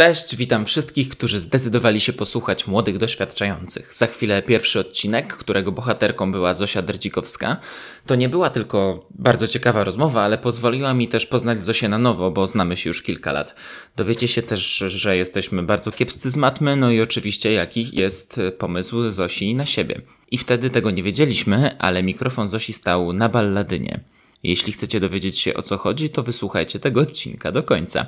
Cześć, witam wszystkich, którzy zdecydowali się posłuchać młodych doświadczających. Za chwilę pierwszy odcinek, którego bohaterką była Zosia Derdzikowska. To nie była tylko bardzo ciekawa rozmowa, ale pozwoliła mi też poznać Zosię na nowo, bo znamy się już kilka lat. Dowiecie się też, że jesteśmy bardzo kiepscy z matmy, no i oczywiście jaki jest pomysł Zosi na siebie. I wtedy tego nie wiedzieliśmy, ale mikrofon Zosi stał na balladynie. Jeśli chcecie dowiedzieć się o co chodzi, to wysłuchajcie tego odcinka do końca.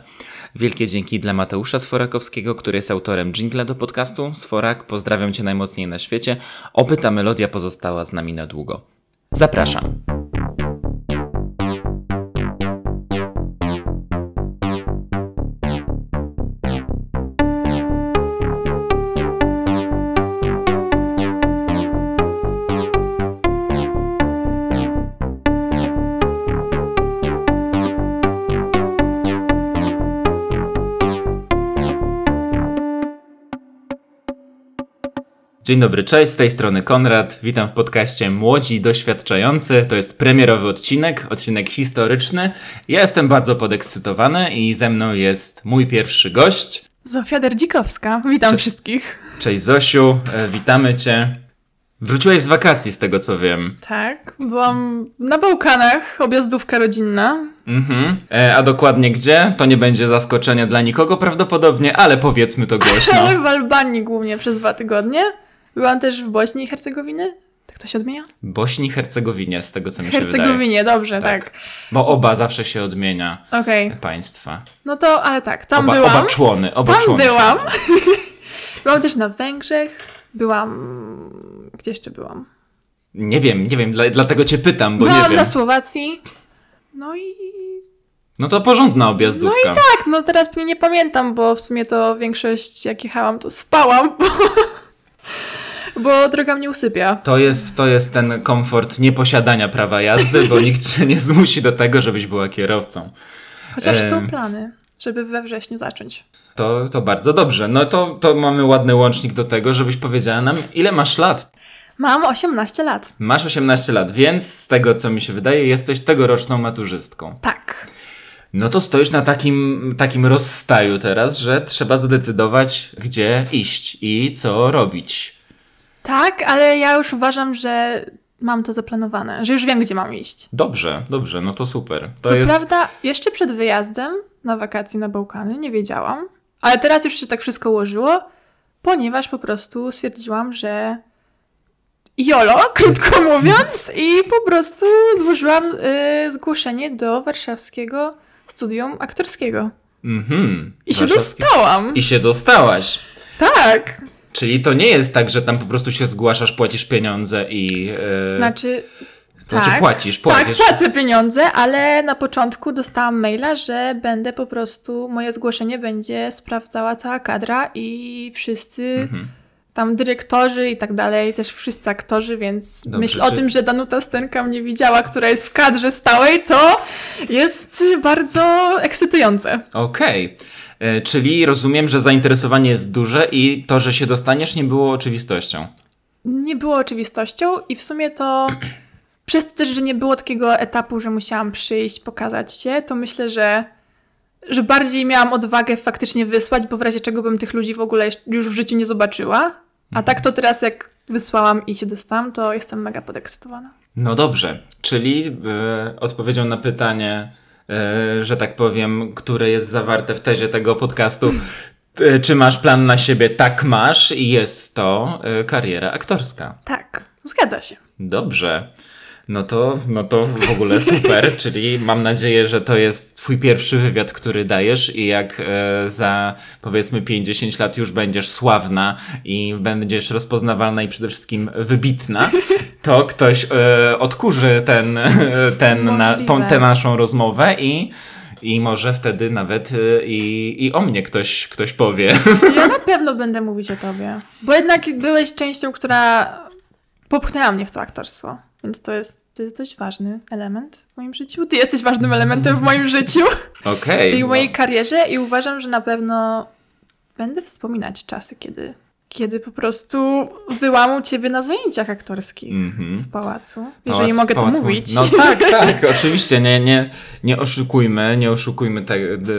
Wielkie dzięki dla Mateusza Sforakowskiego, który jest autorem jingla do podcastu. Sforak, pozdrawiam Cię najmocniej na świecie. Oby ta melodia pozostała z nami na długo. Zapraszam. Dzień dobry, cześć, z tej strony Konrad. Witam w podcaście Młodzi Doświadczający. To jest premierowy odcinek, odcinek historyczny. Ja jestem bardzo podekscytowany i ze mną jest mój pierwszy gość. Zofia Derdzikowska. Witam Cze wszystkich. Cześć Zosiu, e, witamy Cię. Wróciłeś z wakacji, z tego co wiem. Tak, byłam na Bałkanach, objazdówka rodzinna. Mhm. E, a dokładnie gdzie? To nie będzie zaskoczenie dla nikogo prawdopodobnie, ale powiedzmy to głośno. ale w Albanii głównie przez dwa tygodnie. Byłam też w Bośni i Hercegowinie. Tak to się odmienia? Bośni i Hercegowinie, z tego co mi się wydaje. Hercegowinie, dobrze, tak. tak. Bo oba zawsze się odmienia okay. państwa. No to, ale tak, tam oba, byłam. Oba człony, oba tam człony. byłam. byłam też na Węgrzech. Byłam... Gdzie jeszcze byłam? Nie wiem, nie wiem, dla, dlatego cię pytam, bo byłam nie wiem. na Słowacji. No i... No to porządna objazdówka. No i tak, no teraz nie pamiętam, bo w sumie to większość jak jechałam, to spałam, bo bo droga mnie usypia. To jest, to jest ten komfort nieposiadania prawa jazdy, bo nikt cię nie zmusi do tego, żebyś była kierowcą. Chociaż e... są plany, żeby we wrześniu zacząć. To, to bardzo dobrze. No to, to mamy ładny łącznik do tego, żebyś powiedziała nam, ile masz lat. Mam 18 lat. Masz 18 lat, więc z tego co mi się wydaje, jesteś tegoroczną maturzystką. Tak. No to stoisz na takim, takim rozstaju teraz, że trzeba zdecydować, gdzie iść i co robić. Tak, ale ja już uważam, że mam to zaplanowane, że już wiem, gdzie mam iść. Dobrze, dobrze, no to super. To Co jest... prawda, jeszcze przed wyjazdem na wakacje na Bałkany nie wiedziałam, ale teraz już się tak wszystko ułożyło, ponieważ po prostu stwierdziłam, że jolo, krótko mówiąc, i po prostu złożyłam y, zgłoszenie do warszawskiego studium aktorskiego. Mhm. I się dostałam. I się dostałaś. Tak. Czyli to nie jest tak, że tam po prostu się zgłaszasz, płacisz pieniądze i. Yy... Znaczy. To znaczy tak, płacisz, płacisz. Tak, płacę pieniądze, ale na początku dostałam maila, że będę po prostu, moje zgłoszenie będzie sprawdzała cała kadra i wszyscy mhm. Tam dyrektorzy i tak dalej, też wszyscy aktorzy, więc Dobrze, myśl czy... o tym, że Danuta Stenka mnie widziała, która jest w kadrze stałej, to jest bardzo ekscytujące. Okej. Okay. E, czyli rozumiem, że zainteresowanie jest duże i to, że się dostaniesz, nie było oczywistością. Nie było oczywistością i w sumie to przez to też, że nie było takiego etapu, że musiałam przyjść, pokazać się, to myślę, że, że bardziej miałam odwagę faktycznie wysłać, bo w razie czego bym tych ludzi w ogóle już w życiu nie zobaczyła. A tak to teraz, jak wysłałam i się dostałam, to jestem mega podekscytowana. No dobrze, czyli yy, odpowiedzią na pytanie E, że tak powiem, które jest zawarte w tezie tego podcastu. E, czy masz plan na siebie? Tak masz i jest to kariera aktorska. Tak, zgadza się. Dobrze. No to, no to w ogóle super, czyli mam nadzieję, że to jest twój pierwszy wywiad, który dajesz i jak e, za powiedzmy 50 lat już będziesz sławna i będziesz rozpoznawalna i przede wszystkim wybitna, to ktoś e, odkurzy ten, ten na, tą, tę naszą rozmowę i i może wtedy nawet e, i, i o mnie ktoś, ktoś powie. Ja na pewno będę mówić o tobie. Bo jednak byłeś częścią, która popchnęła mnie w to aktorstwo. Więc to jest, to jest dość ważny element w moim życiu. Ty jesteś ważnym elementem w moim życiu. Okej. Okay, w mojej no. karierze i uważam, że na pewno będę wspominać czasy, kiedy, kiedy po prostu byłam u ciebie na zajęciach aktorskich Mhm. w pałacu. Pałac- Jeżeli mogę pałac to mówić. No tak, tak, oczywiście. Nie, nie, nie oszukujmy, nie oszukujmy te, d,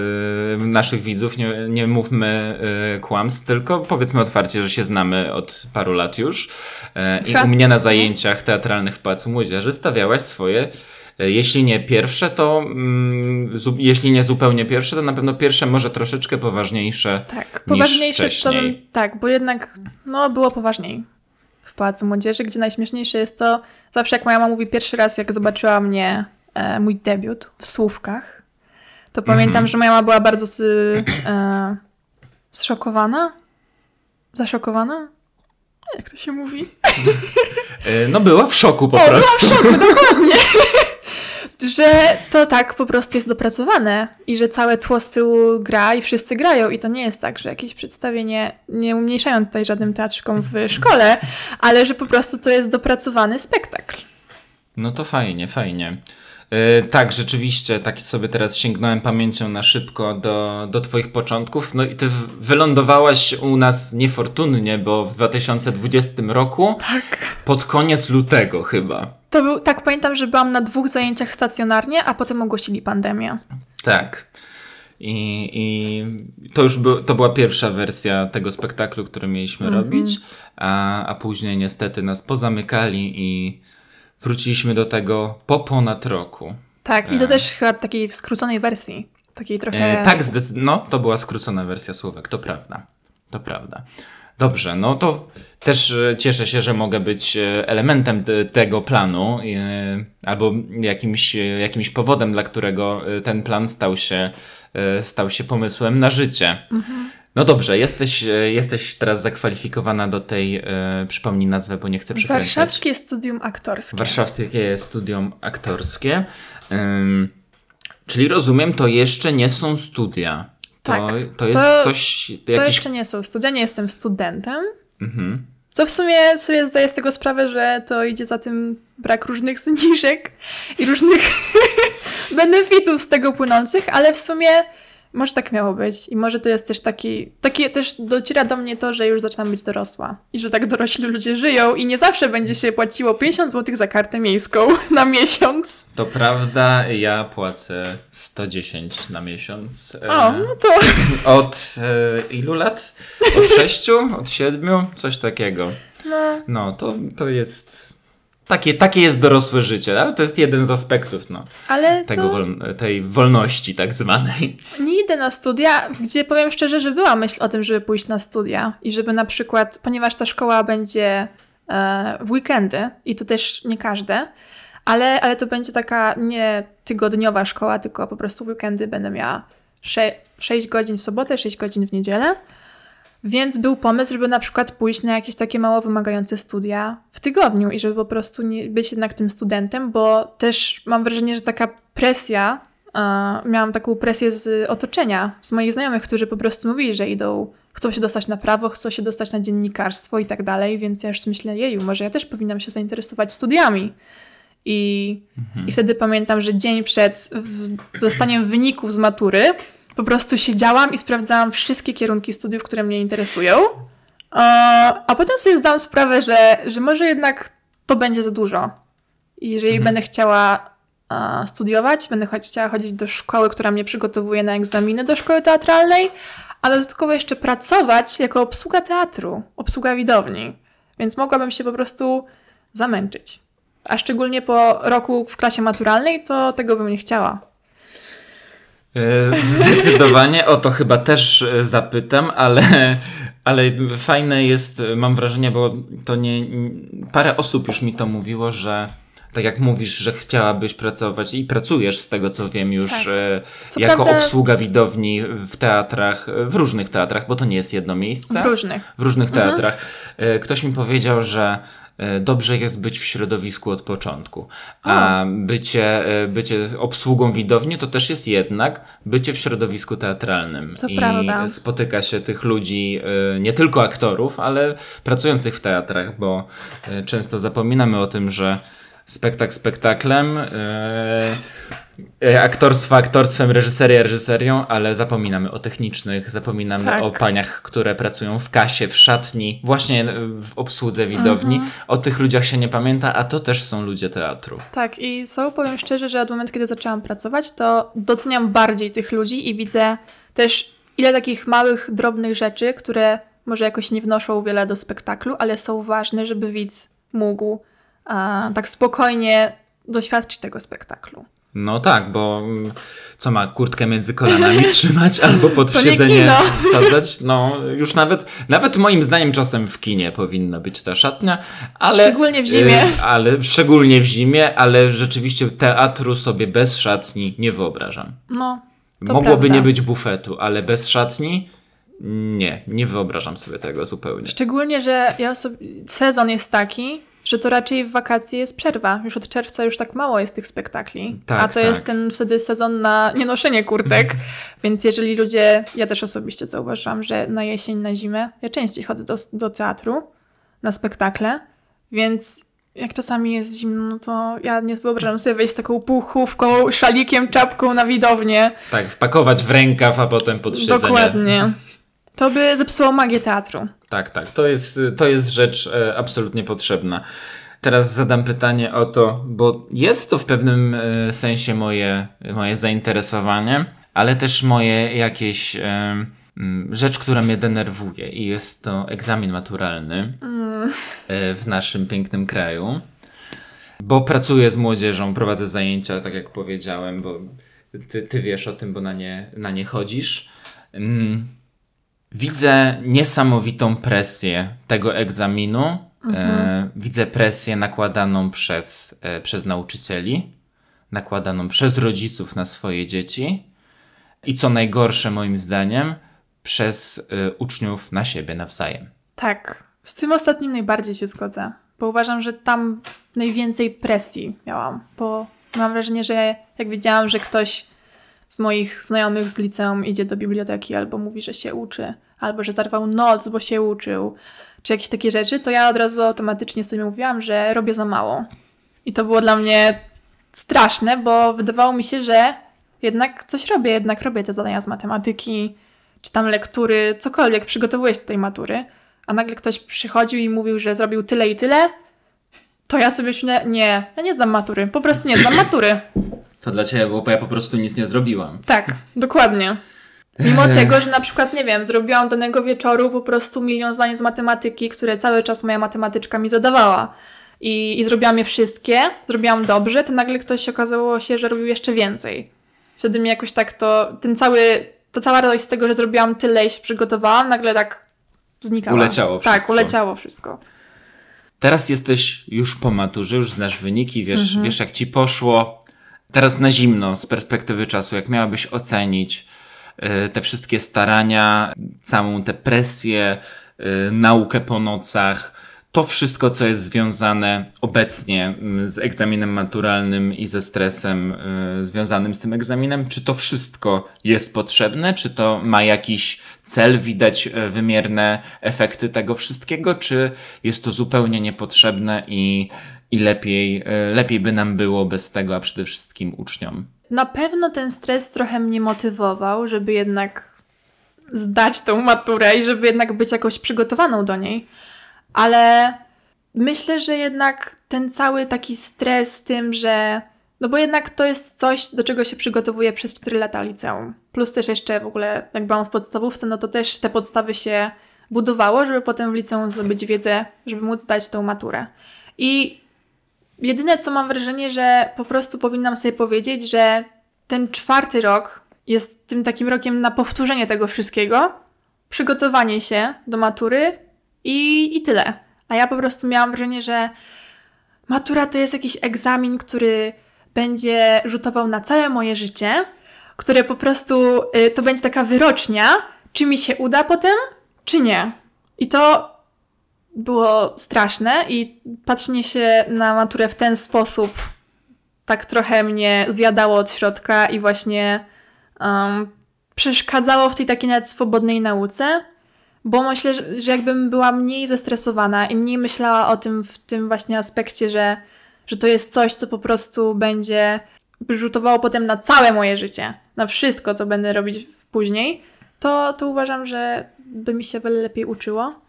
naszych widzów, nie, nie mówmy y, kłamstw, tylko powiedzmy otwarcie, że się znamy od paru lat już. E, I u mnie na zajęciach teatralnych w Pałacu Młodzieży stawiałaś swoje, e, jeśli nie pierwsze, to mm, jeśli nie zupełnie pierwsze, to na pewno pierwsze, może troszeczkę poważniejsze. Tak, niż poważniejsze to wcześniej. bym, tak, bo jednak no, było poważniej w Pałacu Młodzieży, gdzie najśmieszniejsze jest to, zawsze jak moja mama mówi pierwszy raz, jak zobaczyła mnie, e, mój debiut w Słówkach, to pamiętam, Mhm. że moja mama była bardzo z, e, zszokowana? Zaszokowana? Jak to się mówi? E, No była w szoku po O, prostu. w szoku, dokładnie. że to tak po prostu jest dopracowane i że całe tło z tyłu gra i wszyscy grają i to nie jest tak, że jakieś przedstawienie, nie umniejszając tutaj żadnym teatrzykom w szkole, ale że po prostu to jest dopracowany spektakl. No to fajnie, fajnie. Yy, tak, rzeczywiście, tak sobie teraz sięgnąłem pamięcią na szybko do, do Twoich początków. No i Ty wylądowałaś u nas niefortunnie, bo w 2020 roku, Tak. pod koniec lutego chyba. To był, tak pamiętam, że byłam na dwóch zajęciach stacjonarnie, a potem ogłosili pandemię. Tak. I, i to już był, to była pierwsza wersja tego spektaklu, który mieliśmy Mhm. robić, a, a później niestety nas pozamykali i wróciliśmy do tego po ponad roku. Tak, i to E. też chyba takiej skróconej wersji. Takiej trochę... E, tak, no to była skrócona wersja słówek, to prawda. To prawda. Dobrze, no to też e, cieszę się, że mogę być e, elementem te- tego planu albo jakimś, jakimś powodem, dla którego ten plan stał się, stał się pomysłem na życie. No dobrze, jesteś, e, jesteś teraz zakwalifikowana do tej, e, przypomnij nazwę, bo nie chcę przekręcać. Warszawskie Studium Aktorskie. Warszawskie studium aktorskie. Ym, czyli rozumiem, to jeszcze nie są studia. To, Tak. to jest To- coś, To jakiś... jeszcze nie są studia, nie jestem studentem. Mhm. Co w sumie sobie zdaję z tego sprawę, że to idzie za tym brak różnych zniżek i różnych benefitów z tego płynących, ale w sumie może tak miało być i może to jest też taki, takie też dociera do mnie to, że już zaczynam być dorosła i że tak dorośli ludzie żyją i nie zawsze będzie się płaciło 50 zł za kartę miejską na miesiąc. To prawda, ja płacę 110 na miesiąc. e, O, no to Od e, ilu lat? Od 6? Od 7? Coś takiego. no, No, to, to jest... Takie, takie jest dorosłe życie, ale to jest jeden z aspektów no, ale tego no, wol, tej wolności tak zwanej. Nie idę na studia, gdzie powiem szczerze, że była myśl o tym, żeby pójść na studia i żeby na przykład, ponieważ ta szkoła będzie e, w weekendy i to też nie każde, ale, ale to będzie taka nie tygodniowa szkoła, tylko po prostu w weekendy będę miała 6 godzin w sobotę, 6 godzin w niedzielę. Więc był pomysł, żeby na przykład pójść na jakieś takie mało wymagające studia w tygodniu i żeby po prostu nie być jednak tym studentem, bo też mam wrażenie, że taka presja, miałam taką presję z otoczenia, z moich znajomych, którzy po prostu mówili, że idą, chcą się dostać na prawo, chcą się dostać na dziennikarstwo i tak dalej, więc ja już myślę, jeju, może ja też powinnam się zainteresować studiami. I, I wtedy pamiętam, że dzień przed dostaniem wyników z matury po prostu siedziałam i sprawdzałam wszystkie kierunki studiów, które mnie interesują. A potem sobie zdałam sprawę, że, że może jednak to będzie za dużo. I jeżeli Mhm. będę chciała studiować, będę chciała chodzić do szkoły, która mnie przygotowuje na egzaminy do szkoły teatralnej, a dodatkowo jeszcze pracować jako obsługa teatru, obsługa widowni. Więc mogłabym się po prostu zamęczyć. A szczególnie po roku w klasie maturalnej, to tego bym nie chciała. E, Zdecydowanie o to chyba też e, zapytam, ale, ale fajne jest, e, mam wrażenie, bo to nie. Parę osób już mi to mówiło, że tak jak mówisz, że chciałabyś pracować i pracujesz z tego co wiem już Tak. Co jako prawda- obsługa widowni w teatrach, w różnych teatrach, bo to nie jest jedno miejsce. W różnych. W różnych Mhm. teatrach. E, Ktoś mi powiedział, że dobrze jest być w środowisku od początku. A bycie, e, bycie obsługą widowni to też jest jednak bycie w środowisku teatralnym. To I prawda. spotyka się tych ludzi, e, nie tylko aktorów, ale pracujących w teatrach, bo e, często zapominamy o tym, że spektakl spektaklem. E, aktorstwo aktorstwem, reżyseria reżyserią, ale zapominamy o technicznych, zapominamy tak. o paniach, które pracują w kasie, w szatni, właśnie w obsłudze widowni. Mhm. O tych ludziach się nie pamięta, a to też są ludzie teatru. Tak i co powiem szczerze, że od momentu, kiedy zaczęłam pracować, to doceniam bardziej tych ludzi i widzę też ile takich małych, drobnych rzeczy, które może jakoś nie wnoszą wiele do spektaklu, ale są ważne, żeby widz mógł a, tak spokojnie doświadczyć tego spektaklu. No tak, bo mm, co ma kurtkę między kolanami trzymać albo pod siedzenie wsadzać? No już nawet, nawet moim zdaniem czasem w kinie powinna być ta szatnia, ale... Szczególnie w zimie. Y, ale, szczególnie w zimie, ale rzeczywiście teatru sobie bez szatni nie wyobrażam. No, Mogłoby prawda. nie być bufetu, ale bez szatni nie, nie wyobrażam sobie tego zupełnie. Szczególnie, że ja sobie, sezon jest taki, że to raczej w wakacje jest przerwa. Już od czerwca już tak mało jest tych spektakli. Tak, a to tak. jest ten wtedy sezon na nienoszenie kurtek. Więc jeżeli ludzie, ja też osobiście zauważyłam, że na jesień, na zimę, ja częściej chodzę do, do teatru na spektakle, więc jak czasami jest zimno, no to ja nie wyobrażam sobie wejść z taką puchówką, szalikiem, czapką na widownię. Tak, wpakować w rękaw, a potem pod siedzenie. Dokładnie. To by zepsuło magię teatru. Tak, tak. To jest, to jest rzecz e, absolutnie potrzebna. Teraz zadam pytanie o to, bo jest to w pewnym e, sensie moje, moje zainteresowanie, ale też moje jakieś e, rzecz, która mnie denerwuje i jest to egzamin maturalny mm. w naszym pięknym kraju. Bo pracuję z młodzieżą, prowadzę zajęcia, tak jak powiedziałem, bo ty, ty wiesz o tym, bo na nie, na nie chodzisz. Mm widzę niesamowitą presję tego egzaminu. E, mhm. Widzę presję nakładaną przez, e, przez nauczycieli, nakładaną przez rodziców na swoje dzieci i co najgorsze moim zdaniem, przez e, uczniów na siebie nawzajem. Tak, z tym ostatnim najbardziej się zgodzę, bo uważam, że tam najwięcej presji miałam, bo mam wrażenie, że jak widziałam, że ktoś z moich znajomych z liceum idzie do biblioteki albo mówi, że się uczy, albo że zarwał noc, bo się uczył, czy jakieś takie rzeczy, to ja od razu automatycznie sobie mówiłam, że robię za mało. I to było dla mnie straszne, bo wydawało mi się, że jednak coś robię, jednak robię te zadania z matematyki, czy tam lektury, cokolwiek, przygotowuję się do tej matury, a nagle ktoś przychodził i mówił, że zrobił tyle i tyle, to ja sobie myślę, nie, ja nie znam matury, po prostu nie znam matury. To dla ciebie było, bo ja po prostu nic nie zrobiłam. Tak, dokładnie. Mimo tego, że na przykład, nie wiem, zrobiłam danego wieczoru po prostu milion zdań z matematyki, które cały czas moja matematyczka mi zadawała. I, I zrobiłam je wszystkie, zrobiłam dobrze, to nagle ktoś okazało się, że robił jeszcze więcej. Wtedy mi jakoś tak to, ten cały, to cała radość z tego, że zrobiłam tyle i się przygotowałam, nagle tak znikała. Uleciało tak, wszystko. Tak, uleciało wszystko. Teraz jesteś już po maturze, już znasz wyniki, wiesz, mhm. wiesz jak ci poszło teraz na zimno, z perspektywy czasu, jak miałabyś ocenić y, te wszystkie starania, całą tę presję, y, naukę po nocach, to wszystko, co jest związane obecnie z egzaminem maturalnym i ze stresem y, związanym z tym egzaminem, czy to wszystko jest potrzebne, czy to ma jakiś cel, widać wymierne efekty tego wszystkiego, czy jest to zupełnie niepotrzebne i i lepiej, e, lepiej by nam było bez tego, a przede wszystkim uczniom. Na pewno ten stres trochę mnie motywował, żeby jednak zdać tą maturę i żeby jednak być jakoś przygotowaną do niej. Ale myślę, że jednak ten cały taki stres z tym, że. No bo jednak to jest coś, do czego się przygotowuję przez 4 lata liceum. Plus też jeszcze w ogóle, jak byłam w podstawówce, no to też te podstawy się budowało, żeby potem w liceum zdobyć wiedzę, żeby móc zdać tą maturę. I Jedyne, co mam wrażenie, że po prostu powinnam sobie powiedzieć, że ten czwarty rok jest tym takim rokiem na powtórzenie tego wszystkiego, przygotowanie się do matury i, i tyle. A ja po prostu miałam wrażenie, że matura to jest jakiś egzamin, który będzie rzutował na całe moje życie, które po prostu y, to będzie taka wyrocznia, czy mi się uda potem, czy nie. I to było straszne i patrzenie się na maturę w ten sposób tak trochę mnie zjadało od środka i właśnie um, przeszkadzało w tej takiej nawet swobodnej nauce, bo myślę, że, jakbym była mniej zestresowana i mniej myślała o tym w tym właśnie aspekcie, że, że to jest coś, co po prostu będzie rzutowało potem na całe moje życie, na wszystko, co będę robić później, to, to uważam, że by mi się wiele lepiej uczyło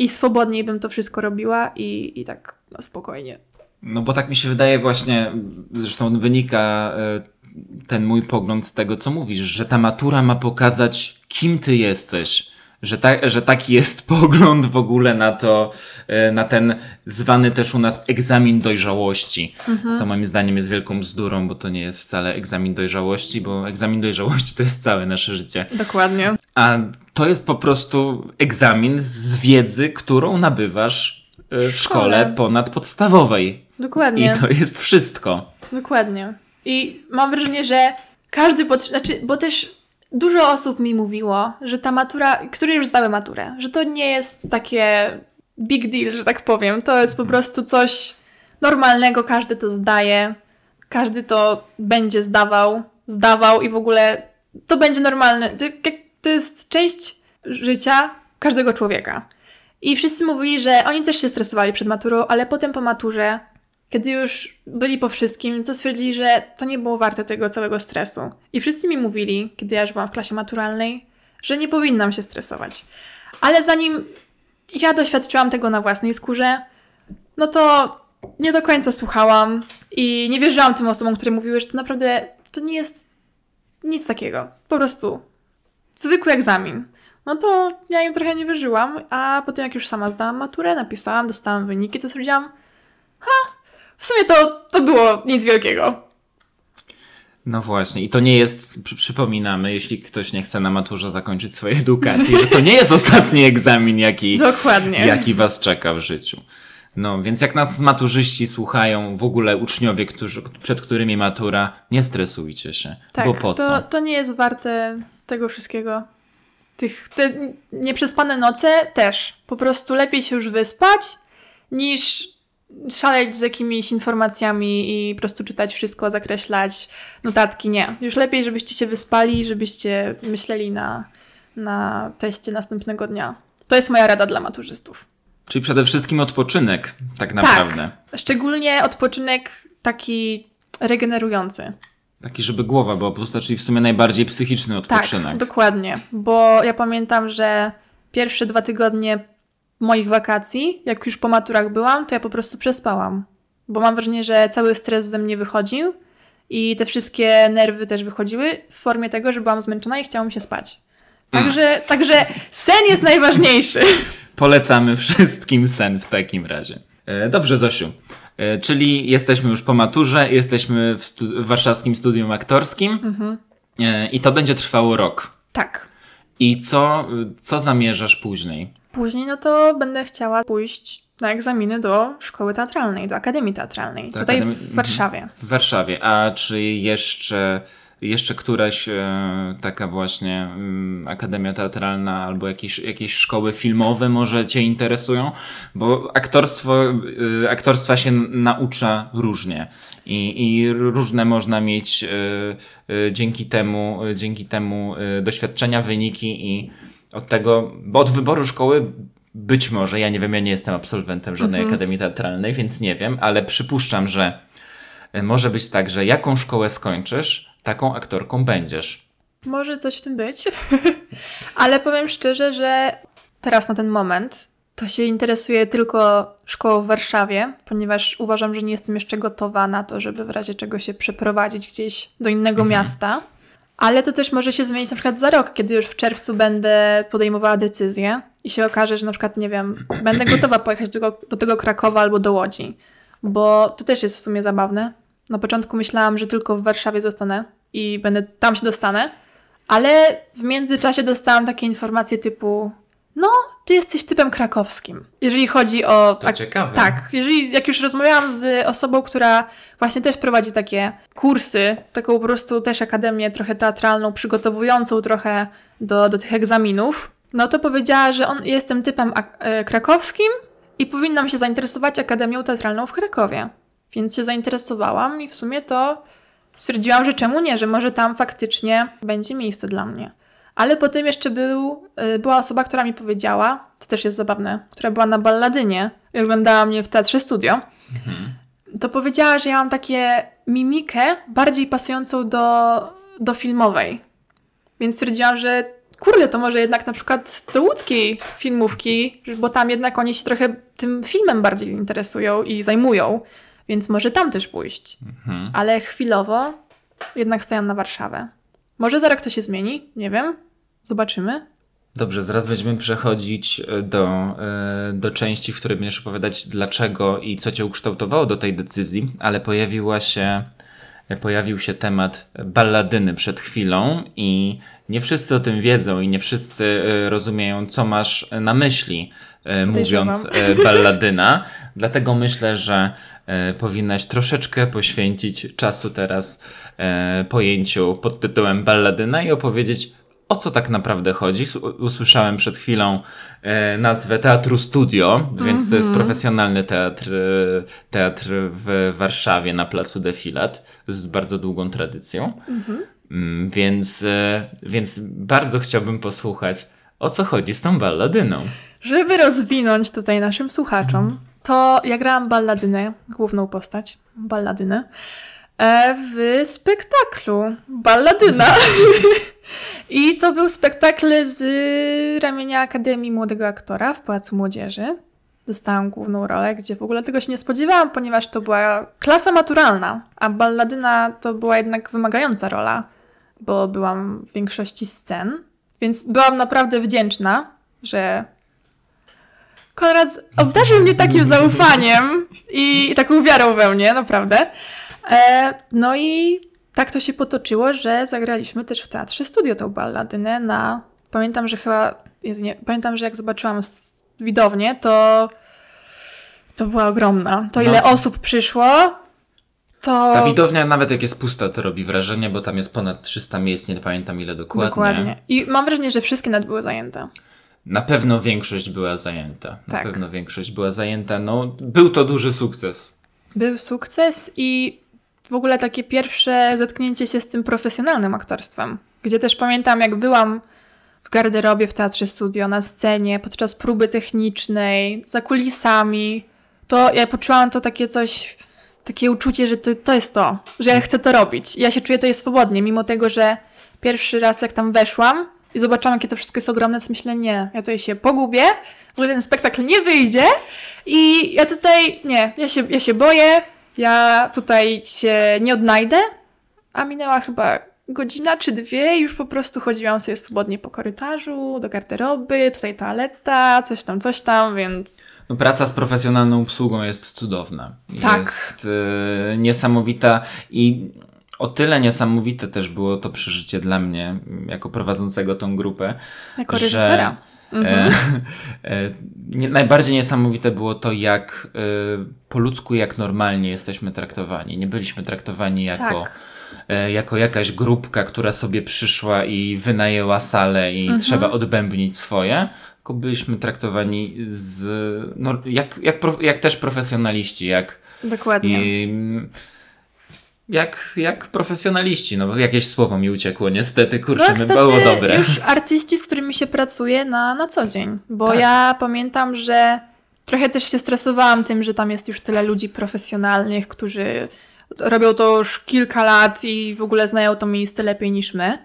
i swobodniej bym to wszystko robiła i, i tak spokojnie. No bo tak mi się wydaje właśnie, zresztą wynika e, ten mój pogląd z tego, co mówisz, że ta matura ma pokazać, kim ty jesteś. Że, ta, że taki jest pogląd w ogóle na to, e, na ten zwany też u nas egzamin dojrzałości, mhm. co moim zdaniem jest wielką bzdurą, bo to nie jest wcale egzamin dojrzałości, bo egzamin dojrzałości to jest całe nasze życie. Dokładnie. A to jest po prostu egzamin z wiedzy, którą nabywasz e, w szkole, ponadpodstawowej. Dokładnie. I to jest wszystko. Dokładnie. I mam wrażenie, że każdy, pot... znaczy, bo też dużo osób mi mówiło, że ta matura, które już zdały maturę, że to nie jest takie big deal, że tak powiem. To jest po prostu coś normalnego, każdy to zdaje, każdy to będzie zdawał, zdawał i w ogóle to będzie normalne. To, jest część życia każdego człowieka. I wszyscy mówili, że oni też się stresowali przed maturą, ale potem po maturze kiedy już byli po wszystkim, to stwierdzili, że to nie było warte tego całego stresu. I wszyscy mi mówili, kiedy ja już byłam w klasie maturalnej, że nie powinnam się stresować. Ale zanim ja doświadczyłam tego na własnej skórze, no to nie do końca słuchałam i nie wierzyłam tym osobom, które mówiły, że to naprawdę to nie jest nic takiego. Po prostu zwykły egzamin. No to ja im trochę nie wierzyłam, a potem jak już sama zdałam maturę, napisałam, dostałam wyniki, to stwierdziłam, ha, w sumie to, to było nic wielkiego. No właśnie, i to nie jest, przy, przypominamy, jeśli ktoś nie chce na maturze zakończyć swojej edukacji, że to nie jest ostatni egzamin, jaki, Dokładnie. jaki was czeka w życiu. No, więc jak nas maturzyści słuchają, w ogóle uczniowie, którzy, przed którymi matura, nie stresujcie się. Tak, bo po to, co? To nie jest warte tego wszystkiego. Tych, te nieprzespane noce też. Po prostu lepiej się już wyspać, niż szaleć z jakimiś informacjami i po prostu czytać wszystko, zakreślać notatki. Nie. Już lepiej, żebyście się wyspali, żebyście myśleli na, na teście następnego dnia. To jest moja rada dla maturzystów. Czyli przede wszystkim odpoczynek, tak naprawdę. Tak. Szczególnie odpoczynek taki regenerujący. Taki, żeby głowa była pusta, czyli w sumie najbardziej psychiczny odpoczynek. Tak, dokładnie. Bo ja pamiętam, że pierwsze dwa tygodnie moich wakacji, jak już po maturach byłam, to ja po prostu przespałam. Bo mam wrażenie, że cały stres ze mnie wychodził i te wszystkie nerwy też wychodziły w formie tego, że byłam zmęczona i chciało mi się spać. Także, mm. także sen jest najważniejszy. Polecamy wszystkim sen w takim razie. E, dobrze, Zosiu. E, czyli jesteśmy już po maturze, jesteśmy w, stu w warszawskim studium aktorskim mhm. E, i to będzie trwało rok. Tak. I co, co zamierzasz później? Później no to będę chciała pójść na egzaminy do szkoły teatralnej, do Akademii Teatralnej, do tutaj Akademii... w Warszawie. W Warszawie. A czy jeszcze, jeszcze któraś e, taka właśnie mm, Akademia Teatralna albo jakieś, jakieś szkoły filmowe może Cię interesują? Bo aktorstwo, e, aktorstwa się naucza różnie. I, i różne można mieć e, dzięki temu, dzięki temu doświadczenia, wyniki i od tego, bo od wyboru szkoły być może, ja nie wiem, ja nie jestem absolwentem żadnej mhm. akademii teatralnej, więc nie wiem, ale przypuszczam, że e, może być tak, że jaką szkołę skończysz, taką aktorką będziesz. Może coś w tym być, ale powiem szczerze, że teraz na ten moment to się interesuję tylko szkołą w Warszawie, ponieważ uważam, że nie jestem jeszcze gotowa na to, żeby w razie czego się przeprowadzić gdzieś do innego mhm. miasta. Ale to też może się zmienić na przykład za rok, kiedy już w czerwcu będę podejmowała decyzję i się okaże, że na przykład, nie wiem, będę gotowa pojechać do, do tego Krakowa albo do Łodzi. Bo to też jest w sumie zabawne. Na początku myślałam, że tylko w Warszawie zostanę i będę tam się dostanę, ale w międzyczasie dostałam takie informacje typu no, ty jesteś typem krakowskim. Jeżeli chodzi o. To tak, ciekawe. Tak, jeżeli jak już rozmawiałam z osobą, która właśnie też prowadzi takie kursy, taką po prostu też akademię trochę teatralną, przygotowującą trochę do, do tych egzaminów, no to powiedziała, że on jestem typem e, krakowskim i powinnam się zainteresować Akademią Teatralną w Krakowie. Więc się zainteresowałam i w sumie to stwierdziłam, że czemu nie, że może tam faktycznie będzie miejsce dla mnie. Ale potem jeszcze był, y, była osoba, która mi powiedziała, to też jest zabawne, która była na balladynie i oglądała mnie w Teatrze Studio. Mhm. To powiedziała, że ja mam takie mimikę bardziej pasującą do, do filmowej. Więc stwierdziłam, że kurde, to może jednak na przykład do łódzkiej filmówki, bo tam jednak oni się trochę tym filmem bardziej interesują i zajmują, więc może tam też pójść. Mhm. Ale chwilowo jednak stają na Warszawę. Może za rok to się zmieni, nie wiem. Zobaczymy. Dobrze, zaraz będziemy przechodzić e, do, e, do części, w której będziesz opowiadać dlaczego i co cię ukształtowało do tej decyzji, ale pojawiła się, pojawił się temat balladyny przed chwilą i nie wszyscy o tym wiedzą i nie wszyscy e, rozumieją, co masz na myśli, mówiąc balladyna. Dlatego myślę, że powinnaś troszeczkę poświęcić czasu teraz pojęciu pod tytułem balladyna i opowiedzieć o co tak naprawdę chodzi. Usłyszałem przed chwilą e, nazwę Teatru Studio, mm -hmm. więc to jest mhm. profesjonalny teatr, e, teatr w Warszawie na placu Defilat z bardzo długą tradycją. Mm -hmm. Więc, e, więc bardzo chciałbym posłuchać, o co chodzi z tą balladyną. Żeby rozwinąć tutaj naszym słuchaczom, to ja grałam balladynę, główną postać, balladynę, e, w spektaklu Balladyna. I to był spektakl z ramienia Akademii Młodego Aktora w Pałacu Młodzieży. Dostałam główną rolę, gdzie w ogóle tego się nie spodziewałam, ponieważ to była klasa maturalna, a balladyna to była jednak wymagająca rola, bo byłam w większości scen. Więc byłam naprawdę wdzięczna, że Konrad obdarzył mnie takim zaufaniem i, taką wiarą we mnie, naprawdę. E, no i tak to się potoczyło, że zagraliśmy też w Teatrze Studio tą balladynę na... Pamiętam, że chyba... Nie, pamiętam, że jak zobaczyłam widownię, to to była ogromna. To ile no. osób przyszło, to... Ta widownia nawet jak jest pusta, to robi wrażenie, bo tam jest ponad 300 miejsc, nie pamiętam ile dokładnie. Dokładnie. I mam wrażenie, że wszystkie nawet były zajęte. Na pewno większość była zajęta. Na tak. pewno większość była zajęta. No, był to duży sukces. Był sukces i w ogóle takie pierwsze zetknięcie się z tym profesjonalnym aktorstwem, gdzie też pamiętam, jak byłam w garderobie w Teatrze Studio, na scenie, podczas próby technicznej, za kulisami, to ja poczułam to takie coś, takie uczucie, że to, to jest to, że ja chcę to robić. Ja się czuję tutaj swobodnie, mimo tego, że pierwszy raz jak tam weszłam i zobaczyłam, jakie to wszystko jest ogromne, to myślę, nie, ja tutaj się pogubię, w ogóle ten spektakl nie wyjdzie i ja tutaj, nie, ja się, ja się boję, ja tutaj się nie odnajdę, a minęła chyba godzina czy dwie i już po prostu chodziłam sobie swobodnie po korytarzu, do garderoby, tutaj toaleta, coś tam, coś tam, więc... No, praca z profesjonalną obsługą jest cudowna. Tak. Jest y, niesamowita i o tyle niesamowite też było to przeżycie dla mnie, jako prowadzącego tą grupę. Jako reżysera. Że Mhm. E, e, najbardziej niesamowite było to, jak e, po ludzku, jak normalnie jesteśmy traktowani. Nie byliśmy traktowani jako. Tak jako jakaś grupka, która sobie przyszła i wynajęła salę i mhm. trzeba odbębnić swoje, tylko byliśmy traktowani z, no, jak, jak, jak też profesjonaliści, jak Dokładnie. I, jak, jak profesjonaliści, no bo jakieś słowo mi uciekło, niestety, kurczę, tak, było dobre. już artyści, z którymi się pracuje na, na co dzień, bo tak. ja pamiętam, że trochę też się stresowałam tym, że tam jest już tyle ludzi profesjonalnych, którzy robią to już kilka lat i w ogóle znają to miejsce lepiej niż my,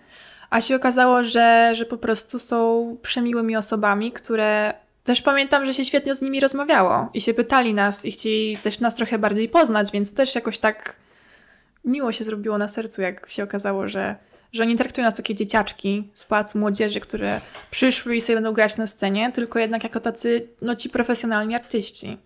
a się okazało, że, że po prostu są przemiłymi osobami, które też pamiętam, że się świetnie z nimi rozmawiało i się pytali nas i chcieli też nas trochę bardziej poznać, więc też jakoś tak miło się zrobiło na sercu, jak się okazało, że, że oni traktują nas takie dzieciaczki z pałacu młodzieży, które przyszły i sobie będą grać na scenie, tylko jednak jako tacy, no ci profesjonalni artyści.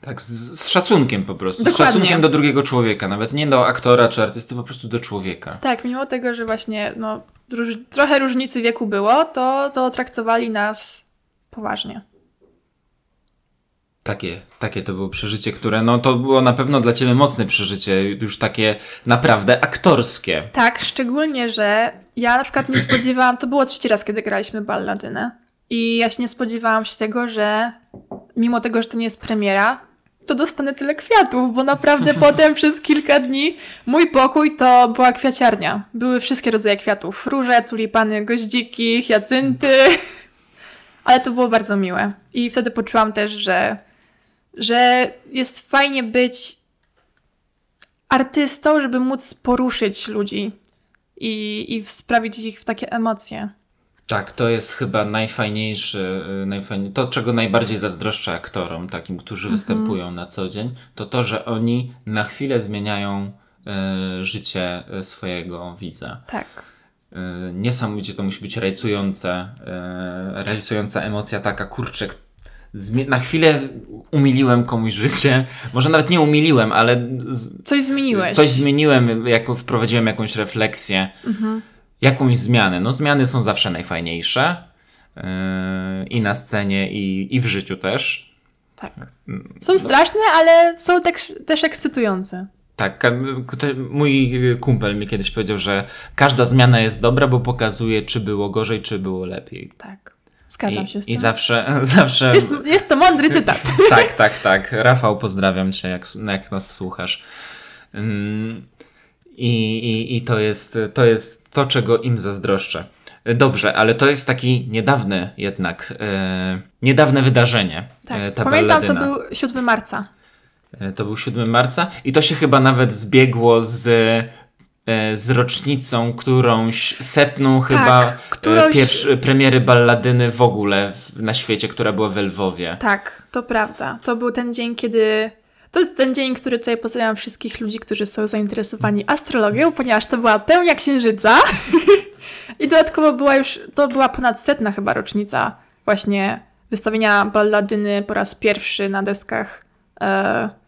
Tak, z, z szacunkiem po prostu. Dokładnie. Z szacunkiem do drugiego człowieka, nawet nie do aktora czy artysty, po prostu do człowieka. Tak, mimo tego, że właśnie no, róż, trochę różnicy wieku było, to, to traktowali nas poważnie. Takie, takie to było przeżycie, które no to było na pewno dla ciebie mocne przeżycie, już takie naprawdę aktorskie. Tak, szczególnie, że ja na przykład nie spodziewałam, to było trzeci raz, kiedy graliśmy balladynę i ja się nie spodziewałam się tego, że mimo tego, że to nie jest premiera, to dostanę tyle kwiatów, bo naprawdę potem przez kilka dni mój pokój to była kwiaciarnia. Były wszystkie rodzaje kwiatów. Róże, tulipany, goździki, hiacynty. Ale to było bardzo miłe. I wtedy poczułam też, że że jest fajnie być artystą, żeby móc poruszyć ludzi i, i sprawić ich w takie emocje. Tak, to jest chyba najfajniejszy, y, najfajniej, to czego najbardziej zazdroszczę aktorom, takim, którzy mhm. występują na co dzień, to to, że oni na chwilę zmieniają y, życie y, swojego widza. Tak. Y, niesamowicie to musi być rajcujące, y, rajcująca emocja taka, kurczę, na chwilę umiliłem komuś życie. Może nawet nie umiliłem, ale. Coś zmieniłeś. Coś zmieniłem, jako wprowadziłem jakąś refleksję, mhm. jakąś zmianę. No, zmiany są zawsze najfajniejsze. Yy, I na scenie, i, i w życiu też. Tak. Są no. straszne, ale są tak, też ekscytujące. Tak, mój kumpel mi kiedyś powiedział, że każda zmiana jest dobra, bo pokazuje, czy było gorzej, czy było lepiej. Tak. Zgadzam się z tym. I zawsze, zawsze... Jest, jest to mądry cytat. tak, tak, tak. Rafał, pozdrawiam cię, jak, jak nas słuchasz. Mm, I, i, i to, jest, to jest to, czego im zazdroszczę. Dobrze, ale to jest taki niedawny jednak, e, niedawne wydarzenie. Tak, e, ta pamiętam, balladyna. to był 7 marca. E, to był 7 marca i to się chyba nawet zbiegło z E, z rocznicą którąś setną tak, chyba e, którąś... pierwszy, premiery balladyny w ogóle na świecie, która była w Lwowie. Tak, to prawda. To był ten dzień, kiedy... To jest ten dzień, który tutaj pozdrawiam wszystkich ludzi, którzy są zainteresowani astrologią, ponieważ to była pełnia księżyca i dodatkowo była już, to była ponad setna chyba rocznica właśnie wystawienia balladyny po raz pierwszy na deskach e,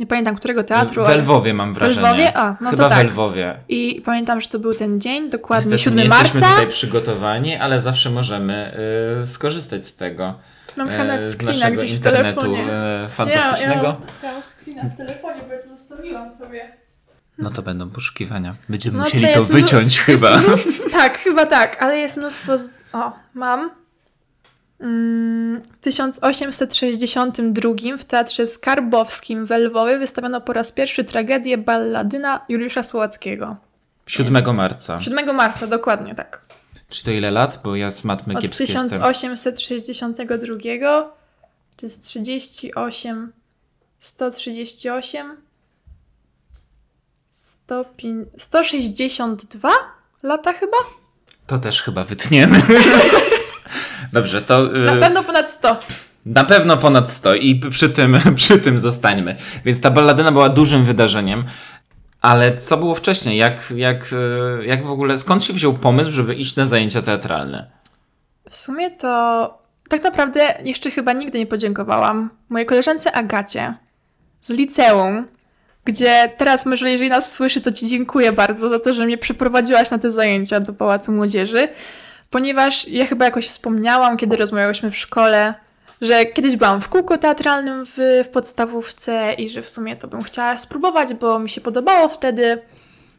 nie pamiętam którego teatru. W Lwowie mam wrażenie. W Lwowie? A, no Chyba to tak. w Lwowie. I pamiętam, że to był ten dzień, dokładnie Niestety 7 nie marca. jesteśmy tutaj przygotowani, ale zawsze możemy y, skorzystać z tego. Mam y, z naszego gdzieś internetu w telefonie. Y, fantastycznego. Ja, ja, mam screena w telefonie, bo ja to zostawiłam sobie. No to będą poszukiwania. Będziemy no, musieli to wyciąć chyba. tak, chyba tak, ale jest mnóstwo. Z... O, mam. W 1862 w Teatrze Skarbowskim w Lwowie wystawiono po raz pierwszy tragedię balladyna Juliusza Słowackiego. 7 marca. 7 marca, dokładnie tak. Czy to ile lat? Bo ja z matmy Od kiepski 1862 to jest 38 138 105, 162 lata chyba? To też chyba wytniemy. Dobrze, to... Na y, pewno ponad 100. Na pewno ponad 100 i przy tym, przy tym zostańmy. Więc ta balladyna była dużym wydarzeniem. Ale co było wcześniej? Jak, jak, y, jak w ogóle, skąd się wziął pomysł, żeby iść na zajęcia teatralne? W sumie to tak naprawdę jeszcze chyba nigdy nie podziękowałam mojej koleżance Agacie z liceum, gdzie teraz może jeżeli nas słyszy, to Ci dziękuję bardzo za to, że mnie przeprowadziłaś na te zajęcia do Pałacu Młodzieży ponieważ ja chyba jakoś wspomniałam, kiedy rozmawiałyśmy w szkole, że kiedyś byłam w kółku teatralnym w, w podstawówce i że w sumie to bym chciała spróbować, bo mi się podobało wtedy.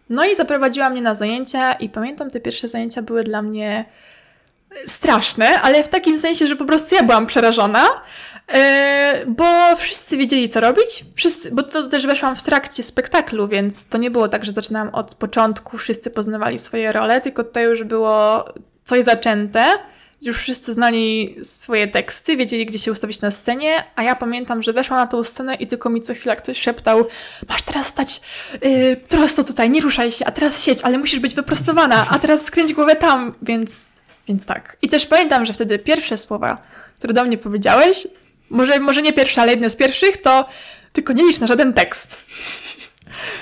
No i zaprowadziła mnie na zajęcia i pamiętam, te pierwsze zajęcia były dla mnie straszne, ale w takim sensie, że po prostu ja byłam przerażona, yy, bo wszyscy wiedzieli, co robić. Wszyscy, bo to też weszłam w trakcie spektaklu, więc to nie było tak, że zaczynałam od początku, wszyscy poznawali swoje role, tylko tutaj już było coś zaczęte, już wszyscy znali swoje teksty, wiedzieli, gdzie się ustawić na scenie, a ja pamiętam, że weszłam na tą scenę i tylko mi co chwila ktoś szeptał masz teraz stać yy, prosto tutaj, nie ruszaj się, a teraz siedź, ale musisz być wyprostowana, a teraz skręć głowę tam, więc, więc tak. I też pamiętam, że wtedy pierwsze słowa, które do mnie powiedziałeś, może, może nie pierwsze, ale jedne z pierwszych, to tylko nie licz na żaden tekst.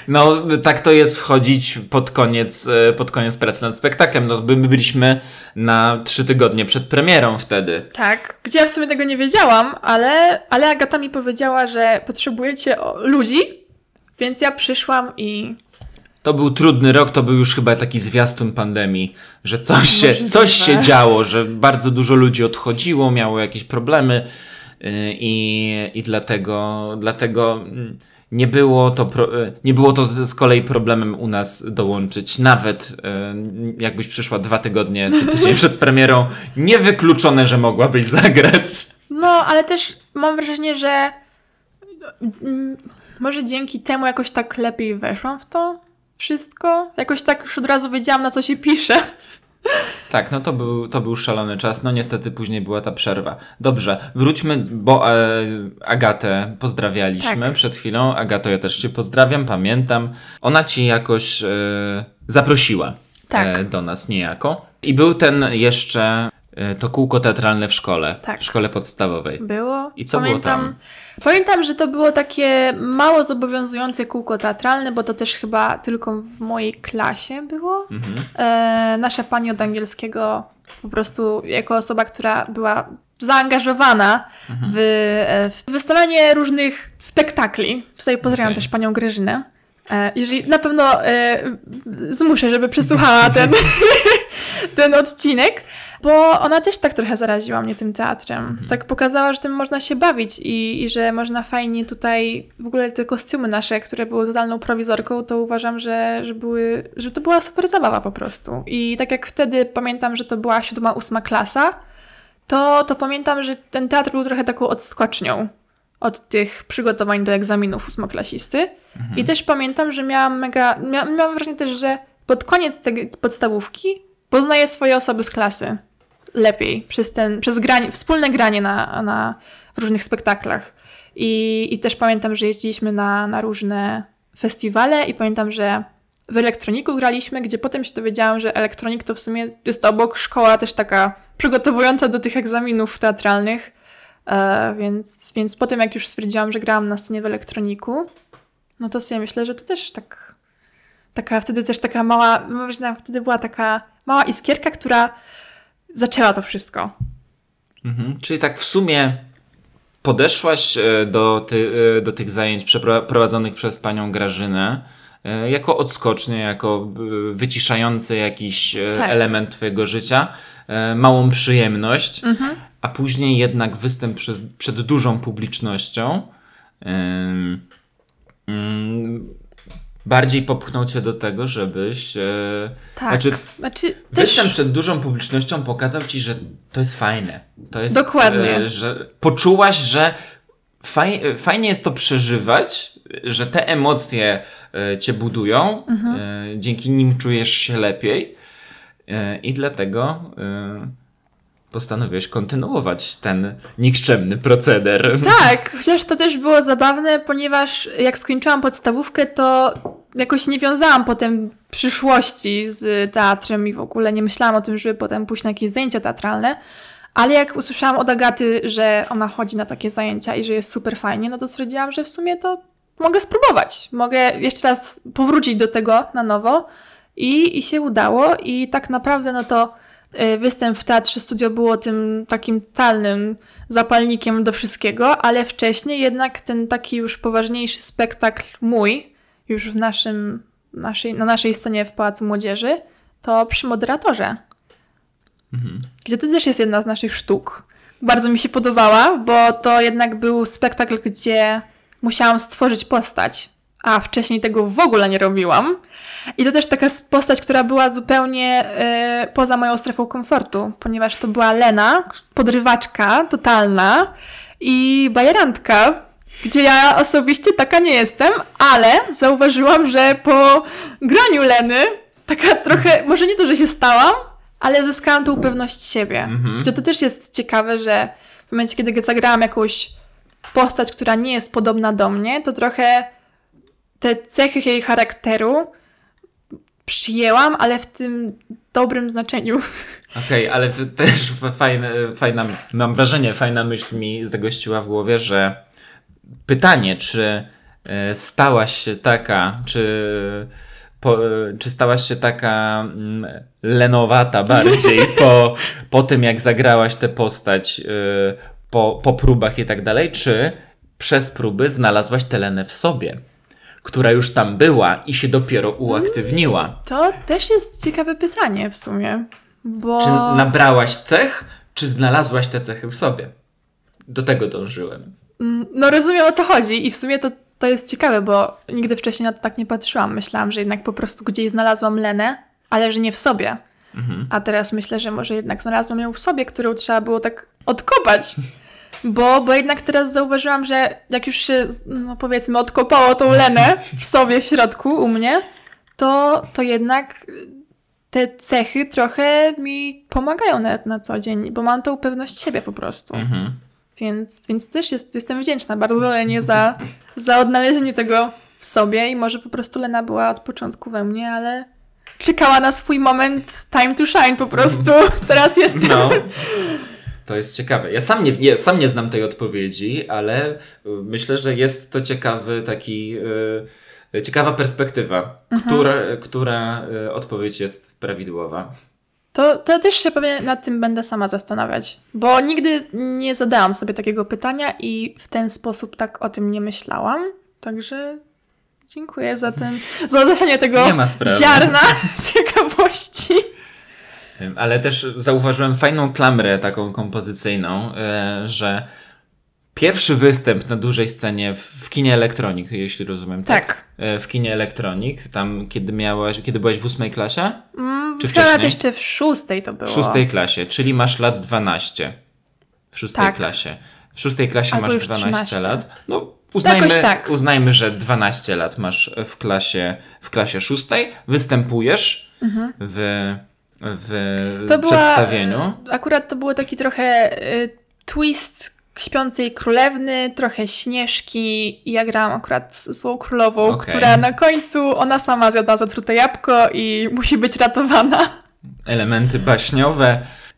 No, tak to jest wchodzić pod koniec, e, pod koniec pracy nad spektaklem. No, my byliśmy na trzy tygodnie przed premierą wtedy. Tak, gdzie ja w sumie tego nie wiedziałam, ale, ale Agata mi powiedziała, że potrzebujecie ludzi, więc ja przyszłam i to był trudny rok, to był już chyba taki zwiastun pandemii, że coś się, coś się działo, że bardzo dużo ludzi odchodziło, miało jakieś problemy y, i, i dlatego, dlatego mm, nie było to, pro, e, nie było to z, z, kolei problemem u nas dołączyć. Nawet e, jakbyś przyszła dwa tygodnie czy tydzień przed premierą, niewykluczone, że mogłabyś zagrać. No, ale też mam wrażenie, że mm, może dzięki temu jakoś tak lepiej weszłam w to wszystko. Jakoś tak już od razu wiedziałam, na co się pisze. Tak, no to był, to był szalony czas. No niestety później była ta przerwa. Dobrze, wróćmy, bo e, Agatę pozdrawialiśmy tak. przed chwilą. Agato, ja też cię pozdrawiam, pamiętam. Ona ci jakoś e, zaprosiła tak. e, do nas niejako. I był ten jeszcze to kółko teatralne w szkole, tak. w szkole podstawowej. Było. I co pamiętam, było tam? Pamiętam, że to było takie mało zobowiązujące kółko teatralne, bo to też chyba tylko w mojej klasie było. Mhm. E, nasza pani od angielskiego po prostu jako osoba, która była zaangażowana mhm. w, e, w wystawianie różnych spektakli. Tutaj pozdrawiam okay. też panią Grażynę. E, jeżeli na pewno e, zmuszę, żeby przesłuchała ten, ten odcinek. Bo ona też tak trochę zaraziła mnie tym teatrem. Mhm. Tak pokazała, że tym można się bawić i, i, że można fajnie tutaj, w ogóle te kostiumy nasze, które były totalną prowizorką, to uważam, że, że, były, że to była super zabawa po prostu. I tak jak wtedy pamiętam, że to była siódma, ósma klasa, to, to pamiętam, że ten teatr był trochę taką odskocznią od tych przygotowań do egzaminów ósmoklasisty. Mhm. I też pamiętam, że miałam mega, mia, miałam wrażenie też, że pod koniec tej podstawówki poznaję swoje osoby z klasy lepiej przez, ten, przez granie, wspólne granie na, na różnych spektaklach. I, I też pamiętam, że jeździliśmy na, na różne festiwale i pamiętam, że w elektroniku graliśmy, gdzie potem się dowiedziałam, że elektronik to w sumie jest obok szkoła też taka przygotowująca do tych egzaminów teatralnych. E, więc, więc potem jak już stwierdziłam, że grałam na scenie w elektroniku, no to sobie myślę, że to też tak taka wtedy też taka mała, może wtedy była taka mała iskierka, która zaczęła to wszystko. Mhm. Czyli tak w sumie podeszłaś e, do, ty, e, do tych zajęć przeprowadzonych przez panią Grażynę e, jako odskocznie, jako wyciszający jakiś tak. element twojego życia, małą przyjemność, mhm. a później jednak występ przed, przed dużą publicznością bardziej popchnął cię do tego, żebyś. E, tak. Znaczy, znaczy występ też... przed dużą publicznością pokazał ci, że to jest fajne. To jest, Dokładnie. E, że poczułaś, że faj, fajnie jest to przeżywać, że te emocje e, cię budują, mhm. e, dzięki nim czujesz się lepiej. E, I dlatego e, postanowiłeś kontynuować ten nikczemny proceder. Tak, chociaż to też było zabawne, ponieważ jak skończyłam podstawówkę, to jakoś nie wiązałam potem przyszłości z teatrem i w ogóle nie myślałam o tym, żeby potem pójść na jakieś zajęcia teatralne. Ale jak usłyszałam od Agaty, że ona chodzi na takie zajęcia i że jest super fajnie, no to stwierdziłam, że w sumie to mogę spróbować. Mogę jeszcze raz powrócić do tego na nowo. I, i się udało. I tak naprawdę, no to y, występ w Teatrze Studio było tym takim talnym zapalnikiem do wszystkiego, ale wcześniej jednak ten taki już poważniejszy spektakl mój, już w naszym, naszej, na naszej scenie w Pałacu Młodzieży, to przy moderatorze. Mhm. Gdzie to też jest jedna z naszych sztuk. Bardzo mi się podobała, bo to jednak był spektakl, gdzie musiałam stworzyć postać, a wcześniej tego w ogóle nie robiłam. I to też taka postać, która była zupełnie y, poza moją strefą komfortu, ponieważ to była Lena, podrywaczka totalna i bajerantka, gdzie ja osobiście taka nie jestem, ale zauważyłam, że po graniu Leny, taka trochę, może nie to, że się stałam, ale zyskałam tą pewność siebie. Mhm. Gdzie to też jest ciekawe, że w momencie, kiedy zagrałam jakąś postać, która nie jest podobna do mnie, to trochę te cechy jej charakteru przyjęłam, ale w tym dobrym znaczeniu. Okej, okay, ale też fajne, fajna, mam wrażenie, fajna myśl mi zagościła w głowie, że pytanie, czy e, stałaś się taka, czy, po, czy stałaś się taka mm, lenowata bardziej po, po tym, jak zagrałaś tę postać, e, po, po próbach i tak dalej, czy przez próby znalazłaś tę lenę w sobie? która już tam była i się dopiero uaktywniła? To też jest ciekawe pytanie w sumie. Bo... Czy nabrałaś cech, czy znalazłaś te cechy w sobie? Do tego dążyłem. Mm, no rozumiem o co chodzi i w sumie to, to jest ciekawe, bo nigdy wcześniej na to tak nie patrzyłam. Myślałam, że jednak po prostu gdzieś znalazłam Lenę, ale że nie w sobie. Mhm. A teraz myślę, że może jednak znalazłam ją w sobie, którą trzeba było tak odkopać. Bo, bo jednak teraz zauważyłam, że jak już się, no powiedzmy, odkopało tą Lenę w sobie w środku u mnie, to, to jednak te cechy trochę mi pomagają nawet na co dzień, bo mam tą pewność siebie po prostu. Mhm. Więc, więc też jest, jestem wdzięczna bardzo Lenie za, za odnalezienie tego w sobie i może po prostu Lena była od początku we mnie, ale czekała na swój moment time to shine po prostu. Teraz jest. No. To jest ciekawe. Ja sam nie, nie, sam nie znam tej odpowiedzi, ale y, myślę, że jest to ciekawy taki, y, ciekawa perspektywa, która, która y, odpowiedź jest prawidłowa. To, to też się pewnie nad tym będę sama zastanawiać, bo nigdy nie zadałam sobie takiego pytania i w ten sposób tak o tym nie myślałam. Także dziękuję za ten, za zasianie tego ziarna ciekawości. Ale też zauważyłem fajną klamrę taką kompozycyjną, y, że pierwszy występ na dużej scenie w, w kinie Elektronik, jeśli rozumiem, tak? Tak. Y, W kinie Elektronik, tam kiedy miałaś, kiedy byłaś w ósmej klasie? Mm, Czy wcześniej? jeszcze w szóstej to było. W szóstej klasie, czyli masz lat 12. W szóstej Tak. klasie. W szóstej klasie Albo masz już 12 13. lat. No, uznajmy, tak. uznajmy, że 12 lat masz w klasie, w klasie szóstej. Występujesz w, w Mhm. To była, przedstawieniu. e, Akurat to było taki trochę e, twist śpiącej królewny, trochę śnieżki i ja grałam akurat złą królową, Okej. która na końcu ona sama zjada zatrute jabłko i musi być ratowana. Elementy baśniowe.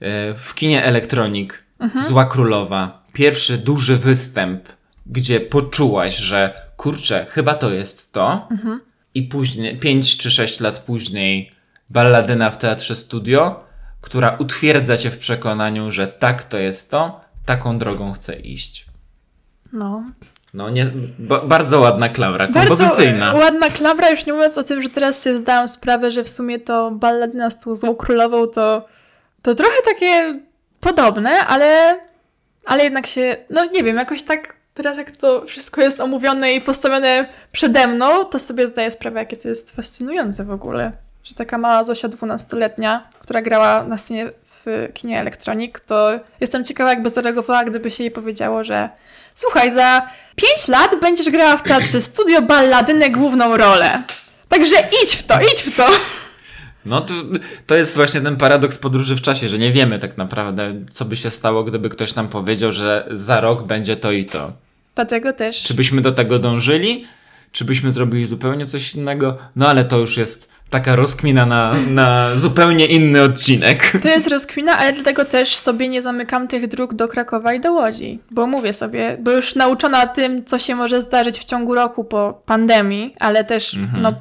E, W kinie Elektronik Mhm. Zła Królowa. Pierwszy duży występ, gdzie poczułaś, że kurczę, chyba to jest to. Mhm. I później, 5 czy 6 lat później, balladyna w teatrze studio, która utwierdza cię w przekonaniu, że tak to jest to, taką drogą chcę iść. No. No, nie, ba, bardzo ładna Bardzo kompozycyjna. e, ładna klawra, już nie mówiąc o tym, że teraz sobie zdałam sprawę, że w sumie to balladyna z tą złą królową to, to trochę takie podobne, ale, ale jednak się, no nie wiem, jakoś tak teraz jak to wszystko jest omówione i postawione przede mną, to sobie zdaję sprawę, jakie to jest fascynujące w ogóle. Że taka mała Zosia dwunastoletnia, która grała na scenie w kinie Elektronik, to jestem ciekawa, jakby zareagowała, gdyby się jej powiedziało, że słuchaj, za 5 lat będziesz grała w teatrze studio balladynę główną rolę. Także idź w to, idź w to. No to, to jest właśnie ten paradoks podróży w czasie, że nie wiemy tak naprawdę, co by się stało, gdyby ktoś nam powiedział, że za rok będzie to i to. Dlatego też Czy byśmy do tego dążyli? Czy byśmy zrobili zupełnie coś innego? No ale to już jest taka rozkmina na, na zupełnie inny odcinek. to jest rozkwina, ale dlatego też sobie nie zamykam tych dróg do Krakowa i do Łodzi. Bo mówię sobie, bo już nauczona tym, co się może zdarzyć w ciągu roku po pandemii, ale też Mhm. no,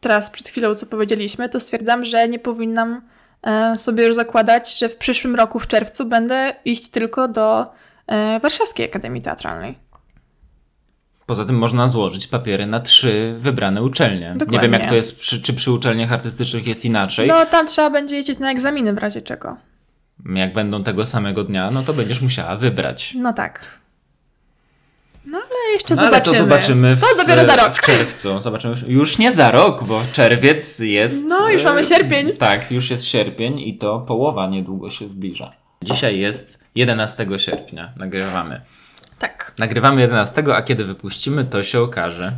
teraz przed chwilą, co powiedzieliśmy, to stwierdzam, że nie powinnam e, sobie już zakładać, że w przyszłym roku, w czerwcu, będę iść tylko do e, Warszawskiej Akademii Teatralnej. Poza tym można złożyć papiery na trzy wybrane uczelnie. Nie Dokładnie. wiem, jak to jest, przy, czy przy uczelniach artystycznych jest inaczej. No, tam trzeba będzie jeździć na egzaminy w razie czego. Jak będą tego samego dnia, no to będziesz musiała wybrać. No tak. No ale jeszcze No, ale zobaczymy. to zobaczymy w, To dopiero za rok. w czerwcu. Zobaczymy. w- Już nie za rok, bo czerwiec jest. No, już mamy e, sierpień. Tak, już jest sierpień i to połowa niedługo się zbliża. Dzisiaj jest 11 sierpnia. Nagrywamy. Tak. Nagrywamy 11, a kiedy wypuścimy, to się okaże.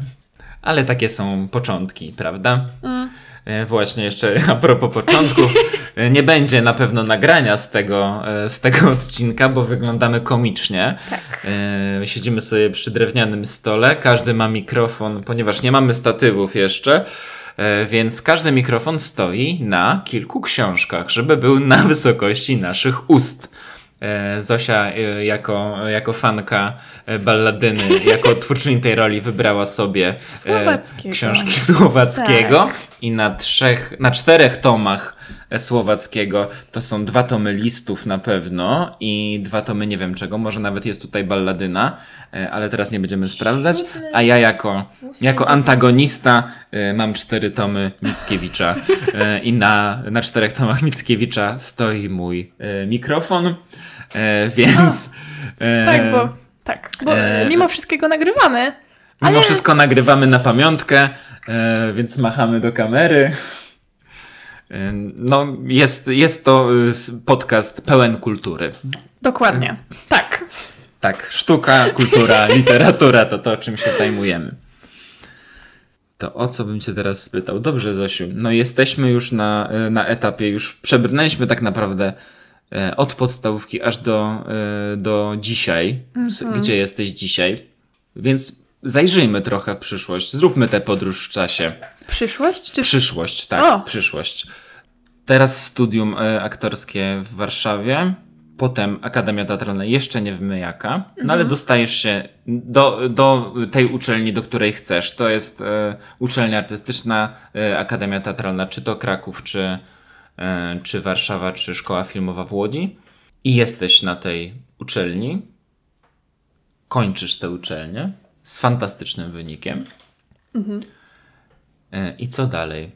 Ale takie są początki, prawda? Mm. E, Właśnie jeszcze a propos początków, e, nie będzie na pewno nagrania z tego, e, z tego odcinka, bo wyglądamy komicznie. Tak. Siedzimy sobie przy drewnianym stole, każdy ma mikrofon, ponieważ nie mamy statywów jeszcze, więc każdy mikrofon stoi na kilku książkach, żeby był na wysokości naszych ust. E, Zosia e, jako, jako fanka e, balladyny, jako twórczyni tej roli wybrała sobie Słowackiego. książki Słowackiego. Tak. i na trzech, na czterech tomach Słowackiego. To są dwa tomy listów na pewno i dwa tomy nie wiem czego, może nawet jest tutaj balladyna, ale teraz nie będziemy sprawdzać, a ja jako, jako antagonista mam cztery tomy Mickiewicza. I na, na czterech tomach Mickiewicza stoi mój mikrofon, e, więc... e, Tak, bo, tak, bo e, mimo wszystkiego nagrywamy. Mimo Ale- wszystko nagrywamy na pamiątkę, e, więc machamy do kamery. E, No, jest, jest to y, podcast pełen kultury. Dokładnie. Tak. Tak, sztuka, kultura, literatura to to, czym się zajmujemy. To o co bym cię teraz spytał? Dobrze, Zosiu. No jesteśmy już na, e, na etapie, już przebrnęliśmy tak naprawdę e, od podstawówki aż do, e, do dzisiaj. Mhm. Gdzie jesteś dzisiaj? Więc zajrzyjmy trochę w przyszłość. Zróbmy tę podróż w czasie. Przyszłość? Czy... Przyszłość, tak, o. przyszłość. Teraz studium aktorskie w Warszawie potem Akademia Teatralna jeszcze nie wiemy jaka, no mhm. ale dostajesz się do, do tej uczelni, do której chcesz. To jest e, uczelnia artystyczna, e, Akademia Teatralna, czy to Kraków, czy, e, czy Warszawa, czy Szkoła Filmowa w Łodzi. I jesteś na tej uczelni, kończysz tę uczelnię z fantastycznym wynikiem. Mhm. E, I co dalej?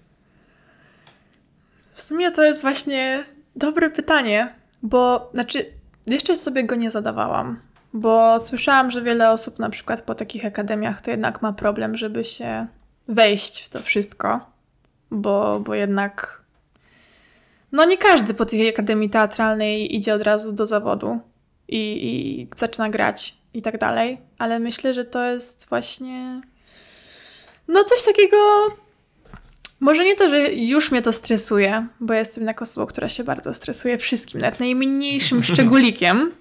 W sumie to jest właśnie dobre pytanie, bo, znaczy, jeszcze sobie go nie zadawałam, bo słyszałam, że wiele osób na przykład po takich akademiach to jednak ma problem, żeby się wejść w to wszystko, bo, bo jednak no nie każdy po tej akademii teatralnej idzie od razu do zawodu i, i zaczyna grać i tak dalej, ale myślę, że to jest właśnie no coś takiego może nie to, że już mnie to stresuje, bo jestem jednak osobą, która się bardzo stresuje wszystkim, nawet najmniejszym szczególikiem,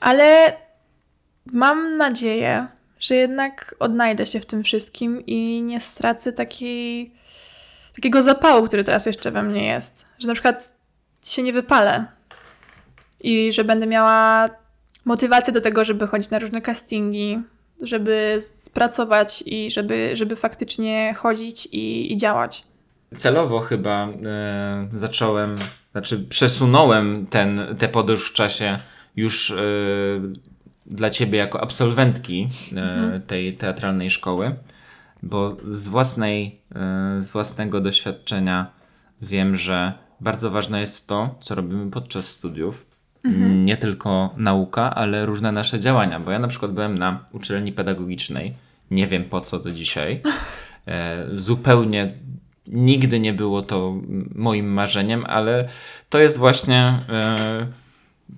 ale mam nadzieję, że jednak odnajdę się w tym wszystkim i nie stracę takiej, takiego zapału, który teraz jeszcze we mnie jest. Że na przykład się nie wypalę i że będę miała motywację do tego, żeby chodzić na różne castingi, żeby pracować i żeby, żeby faktycznie chodzić i, i działać. Celowo chyba e, zacząłem, znaczy przesunąłem ten, tę podróż w czasie już e, dla ciebie jako absolwentki e, mhm. tej teatralnej szkoły, bo z, własnej, e, z własnego doświadczenia wiem, że bardzo ważne jest to, co robimy podczas studiów Mhm. Nie tylko nauka, ale różne nasze działania. Bo ja na przykład byłem na uczelni pedagogicznej, nie wiem po co do dzisiaj. E, zupełnie nigdy nie było to moim marzeniem, ale to jest właśnie e,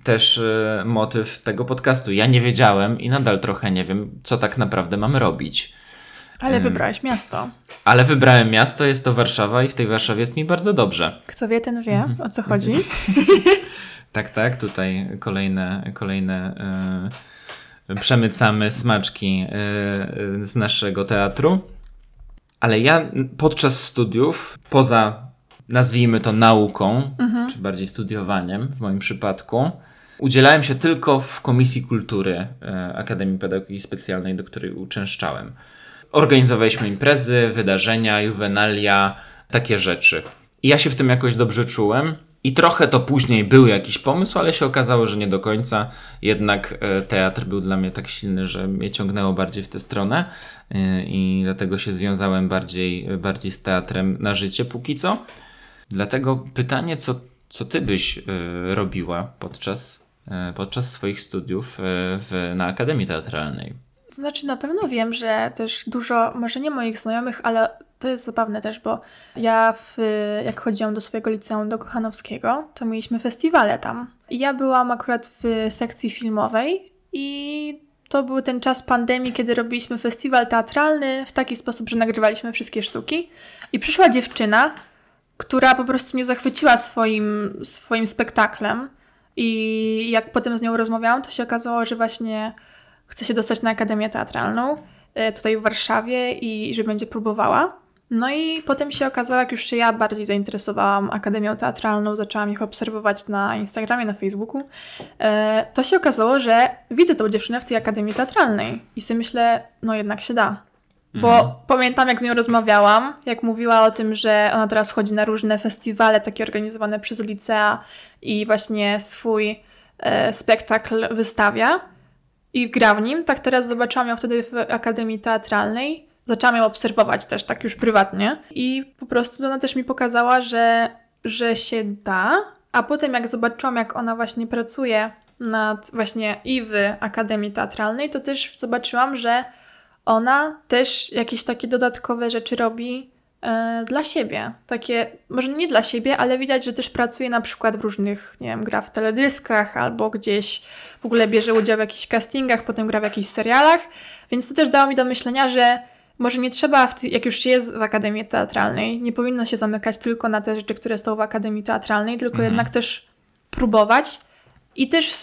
też motyw tego podcastu. Ja nie wiedziałem i nadal trochę nie wiem, co tak naprawdę mam robić. Ale wybrałeś miasto. Ale wybrałem miasto, jest to Warszawa i w tej Warszawie jest mi bardzo dobrze. Kto wie, ten wie, mhm. o co chodzi. Tak, tak, tutaj kolejne, kolejne yy, przemycamy smaczki yy, z naszego teatru. Ale ja podczas studiów, poza nazwijmy to nauką, mhm. czy bardziej studiowaniem w moim przypadku, udzielałem się tylko w Komisji Kultury yy, Akademii Pedagogiki Specjalnej, do której uczęszczałem. Organizowaliśmy imprezy, wydarzenia, juwenalia, takie rzeczy. I ja się w tym jakoś dobrze czułem. I trochę to później był jakiś pomysł, ale się okazało, że nie do końca. Jednak e, teatr był dla mnie tak silny, że mnie ciągnęło bardziej w tę stronę e, i dlatego się związałem bardziej, bardziej z teatrem na życie póki co. Dlatego pytanie, co, co ty byś e, robiła podczas, podczas swoich studiów w, na Akademii Teatralnej? Znaczy, na pewno wiem, że też dużo, może nie moich znajomych, ale to jest zabawne też, bo ja w, jak chodziłam do swojego liceum do Kochanowskiego, to mieliśmy festiwale tam. Ja byłam akurat w sekcji filmowej i to był ten czas pandemii, kiedy robiliśmy festiwal teatralny w taki sposób, że nagrywaliśmy wszystkie sztuki. I przyszła dziewczyna, która po prostu mnie zachwyciła swoim, swoim spektaklem. I jak potem z nią rozmawiałam, to się okazało, że właśnie chce się dostać na Akademię Teatralną e, tutaj w Warszawie i że będzie próbowała. No i potem się okazało, jak już się ja bardziej zainteresowałam Akademią Teatralną, zaczęłam ich obserwować na Instagramie, na Facebooku, e, to się okazało, że widzę tą dziewczynę w tej Akademii Teatralnej i sobie myślę, no jednak się da. Bo mhm. pamiętam, jak z nią rozmawiałam, jak mówiła o tym, że ona teraz chodzi na różne festiwale, takie organizowane przez licea i właśnie swój e, spektakl wystawia i gra w nim. Tak teraz zobaczyłam ją wtedy w Akademii Teatralnej. Zaczęłam ją obserwować też tak już prywatnie. I po prostu ona też mi pokazała, że, że się da, a potem jak zobaczyłam, jak ona właśnie pracuje nad właśnie i w Akademii Teatralnej, to też zobaczyłam, że ona też jakieś takie dodatkowe rzeczy robi dla siebie. Takie, może nie dla siebie, ale widać, że też pracuje na przykład w różnych, nie wiem, gra w teledyskach albo gdzieś w ogóle bierze udział w jakichś castingach, potem gra w jakichś serialach, więc to też dało mi do myślenia, że może nie trzeba, jak już się jest w Akademii Teatralnej, nie powinno się zamykać tylko na te rzeczy, które są w Akademii Teatralnej, tylko mhm. jednak też próbować i też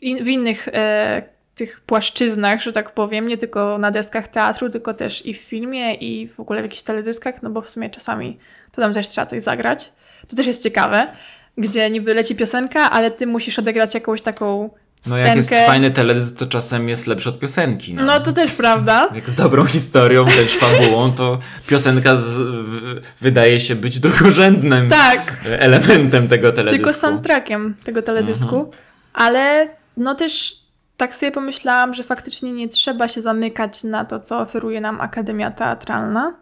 w innych e, tych płaszczyznach, że tak powiem, nie tylko na deskach teatru, tylko też i w filmie, i w ogóle w jakichś teledyskach, no bo w sumie czasami to tam też trzeba coś zagrać. To też jest ciekawe, gdzie niby leci piosenka, ale ty musisz odegrać jakąś taką no jak jest fajny teledysk, to czasem jest lepszy od piosenki. No, no to też prawda. Jak z dobrą historią, wręcz fabułą, to piosenka z, w, wydaje się być drugorzędnym tak. elementem tego teledysku. Tylko soundtrackiem tego teledysku. Mhm. Ale no też tak sobie pomyślałam, że faktycznie nie trzeba się zamykać na to, co oferuje nam Akademia Teatralna.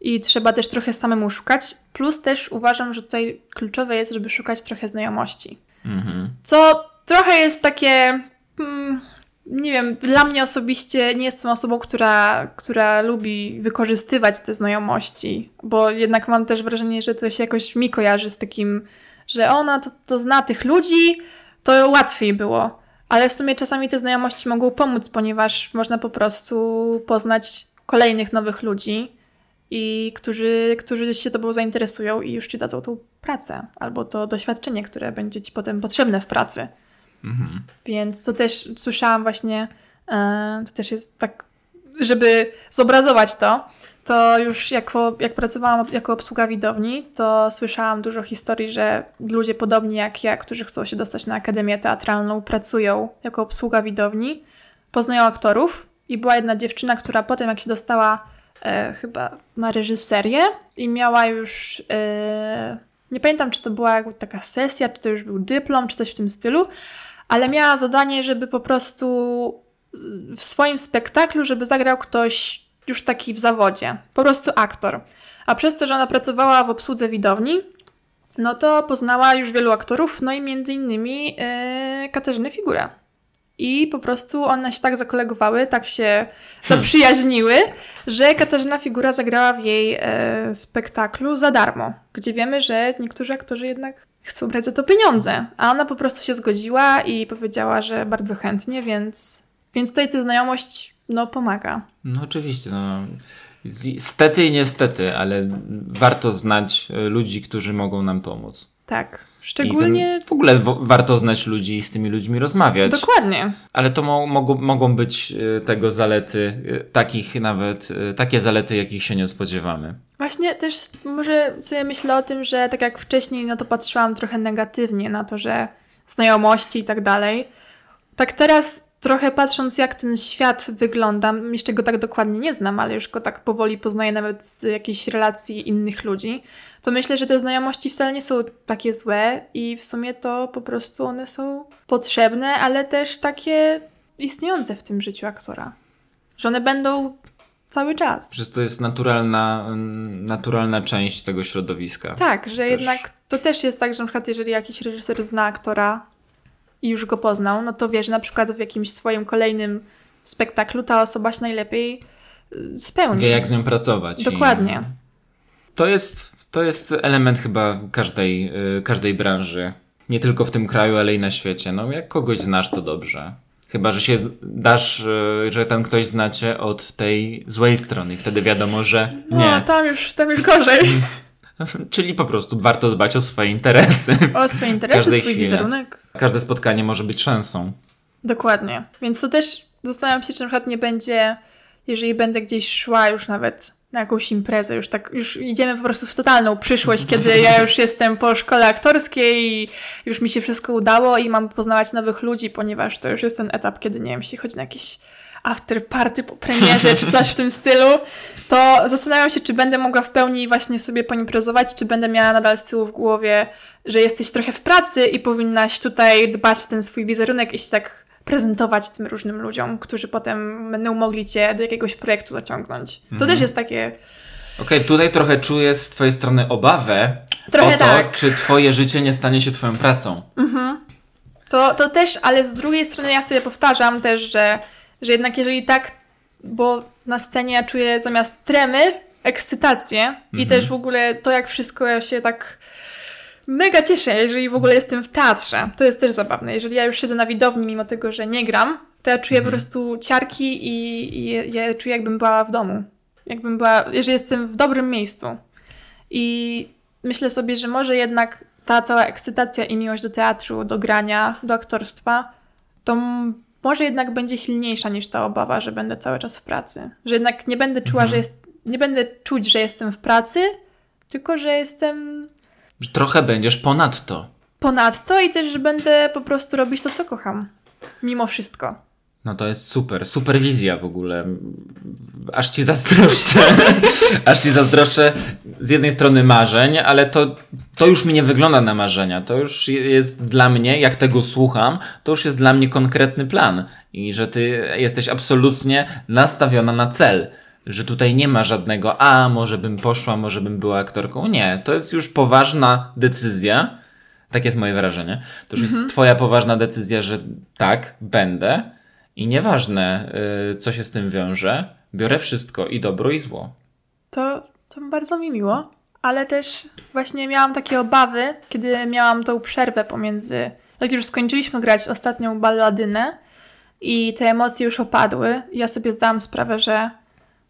I trzeba też trochę samemu szukać. Plus też uważam, że tutaj kluczowe jest, żeby szukać trochę znajomości. Mhm. Co trochę jest takie. Hmm, nie wiem, dla mnie osobiście nie jestem osobą, która, która lubi wykorzystywać te znajomości, bo jednak mam też wrażenie, że coś jakoś mi kojarzy z takim, że ona to, to zna tych ludzi, to łatwiej było. Ale w sumie czasami te znajomości mogą pomóc, ponieważ można po prostu poznać kolejnych nowych ludzi, i którzy, którzy się tobą zainteresują i już ci dadzą tą pracę albo to doświadczenie, które będzie ci potem potrzebne w pracy. Mhm. Więc to też słyszałam właśnie, e, to też jest tak, żeby zobrazować to, to już jako, jak pracowałam jako obsługa widowni, to słyszałam dużo historii, że ludzie podobni jak ja, którzy chcą się dostać na Akademię Teatralną, pracują jako obsługa widowni, poznają aktorów i była jedna dziewczyna, która potem jak się dostała e, chyba na reżyserię i miała już e, nie pamiętam, czy to była taka sesja, czy to już był dyplom, czy coś w tym stylu, ale miała zadanie, żeby po prostu w swoim spektaklu, żeby zagrał ktoś już taki w zawodzie, po prostu aktor. A przez to, że ona pracowała w obsłudze widowni, no to poznała już wielu aktorów, no i między innymi yy, Katarzynę Figurę. I po prostu one się tak zakolegowały, tak się hmm. zaprzyjaźniły, że Katarzyna Figura zagrała w jej e, spektaklu za darmo, gdzie wiemy, że niektórzy aktorzy jednak chcą brać za to pieniądze. A ona po prostu się zgodziła i powiedziała, że bardzo chętnie, więc, więc tutaj ta znajomość no, pomaga. No oczywiście, no. Stety i niestety, ale warto znać e, ludzi, którzy mogą nam pomóc. Tak. Szczególnie. W ogóle warto znać ludzi i z tymi ludźmi rozmawiać. Dokładnie. Ale to mo, mogą, mogą być e, tego zalety, e, takich nawet, takie zalety, jakich się nie spodziewamy. Właśnie też może sobie myślę o tym, że tak jak wcześniej na to patrzyłam trochę negatywnie, na to, że znajomości i tak dalej. Tak teraz trochę patrząc, jak ten świat wygląda, jeszcze go tak dokładnie nie znam, ale już go tak powoli poznaję nawet z jakiejś relacji innych ludzi, to myślę, że te znajomości wcale nie są takie złe i w sumie to po prostu one są potrzebne, ale też takie istniejące w tym życiu aktora. Że one będą cały czas. Że to jest naturalna, naturalna część tego środowiska. Tak, że też. jednak to też jest tak, że na przykład jeżeli jakiś reżyser zna aktora, i już go poznał, no to wiesz, na przykład w jakimś swoim kolejnym spektaklu ta osoba się najlepiej y, spełni. Wie, jak z nią pracować. Dokładnie. To jest, to jest element chyba każdej, y, każdej branży. Nie tylko w tym kraju, ale i na świecie. No, jak kogoś znasz, to dobrze. Chyba, że się dasz, y, że ten ktoś znacie od tej złej strony i wtedy wiadomo, że no, nie. No, tam już, tam już gorzej. Czyli po prostu warto dbać o swoje interesy. O swoje interesy, swój chwili. wizerunek. Każde spotkanie może być szansą. Dokładnie. Więc to też zastanawiam się, czy na przykład nie będzie, jeżeli będę gdzieś szła już nawet na jakąś imprezę, już tak, już idziemy po prostu w totalną przyszłość, kiedy ja już jestem po szkole aktorskiej i już mi się wszystko udało i mam poznawać nowych ludzi, ponieważ to już jest ten etap, kiedy, nie wiem, jeśli chodzi na jakieś after party po premierze, czy coś w tym stylu, to zastanawiam się, czy będę mogła w pełni właśnie sobie poimprezować, czy będę miała nadal z tyłu w głowie, że jesteś trochę w pracy i powinnaś tutaj dbać o ten swój wizerunek i się tak prezentować tym różnym ludziom, którzy potem będą mogli cię do jakiegoś projektu zaciągnąć. To mhm. też jest takie... Okej, okay, tutaj trochę czuję z twojej strony obawę trochę o to, tak. czy twoje życie nie stanie się twoją pracą. Mhm. To, to też, ale z drugiej strony ja sobie powtarzam też, że że jednak jeżeli tak, bo na scenie ja czuję zamiast tremy ekscytację mhm. i też w ogóle to, jak wszystko się tak mega cieszę, jeżeli w ogóle jestem w teatrze. To jest też zabawne. Jeżeli ja już siedzę na widowni, mimo tego, że nie gram, to ja czuję mhm. po prostu ciarki i, i ja czuję, jakbym była w domu. jakbym była, że jestem w dobrym miejscu. I myślę sobie, że może jednak ta cała ekscytacja i miłość do teatru, do grania, do aktorstwa, to może jednak będzie silniejsza niż ta obawa, że będę cały czas w pracy. Że jednak nie będę czuła, mhm. że jest, nie będę czuć, że jestem w pracy, tylko że jestem. Że trochę będziesz ponadto. Ponadto i też, że będę po prostu robić to, co kocham. Mimo wszystko. No to jest super, super wizja w ogóle. Aż ci zazdroszczę. Aż ci zazdroszczę z jednej strony marzeń, ale to, to już mi nie wygląda na marzenia. To już jest dla mnie, jak tego słucham, to już jest dla mnie konkretny plan. I że ty jesteś absolutnie nastawiona na cel. Że tutaj nie ma żadnego, a może bym poszła, może bym była aktorką. Nie, to jest już poważna decyzja. Tak jest moje wrażenie. To już mhm. jest twoja poważna decyzja, że tak, będę i nieważne, y, co się z tym wiąże, biorę wszystko i dobro, i zło. To, to bardzo mi miło, ale też właśnie miałam takie obawy, kiedy miałam tą przerwę pomiędzy. Jak już skończyliśmy grać ostatnią balladynę i te emocje już opadły, ja sobie zdałam sprawę, że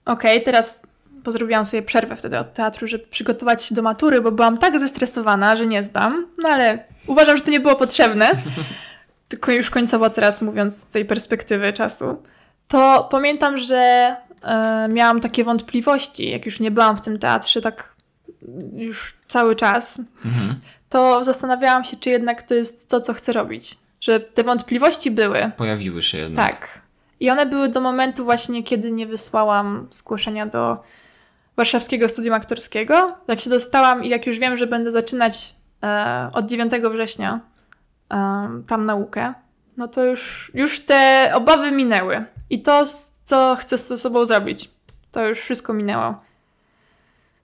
okej, okay, teraz bo zrobiłam sobie przerwę wtedy od teatru, żeby przygotować się do matury, bo byłam tak zestresowana, że nie zdam. No ale uważam, że to nie było potrzebne. tylko już końcowo teraz mówiąc z tej perspektywy czasu, to pamiętam, że e, miałam takie wątpliwości, jak już nie byłam w tym teatrze tak już cały czas, mhm. to zastanawiałam się, czy jednak to jest to, co chcę robić. Że te wątpliwości były. Pojawiły się jednak. Tak. I one były do momentu właśnie, kiedy nie wysłałam zgłoszenia do Warszawskiego Studium Aktorskiego. Jak się dostałam i jak już wiem, że będę zaczynać e, od 9 września tam naukę, no to już, już te obawy minęły. I to, co chcę z sobą zrobić, to już wszystko minęło.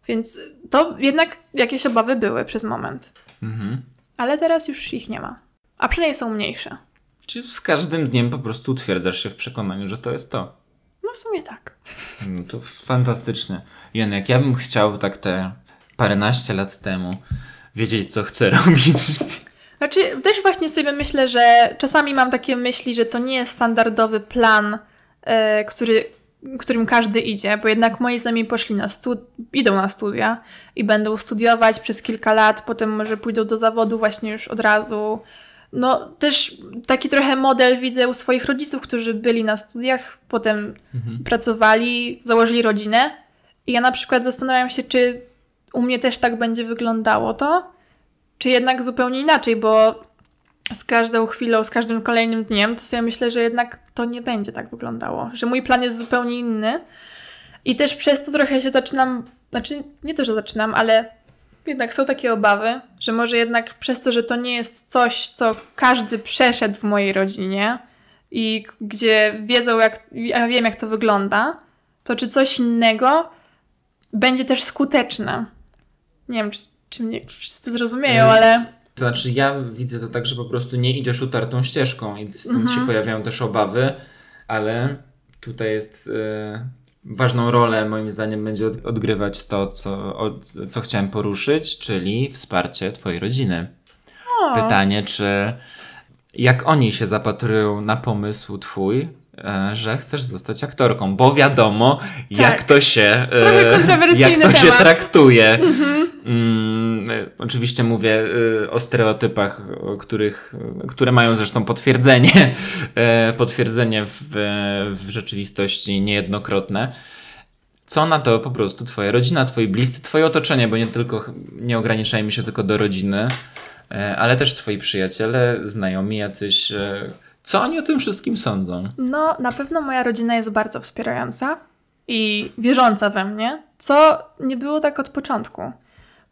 Więc to jednak jakieś obawy były przez moment. Mhm. Ale teraz już ich nie ma. A przynajmniej są mniejsze. Czy z każdym dniem po prostu utwierdzasz się w przekonaniu, że to jest to? No w sumie tak. No to fantastycznie. Janek, ja bym chciał tak te paręnaście lat temu wiedzieć, co chcę robić. Znaczy, też właśnie sobie myślę, że czasami mam takie myśli, że to nie jest standardowy plan, e, który, którym każdy idzie, bo jednak moi znajomi poszli na stud- idą na studia i będą studiować przez kilka lat, potem może pójdą do zawodu właśnie już od razu. No też taki trochę model widzę u swoich rodziców, którzy byli na studiach, potem mhm. pracowali, założyli rodzinę. I ja na przykład zastanawiam się, czy u mnie też tak będzie wyglądało to, czy jednak zupełnie inaczej, bo z każdą chwilą, z każdym kolejnym dniem, to sobie myślę, że jednak to nie będzie tak wyglądało, że mój plan jest zupełnie inny. I też przez to trochę się zaczynam, znaczy nie to, że zaczynam, ale jednak są takie obawy, że może jednak przez to, że to nie jest coś, co każdy przeszedł w mojej rodzinie i gdzie wiedzą, jak, ja wiem, jak to wygląda, to czy coś innego będzie też skuteczne. Nie wiem, czy czy mnie wszyscy zrozumieją, e, ale... To znaczy ja widzę to tak, że po prostu nie idziesz utartą ścieżką i stąd mhm. się pojawiają też obawy, ale tutaj jest... E, ważną rolę moim zdaniem będzie odgrywać to, co, co chciałem poruszyć, czyli wsparcie twojej rodziny. O. Pytanie, czy jak oni się zapatrują na pomysł twój, e, że chcesz zostać aktorką, bo wiadomo, tak. jak to się, jak to się traktuje. Mhm. Mm, oczywiście mówię y, o stereotypach, o których, które mają zresztą potwierdzenie, e, potwierdzenie w, w rzeczywistości niejednokrotne. Co na to po prostu twoja rodzina, twoi bliscy, twoje otoczenie, bo nie tylko, nie ograniczajmy się tylko do rodziny, e, ale też twoi przyjaciele, znajomi jacyś. E, co oni o tym wszystkim sądzą? No, na pewno moja rodzina jest bardzo wspierająca i wierząca we mnie, co nie było tak od początku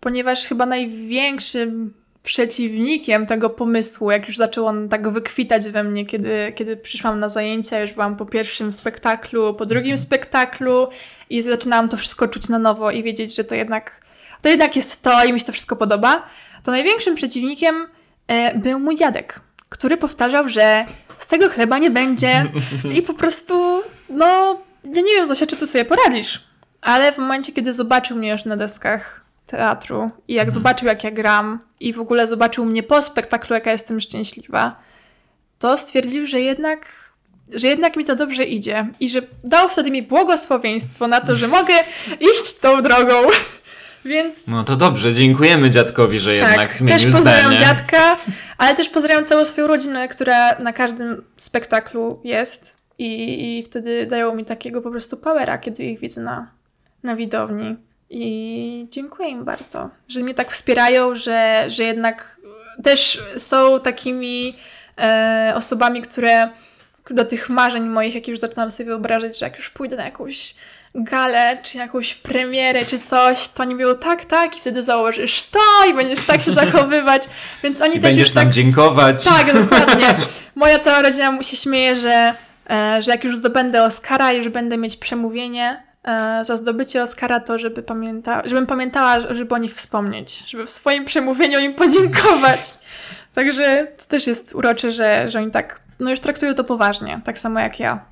ponieważ chyba największym przeciwnikiem tego pomysłu, jak już zaczął on tak wykwitać we mnie, kiedy, kiedy przyszłam na zajęcia, już byłam po pierwszym spektaklu, po drugim mhm. spektaklu i zaczynałam to wszystko czuć na nowo i wiedzieć, że to jednak, to jednak jest to i mi się to wszystko podoba, to największym przeciwnikiem e, był mój dziadek, który powtarzał, że z tego chleba nie będzie i po prostu, no, ja nie wiem Zosia, czy ty sobie poradzisz, ale w momencie, kiedy zobaczył mnie już na deskach teatru i jak mhm. zobaczył, jak ja gram i w ogóle zobaczył mnie po spektaklu, jaka jestem szczęśliwa, to stwierdził, że jednak że jednak mi to dobrze idzie i że dał wtedy mi błogosławieństwo na to, że mogę iść tą drogą. Więc. No to dobrze, dziękujemy dziadkowi, że tak, jednak zmienił też pozdrawiam zdanie. dziadka, ale też pozdrawiam całą swoją rodzinę, która na każdym spektaklu jest. I, I wtedy dają mi takiego po prostu powera, kiedy ich widzę na, na widowni. I dziękuję im bardzo, że mnie tak wspierają, że, że jednak też są takimi e, osobami, które do tych marzeń moich, jak już zaczynam sobie wyobrażać, że jak już pójdę na jakąś galę, czy jakąś premierę, czy coś, to oni mówią tak, tak i wtedy założysz to i będziesz tak się zachowywać, więc oni I też będziesz już nam tak... dziękować. Tak, dokładnie. Moja cała rodzina się śmieje, że, e, że jak już zdobędę Oscara, już będę mieć przemówienie za zdobycie Oscara, to żeby pamięta... żebym pamiętała, żeby o nich wspomnieć, żeby w swoim przemówieniu im podziękować. Także to też jest urocze, że, że oni tak, no już traktują to poważnie, tak samo jak ja.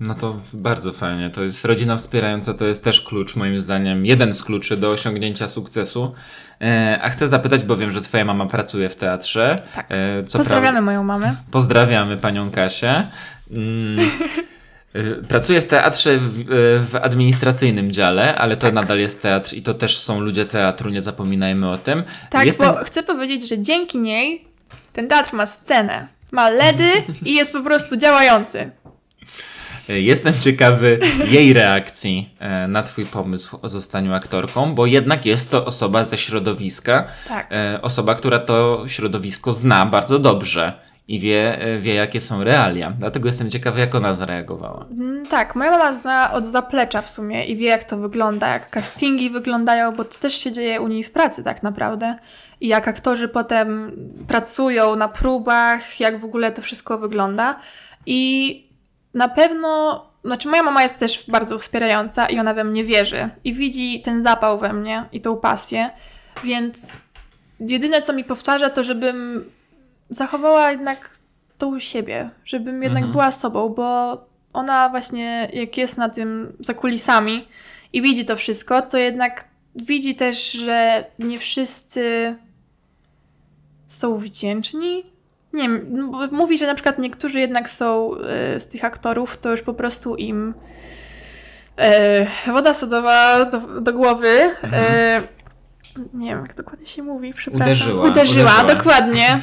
No to bardzo fajnie. To jest rodzina wspierająca, to jest też klucz, moim zdaniem, jeden z kluczy do osiągnięcia sukcesu. E, a chcę zapytać, bo wiem, że Twoja mama pracuje w teatrze. Tak. E, Pozdrawiamy moją mamę. Pozdrawiamy panią Kasię. Mm. E, pracuję w teatrze w, w, administracyjnym dziale, ale to tak. nadal jest teatr i to też są ludzie teatru, nie zapominajmy o tym. Tak, Jestem... bo chcę powiedzieć, że dzięki niej ten teatr ma scenę, ma LEDy i jest po prostu działający. Jestem ciekawy jej reakcji na Twój pomysł o zostaniu aktorką, bo jednak jest to osoba ze środowiska, tak. Osoba, która to środowisko zna bardzo dobrze i wie, e, wie, jakie są realia. Dlatego jestem ciekawy, jak ona zareagowała. Mm, tak, moja mama zna od zaplecza w sumie i wie, jak to wygląda, jak castingi wyglądają, bo to też się dzieje u niej w pracy tak naprawdę. I jak aktorzy potem pracują na próbach, jak w ogóle to wszystko wygląda. I na pewno, znaczy moja mama jest też bardzo wspierająca i ona we mnie wierzy i widzi ten zapał we mnie i tą pasję, więc jedyne co mi powtarza to, żebym zachowała jednak tą siebie, żebym jednak mhm. była sobą, bo ona właśnie jak jest na tym za kulisami i widzi to wszystko, to jednak widzi też, że nie wszyscy są wdzięczni nie wiem, mówi, że na przykład niektórzy jednak są y, z tych aktorów, to już po prostu im y, woda sodowa do, do głowy. Mhm. Y, nie wiem, jak dokładnie się mówi, przepraszam. Uderzyła. Uderzyła, uderzyła. dokładnie.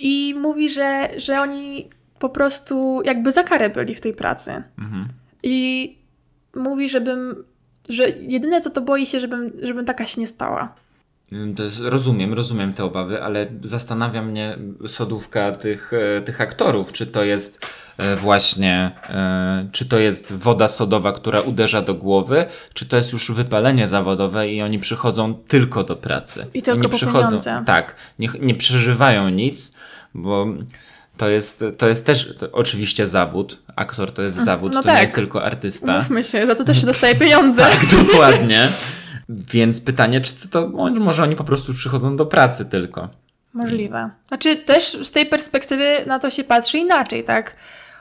I mówi, że, że oni po prostu jakby za karę byli w tej pracy. Mhm. I mówi, żebym, że jedyne co to boi się, żebym, żebym taka się nie stała. Jest, rozumiem, rozumiem te obawy, ale zastanawia mnie sodówka tych, e, tych aktorów. Czy to jest właśnie, e, czy to jest woda sodowa, która uderza do głowy, czy to jest już wypalenie zawodowe i oni przychodzą tylko do pracy. I tylko I nie przychodzą. Pieniądze. Tak, nie, nie przeżywają nic, bo to jest, to jest też to oczywiście zawód. Aktor to jest zawód, no to tak. nie jest tylko artysta. Mówmy się, za to też się dostaje pieniądze. tak, dokładnie. Więc pytanie, czy to, to może oni po prostu przychodzą do pracy tylko. Możliwe. Znaczy też z tej perspektywy na to się patrzy inaczej, tak?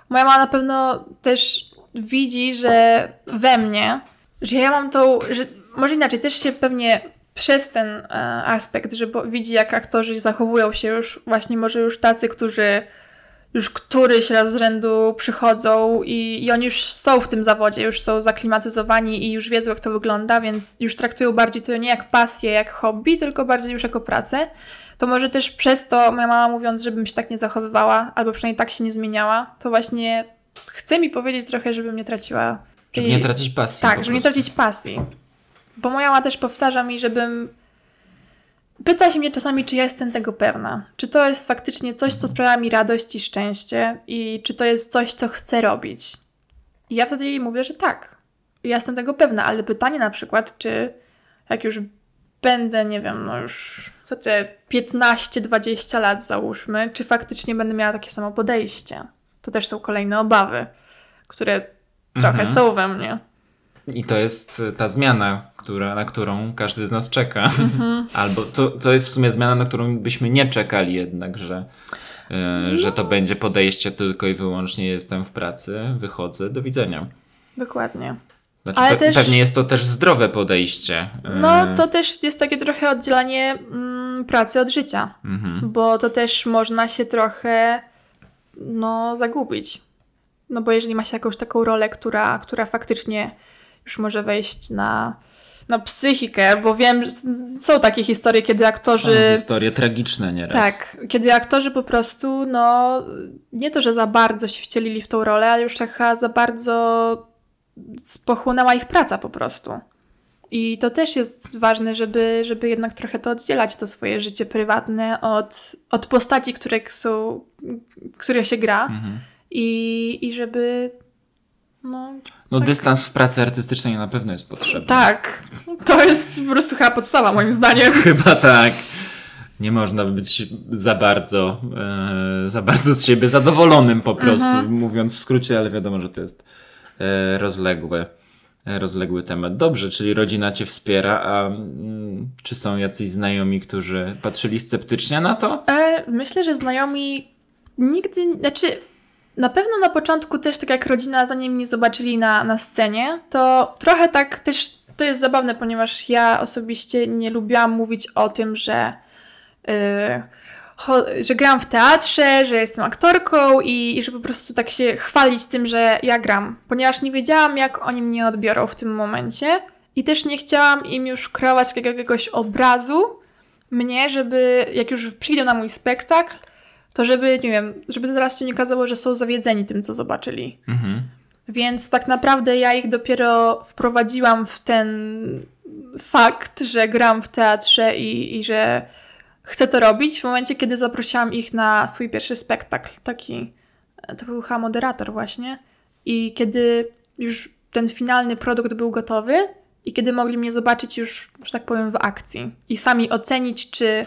Moja mama na pewno też widzi, że we mnie, że ja mam tą, że może inaczej, też się pewnie przez ten e, aspekt, że widzi jak aktorzy zachowują się już, właśnie może już tacy, którzy już któryś raz z rzędu przychodzą i, i oni już są w tym zawodzie, już są zaklimatyzowani i już wiedzą, jak to wygląda, więc już traktują bardziej to nie jak pasję, jak hobby, tylko bardziej już jako pracę. To może też przez to moja mama mówiąc, żebym się tak nie zachowywała, albo przynajmniej tak się nie zmieniała, to właśnie chce mi powiedzieć trochę, żebym nie traciła. Tej... Żeby nie tracić pasji. Tak, żeby nie tracić pasji. Bo moja mama też powtarza mi, żebym Pyta się mnie czasami, czy ja jestem tego pewna. Czy to jest faktycznie coś, co sprawia mi radość i szczęście, i czy to jest coś, co chcę robić. I ja wtedy jej mówię, że tak. Ja jestem tego pewna, ale pytanie na przykład, czy jak już będę, nie wiem, no już za te 15-20 lat załóżmy, czy faktycznie będę miała takie samo podejście. To też są kolejne obawy, które trochę mhm. są we mnie. I to jest ta zmiana, która, na którą każdy z nas czeka. Mhm. Albo to, to jest w sumie zmiana, na którą byśmy nie czekali jednak, że, yy, że to będzie podejście tylko i wyłącznie jestem w pracy, wychodzę, do widzenia. Dokładnie. Znaczy, Ale pe też, pewnie jest to też zdrowe podejście. No, to też jest takie trochę oddzielanie pracy od życia, mhm. bo to też można się trochę no, zagubić. No bo jeżeli ma się jakąś taką rolę, która, która faktycznie już może wejść na, na psychikę, bo wiem, są takie historie, kiedy aktorzy... Są historie tragiczne nieraz. Tak, kiedy aktorzy po prostu, no, nie to, że za bardzo się wcielili w tą rolę, ale już taka za bardzo pochłonęła ich praca po prostu. I to też jest ważne, żeby, żeby jednak trochę to oddzielać, to swoje życie prywatne od, od postaci, które są, które się gra. Mhm. I, I żeby no, no tak. dystans w pracy artystycznej na pewno jest potrzebny. Tak, to jest po prostu chyba podstawa moim zdaniem. Chyba tak. Nie można być za bardzo, e, za bardzo z siebie zadowolonym po prostu, mhm. mówiąc w skrócie, ale wiadomo, że to jest e, rozległe, rozległy temat. Dobrze, czyli rodzina cię wspiera, a mm, czy są jacyś znajomi, którzy patrzyli sceptycznie na to? E, myślę, że znajomi nigdy, znaczy na pewno na początku też, tak jak rodzina, zanim mnie zobaczyli na, na scenie, to trochę tak też to jest zabawne, ponieważ ja osobiście nie lubiłam mówić o tym, że, yy, że gram w teatrze, że jestem aktorką i, i że po prostu tak się chwalić tym, że ja gram, ponieważ nie wiedziałam, jak oni mnie odbiorą w tym momencie i też nie chciałam im już kreować jakiegoś obrazu mnie, żeby jak już przyjdą na mój spektakl, to żeby, nie wiem, żeby teraz się nie kazało, że są zawiedzeni tym, co zobaczyli. Mhm. Więc tak naprawdę ja ich dopiero wprowadziłam w ten fakt, że gram w teatrze i, i że chcę to robić w momencie, kiedy zaprosiłam ich na swój pierwszy spektakl. Taki, to był chyba moderator właśnie. I kiedy już ten finalny produkt był gotowy i kiedy mogli mnie zobaczyć już, że tak powiem, w akcji i sami ocenić, czy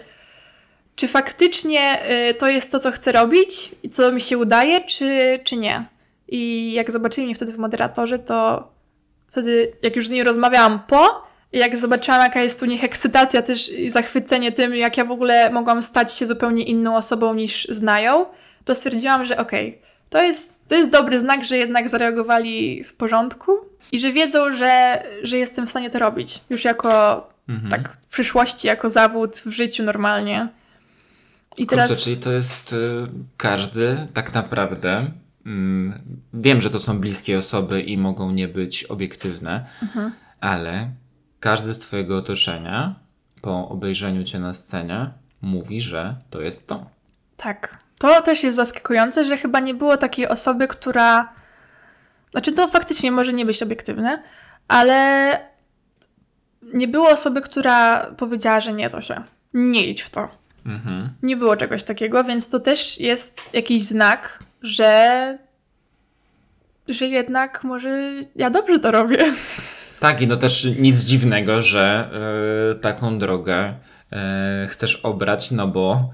czy faktycznie y, to jest to, co chcę robić i co mi się udaje, czy, czy nie. I jak zobaczyli mnie wtedy w moderatorze, to wtedy, jak już z niej rozmawiałam po, jak zobaczyłam, jaka jest u nich ekscytacja też i zachwycenie tym, jak ja w ogóle mogłam stać się zupełnie inną osobą niż znają, to stwierdziłam, że okej, okay, to, jest, to jest dobry znak, że jednak zareagowali w porządku i że wiedzą, że, że jestem w stanie to robić. Już jako mhm. tak w przyszłości, jako zawód w życiu normalnie. I teraz... Kurczę, czyli to jest y, każdy tak naprawdę. Mm, wiem, że to są bliskie osoby i mogą nie być obiektywne, mhm. ale każdy z Twojego otoczenia po obejrzeniu Cię na scenie mówi, że to jest to. Tak. To też jest zaskakujące, że chyba nie było takiej osoby, która. Znaczy, to faktycznie może nie być obiektywne, ale nie było osoby, która powiedziała, że nie, Zosia, nie idź w to. Mhm. Nie było czegoś takiego, więc to też jest jakiś znak, że, że jednak może ja dobrze to robię. Tak, i no też nic dziwnego, że y, taką drogę y, chcesz obrać, no bo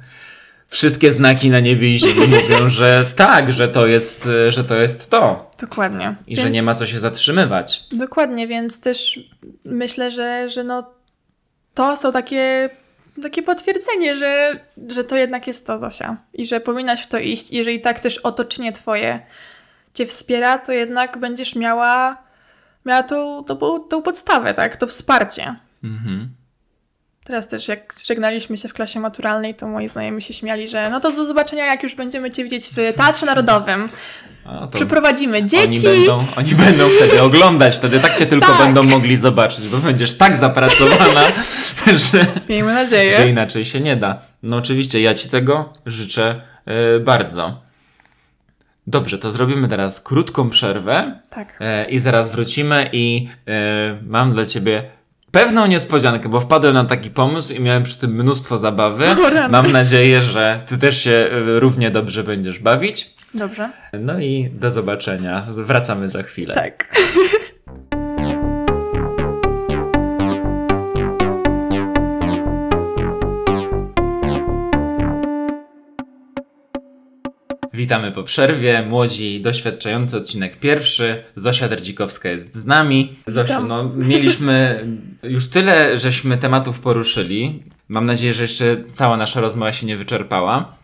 wszystkie znaki na niebie i ziemi mówią, że tak, że to jest, e, że to jest to. Dokładnie. I więc, że nie ma co się zatrzymywać. Dokładnie, więc też myślę, że, że no, to są takie takie potwierdzenie, że, że to jednak jest to, Zosia. I że powinnaś w to iść. Jeżeli tak też otoczenie twoje cię wspiera, to jednak będziesz miała, miała tą, tą, tą podstawę, tak? To wsparcie. Mhm. Teraz też jak żegnaliśmy się w klasie maturalnej, to moi znajomi się śmiali, że no to do zobaczenia, jak już będziemy Cię widzieć w Teatrze Narodowym. Przyprowadzimy dzieci. Oni będą, oni będą wtedy oglądać, wtedy tak Cię tylko tak. będą mogli zobaczyć, bo będziesz tak zapracowana, że, Miejmy nadzieję. że inaczej się nie da. No oczywiście, ja Ci tego życzę yy, bardzo. Dobrze, to zrobimy teraz krótką przerwę. Tak. Yy, I zaraz wrócimy i yy, mam dla Ciebie pewną niespodziankę, bo wpadłem na taki pomysł i miałem przy tym mnóstwo zabawy. Mam nadzieję, że ty też się e, równie dobrze będziesz bawić. Dobrze. No i do zobaczenia. Wracamy za chwilę. Tak. Witamy po przerwie. Młodzi, doświadczający odcinek pierwszy. Zosia Derdzikowska jest z nami. Zosiu, no, mieliśmy już tyle, żeśmy tematów poruszyli. Mam nadzieję, że jeszcze cała nasza rozmowa się nie wyczerpała.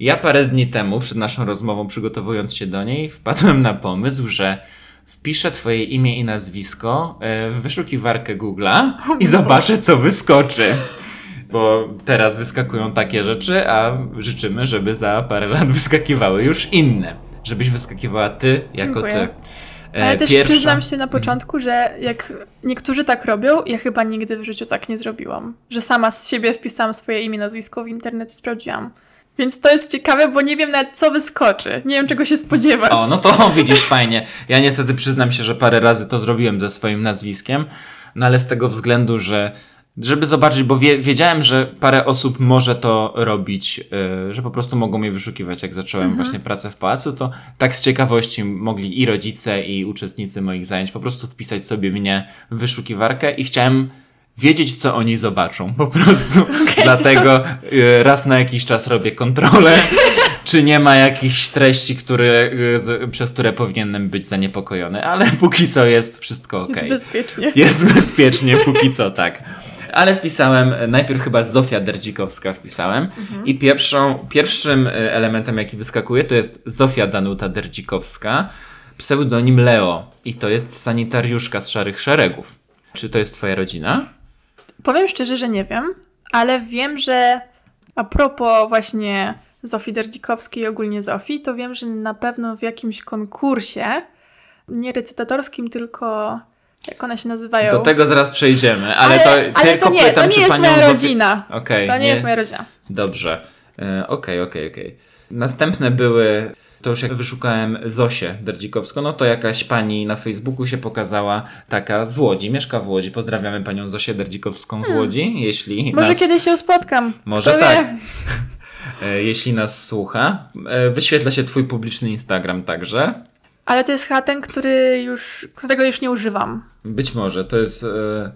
Ja parę dni temu, przed naszą rozmową, przygotowując się do niej, wpadłem na pomysł, że wpiszę Twoje imię i nazwisko e, w wyszukiwarkę Google'a i zobaczę, co wyskoczy. Bo teraz wyskakują takie rzeczy, a życzymy, żeby za parę lat wyskakiwały już inne. Żebyś wyskakiwała ty jako Dziękuję. ty. E, Ale też pierwsza- przyznam się na początku, że jak niektórzy tak robią, ja chyba nigdy w życiu tak nie zrobiłam. Że sama z siebie wpisałam swoje imię, nazwisko w internet i sprawdziłam. Więc to jest ciekawe, bo nie wiem nawet co wyskoczy. Nie wiem czego się spodziewać. O, no to widzisz, fajnie. Ja niestety przyznam się, że parę razy to zrobiłem ze swoim nazwiskiem, no ale z tego względu, że żeby zobaczyć, bo wie, wiedziałem, że parę osób może to robić, yy, że po prostu mogą mnie wyszukiwać, jak zacząłem właśnie pracę w pałacu, to tak z ciekawości mogli i rodzice, i uczestnicy moich zajęć po prostu wpisać sobie mnie w wyszukiwarkę i chciałem wiedzieć, co oni zobaczą. Po prostu. Dlatego y, raz na jakiś czas robię kontrolę, czy nie ma jakichś treści, które, y, przez które powinienem być zaniepokojony. Ale póki co jest wszystko ok. Jest bezpiecznie. Jest bezpiecznie, póki co tak. Ale wpisałem, najpierw chyba Zofia Derdzikowska wpisałem Mhm. i pierwszą, pierwszym e, elementem, jaki wyskakuje, to jest Zofia Danuta Derdzikowska, pseudonim Leo i to jest sanitariuszka z Szarych Szeregów. Czy to jest twoja rodzina? Powiem szczerze, że nie wiem, ale wiem, że a propos właśnie Zofii Derdzikowskiej i ogólnie Zofii, to wiem, że na pewno w jakimś konkursie, nie recytatorskim, tylko jak one się nazywają? Do tego zaraz przejdziemy, ale, ale, to ale tylko to nie, pytam, to nie jest panią moja rodzina. Okej, To nie, jest moja rodzina. Dobrze. E, Okej, okej, okej. Następne były, to już jak wyszukałem Zosię Derdzikowską, no to jakaś pani na Facebooku się pokazała, taka z Łodzi, mieszka w Łodzi. Pozdrawiamy panią Zosię Derdzikowską z Łodzi, jeśli Hmm. Może nas, kiedyś się spotkam. Może Kto tak. Wie? e, jeśli nas słucha. E, Wyświetla się twój publiczny Instagram także. Ale to jest chyba ten, który już, którego już nie używam. Być może, to jest e,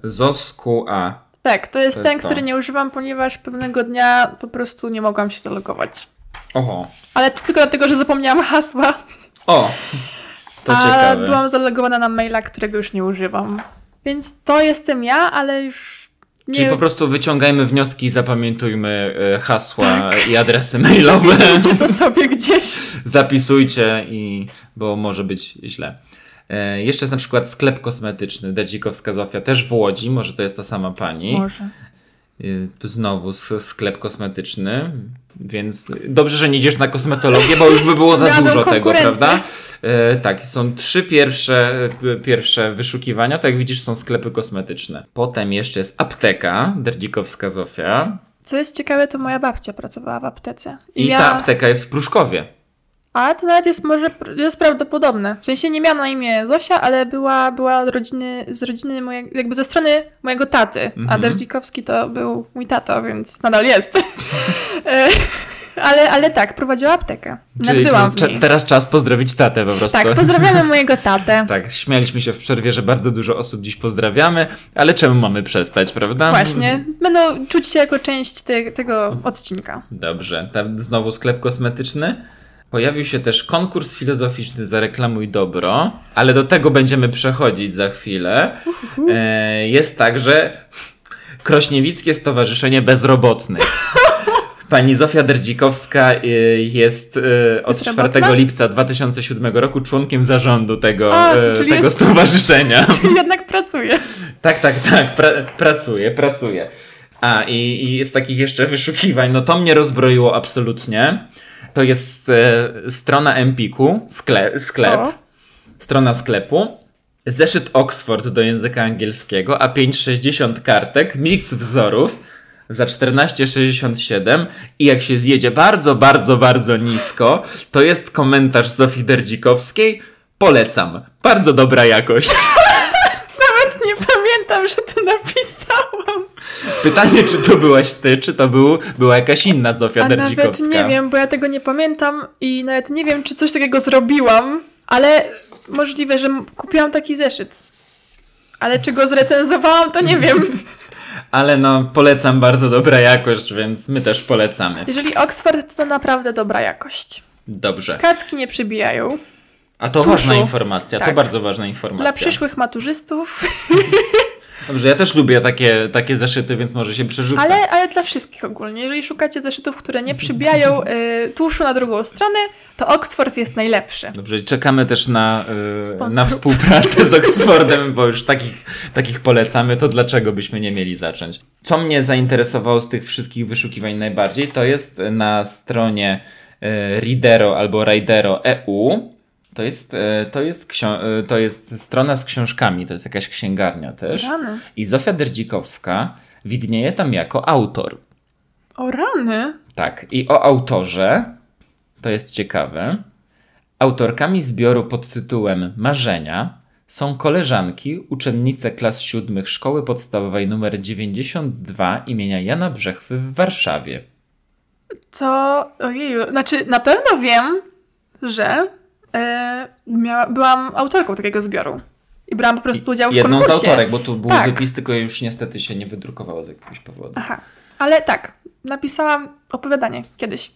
Zosku A. Tak, to jest To ten, jest to. który nie używam, ponieważ pewnego dnia po prostu nie mogłam się zalogować. Oho. Ale tylko dlatego, że zapomniałam hasła. O! To a ciekawe. byłam zalogowana na maila, którego już nie używam. Więc to jestem ja, ale już nie... Czyli po prostu wyciągajmy wnioski i zapamiętujmy e, hasła Tak. i adresy mailowe. Zapisujcie to sobie gdzieś. Zapisujcie, i, bo może być źle. E, jeszcze jest na przykład sklep kosmetyczny Derdzikowska Zofia, też w Łodzi, może to jest ta sama pani. Może. E, znowu sklep kosmetyczny, więc dobrze, że nie idziesz na kosmetologię, bo już by było za dużo tego, prawda? E, tak, są trzy pierwsze, pierwsze wyszukiwania, tak jak widzisz są sklepy kosmetyczne. Potem jeszcze jest apteka Derdzikowska Zofia Co jest ciekawe, to moja babcia pracowała w aptece. i ja... ta apteka jest w Pruszkowie. A to nawet jest może jest prawdopodobne. W sensie nie miała na imię Zosia, ale była, była rodziny, z rodziny mojego, jakby ze strony mojego taty. A Mhm. Derdzikowski to był mój tato, więc nadal jest. E, ale, ale tak, prowadziła aptekę. Czyli byłam teraz czas pozdrowić tatę po prostu. Tak, pozdrawiamy mojego tatę. Tak, śmialiśmy się w przerwie, że bardzo dużo osób dziś pozdrawiamy, ale czemu mamy przestać, prawda? Właśnie. Będą czuć się jako część te, tego odcinka. Dobrze, tam znowu sklep kosmetyczny. Pojawił się też konkurs filozoficzny Zareklamuj Dobro, ale do tego będziemy przechodzić za chwilę. E, jest także Krośniewickie Stowarzyszenie Bezrobotnych. Pani Zofia Derdzikowska y, jest y, od Bezrobotna? 4 lipca 2007 roku członkiem zarządu tego, A, czyli tego jest- stowarzyszenia. Czyli jednak pracuje. Tak, tak, tak, pra, pracuję, pracuję. A, i, i jest takich jeszcze wyszukiwań, no to mnie rozbroiło absolutnie. To jest e, strona Empiku, sklep, sklep. O. strona sklepu, zeszyt Oxford do języka angielskiego, A560 kartek, miks wzorów za 14,67 i jak się zjedzie bardzo, bardzo, bardzo nisko, to jest komentarz Zofii Derdzikowskiej, polecam, bardzo dobra jakość. Nawet nie pamiętam, że to napisałam. Pytanie, czy to byłaś ty, czy to był, była jakaś inna Zofia A nawet nie wiem, bo ja tego nie pamiętam i nawet nie wiem, czy coś takiego zrobiłam, ale możliwe, że kupiłam taki zeszyt. Ale czy go zrecenzowałam, to nie wiem. Ale no, polecam, bardzo dobra jakość, więc my też polecamy. Jeżeli Oxford, to naprawdę dobra jakość. Dobrze. Kartki nie przybijają. A to Tuszu. ważna informacja, to Tak. bardzo ważna informacja. Dla przyszłych maturzystów Dobrze, ja też lubię takie, takie zeszyty, więc może się przerzucę. Ale, ale dla wszystkich ogólnie. Jeżeli szukacie zeszytów, które nie przybijają y, tuszu na drugą stronę, to Oxford jest najlepszy. Dobrze, czekamy też na, y, na współpracę z Oxfordem, bo już takich, takich polecamy, to dlaczego byśmy nie mieli zacząć? Co mnie zainteresowało z tych wszystkich wyszukiwań najbardziej, to jest na stronie y, Readero albo Raidero EU to jest, e, to, jest e, to jest strona z książkami, to jest jakaś księgarnia też. Rany. I Zofia Derdzikowska widnieje tam jako autor. O rany? Tak. I o autorze, to jest ciekawe, autorkami zbioru pod tytułem Marzenia są koleżanki, uczennice klas siódmych Szkoły Podstawowej nr 92 imienia Jana Brzechwy w Warszawie. Co? Ojeju, znaczy na pewno wiem, że miała, byłam autorką takiego zbioru. I brałam po prostu udział w Jedną konkursie. Jedną z autorek, bo tu był tak. wypis, tylko już niestety się nie wydrukowało z jakiegoś powodu. Aha. Ale tak, napisałam opowiadanie kiedyś.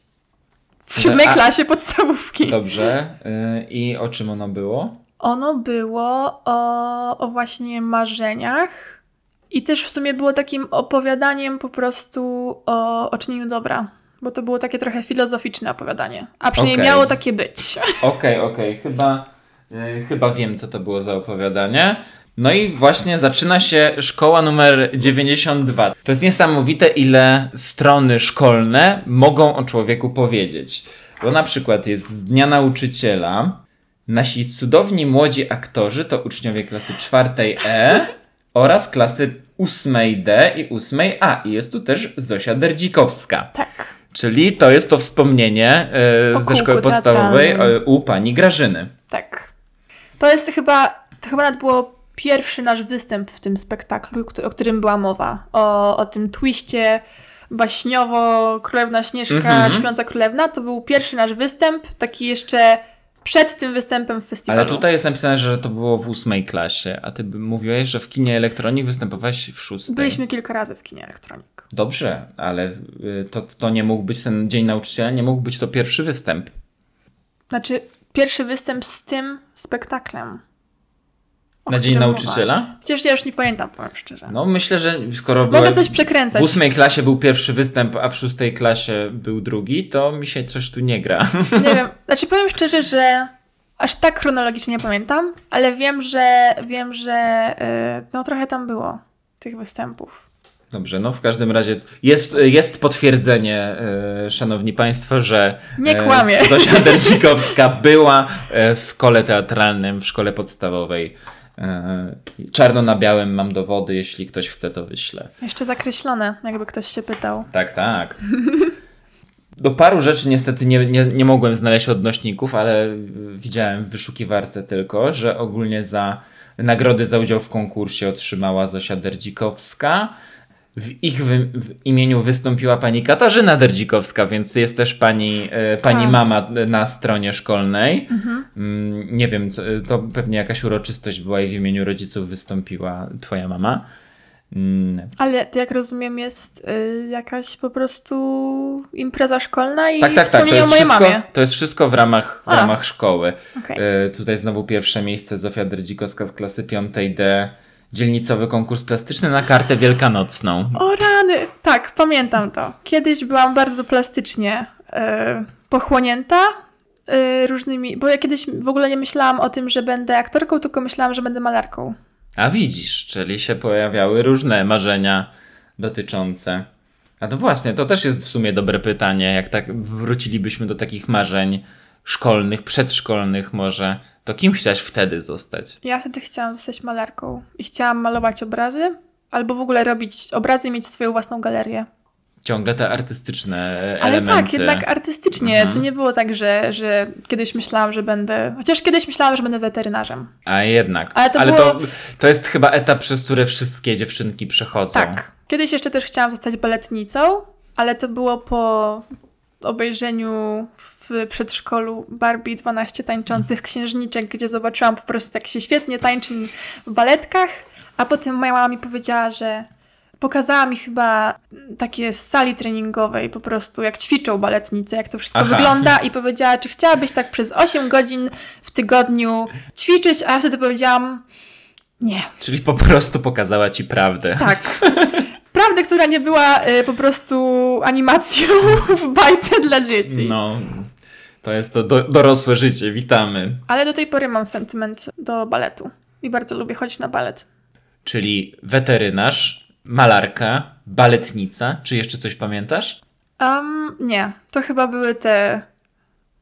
W siódmej klasie podstawówki. Dobrze. Yy, I o czym ono było? Ono było o, o właśnie marzeniach. I też w sumie było takim opowiadaniem po prostu o, o czynieniu dobra bo to było takie trochę filozoficzne opowiadanie. A przynajmniej okay. miało takie być. Okej, okay, okej. Okay. Chyba, yy, chyba wiem, co to było za opowiadanie. No i właśnie zaczyna się szkoła numer 92. To jest niesamowite, ile strony szkolne mogą o człowieku powiedzieć. Bo na przykład jest z Dnia Nauczyciela. Nasi cudowni młodzi aktorzy to uczniowie klasy 4 E oraz klasy 8D i 8A. I jest tu też Zosia Derdzikowska. Tak. Czyli to jest to wspomnienie e, ze szkoły podstawowej e, u pani Grażyny. Tak. To jest chyba, to chyba nawet było pierwszy nasz występ w tym spektaklu, o którym była mowa. O, o tym twiście baśniowo Królewna Śnieżka, mm -hmm. Śpiąca Królewna. To był pierwszy nasz występ, taki jeszcze przed tym występem w festiwalu. Ale tutaj jest napisane, że to było w ósmej klasie, a ty mówiłeś, że w kinie elektronik występowałeś w szóstej. Byliśmy kilka razy w kinie elektronik. Dobrze, ale y, to, to nie mógł być ten Dzień Nauczyciela, nie mógł być to pierwszy występ. Znaczy, pierwszy występ z tym spektaklem. Na Dzień Nauczyciela? Mowa. Chociaż ja już nie pamiętam, powiem szczerze. No myślę, że skoro Mogę coś przekręcać. w ósmej klasie był pierwszy występ, a w szóstej klasie był drugi, to mi się coś tu nie gra. Nie wiem. Znaczy powiem szczerze, że aż tak chronologicznie nie pamiętam, ale wiem, że wiem, że yy, no trochę tam było tych występów. Dobrze, no w każdym razie jest, jest potwierdzenie, e, szanowni państwo, że nie kłamie. E, Zosia Dercikowska była e, w kole teatralnym w szkole podstawowej czarno na białym mam dowody, jeśli ktoś chce, to wyślę. Jeszcze zakreślone, jakby ktoś się pytał. Tak, tak. Do paru rzeczy niestety nie, nie, nie mogłem znaleźć odnośników, ale widziałem w wyszukiwarce tylko, że ogólnie za nagrody za udział w konkursie otrzymała Zosia Derdzikowska. W ich wy, w imieniu wystąpiła pani Katarzyna Derdzikowska, więc jest też pani, e, pani tak. mama na stronie szkolnej. Mhm. Mm, nie wiem, co, to pewnie jakaś uroczystość była i w imieniu rodziców wystąpiła twoja mama. Mm. Ale jak rozumiem jest y, jakaś po prostu impreza szkolna i tak, tak, tak. To jest, wszystko, mamie. to jest wszystko w ramach, w ramach szkoły. Okay. Y, tutaj znowu pierwsze miejsce Zofia Derdzikowska z klasy 5D dzielnicowy konkurs plastyczny na kartę wielkanocną. O rany! Tak, pamiętam to. Kiedyś byłam bardzo plastycznie yy, pochłonięta yy, różnymi, bo ja kiedyś w ogóle nie myślałam o tym, że będę aktorką, tylko myślałam, że będę malarką. A widzisz, czyli się pojawiały różne marzenia dotyczące. A to właśnie, to też jest w sumie dobre pytanie, jak tak wrócilibyśmy do takich marzeń szkolnych, przedszkolnych może, to kim chciałaś wtedy zostać? Ja wtedy chciałam zostać malarką i chciałam malować obrazy, albo w ogóle robić obrazy i mieć swoją własną galerię. Ciągle te artystyczne elementy. Ale tak, jednak artystycznie. Mhm. To nie było tak, że, że kiedyś myślałam, że będę. Chociaż kiedyś myślałam, że będę weterynarzem. A jednak. Ale to, Ale było... to, to jest chyba etap, przez który wszystkie dziewczynki przechodzą. Tak. Kiedyś jeszcze też chciałam zostać baletnicą, ale to było po obejrzeniu w przedszkolu Barbie 12 tańczących księżniczek, gdzie zobaczyłam po prostu jak się świetnie tańczy w baletkach, a potem moja mama mi powiedziała, że pokazała mi chyba takie z sali treningowej po prostu, jak ćwiczą baletnice, jak to wszystko Aha. wygląda i powiedziała, czy chciałabyś tak przez 8 godzin w tygodniu ćwiczyć, a ja wtedy powiedziałam Nie. Czyli po prostu pokazała ci prawdę. Tak. Prawdę, która nie była y, po prostu animacją w bajce dla dzieci. No, to jest to do, dorosłe życie. Witamy. Ale do tej pory mam sentyment do baletu. I bardzo lubię chodzić na balet. Czyli weterynarz, malarka, baletnica. Czy jeszcze coś pamiętasz? Um, nie, to chyba były te.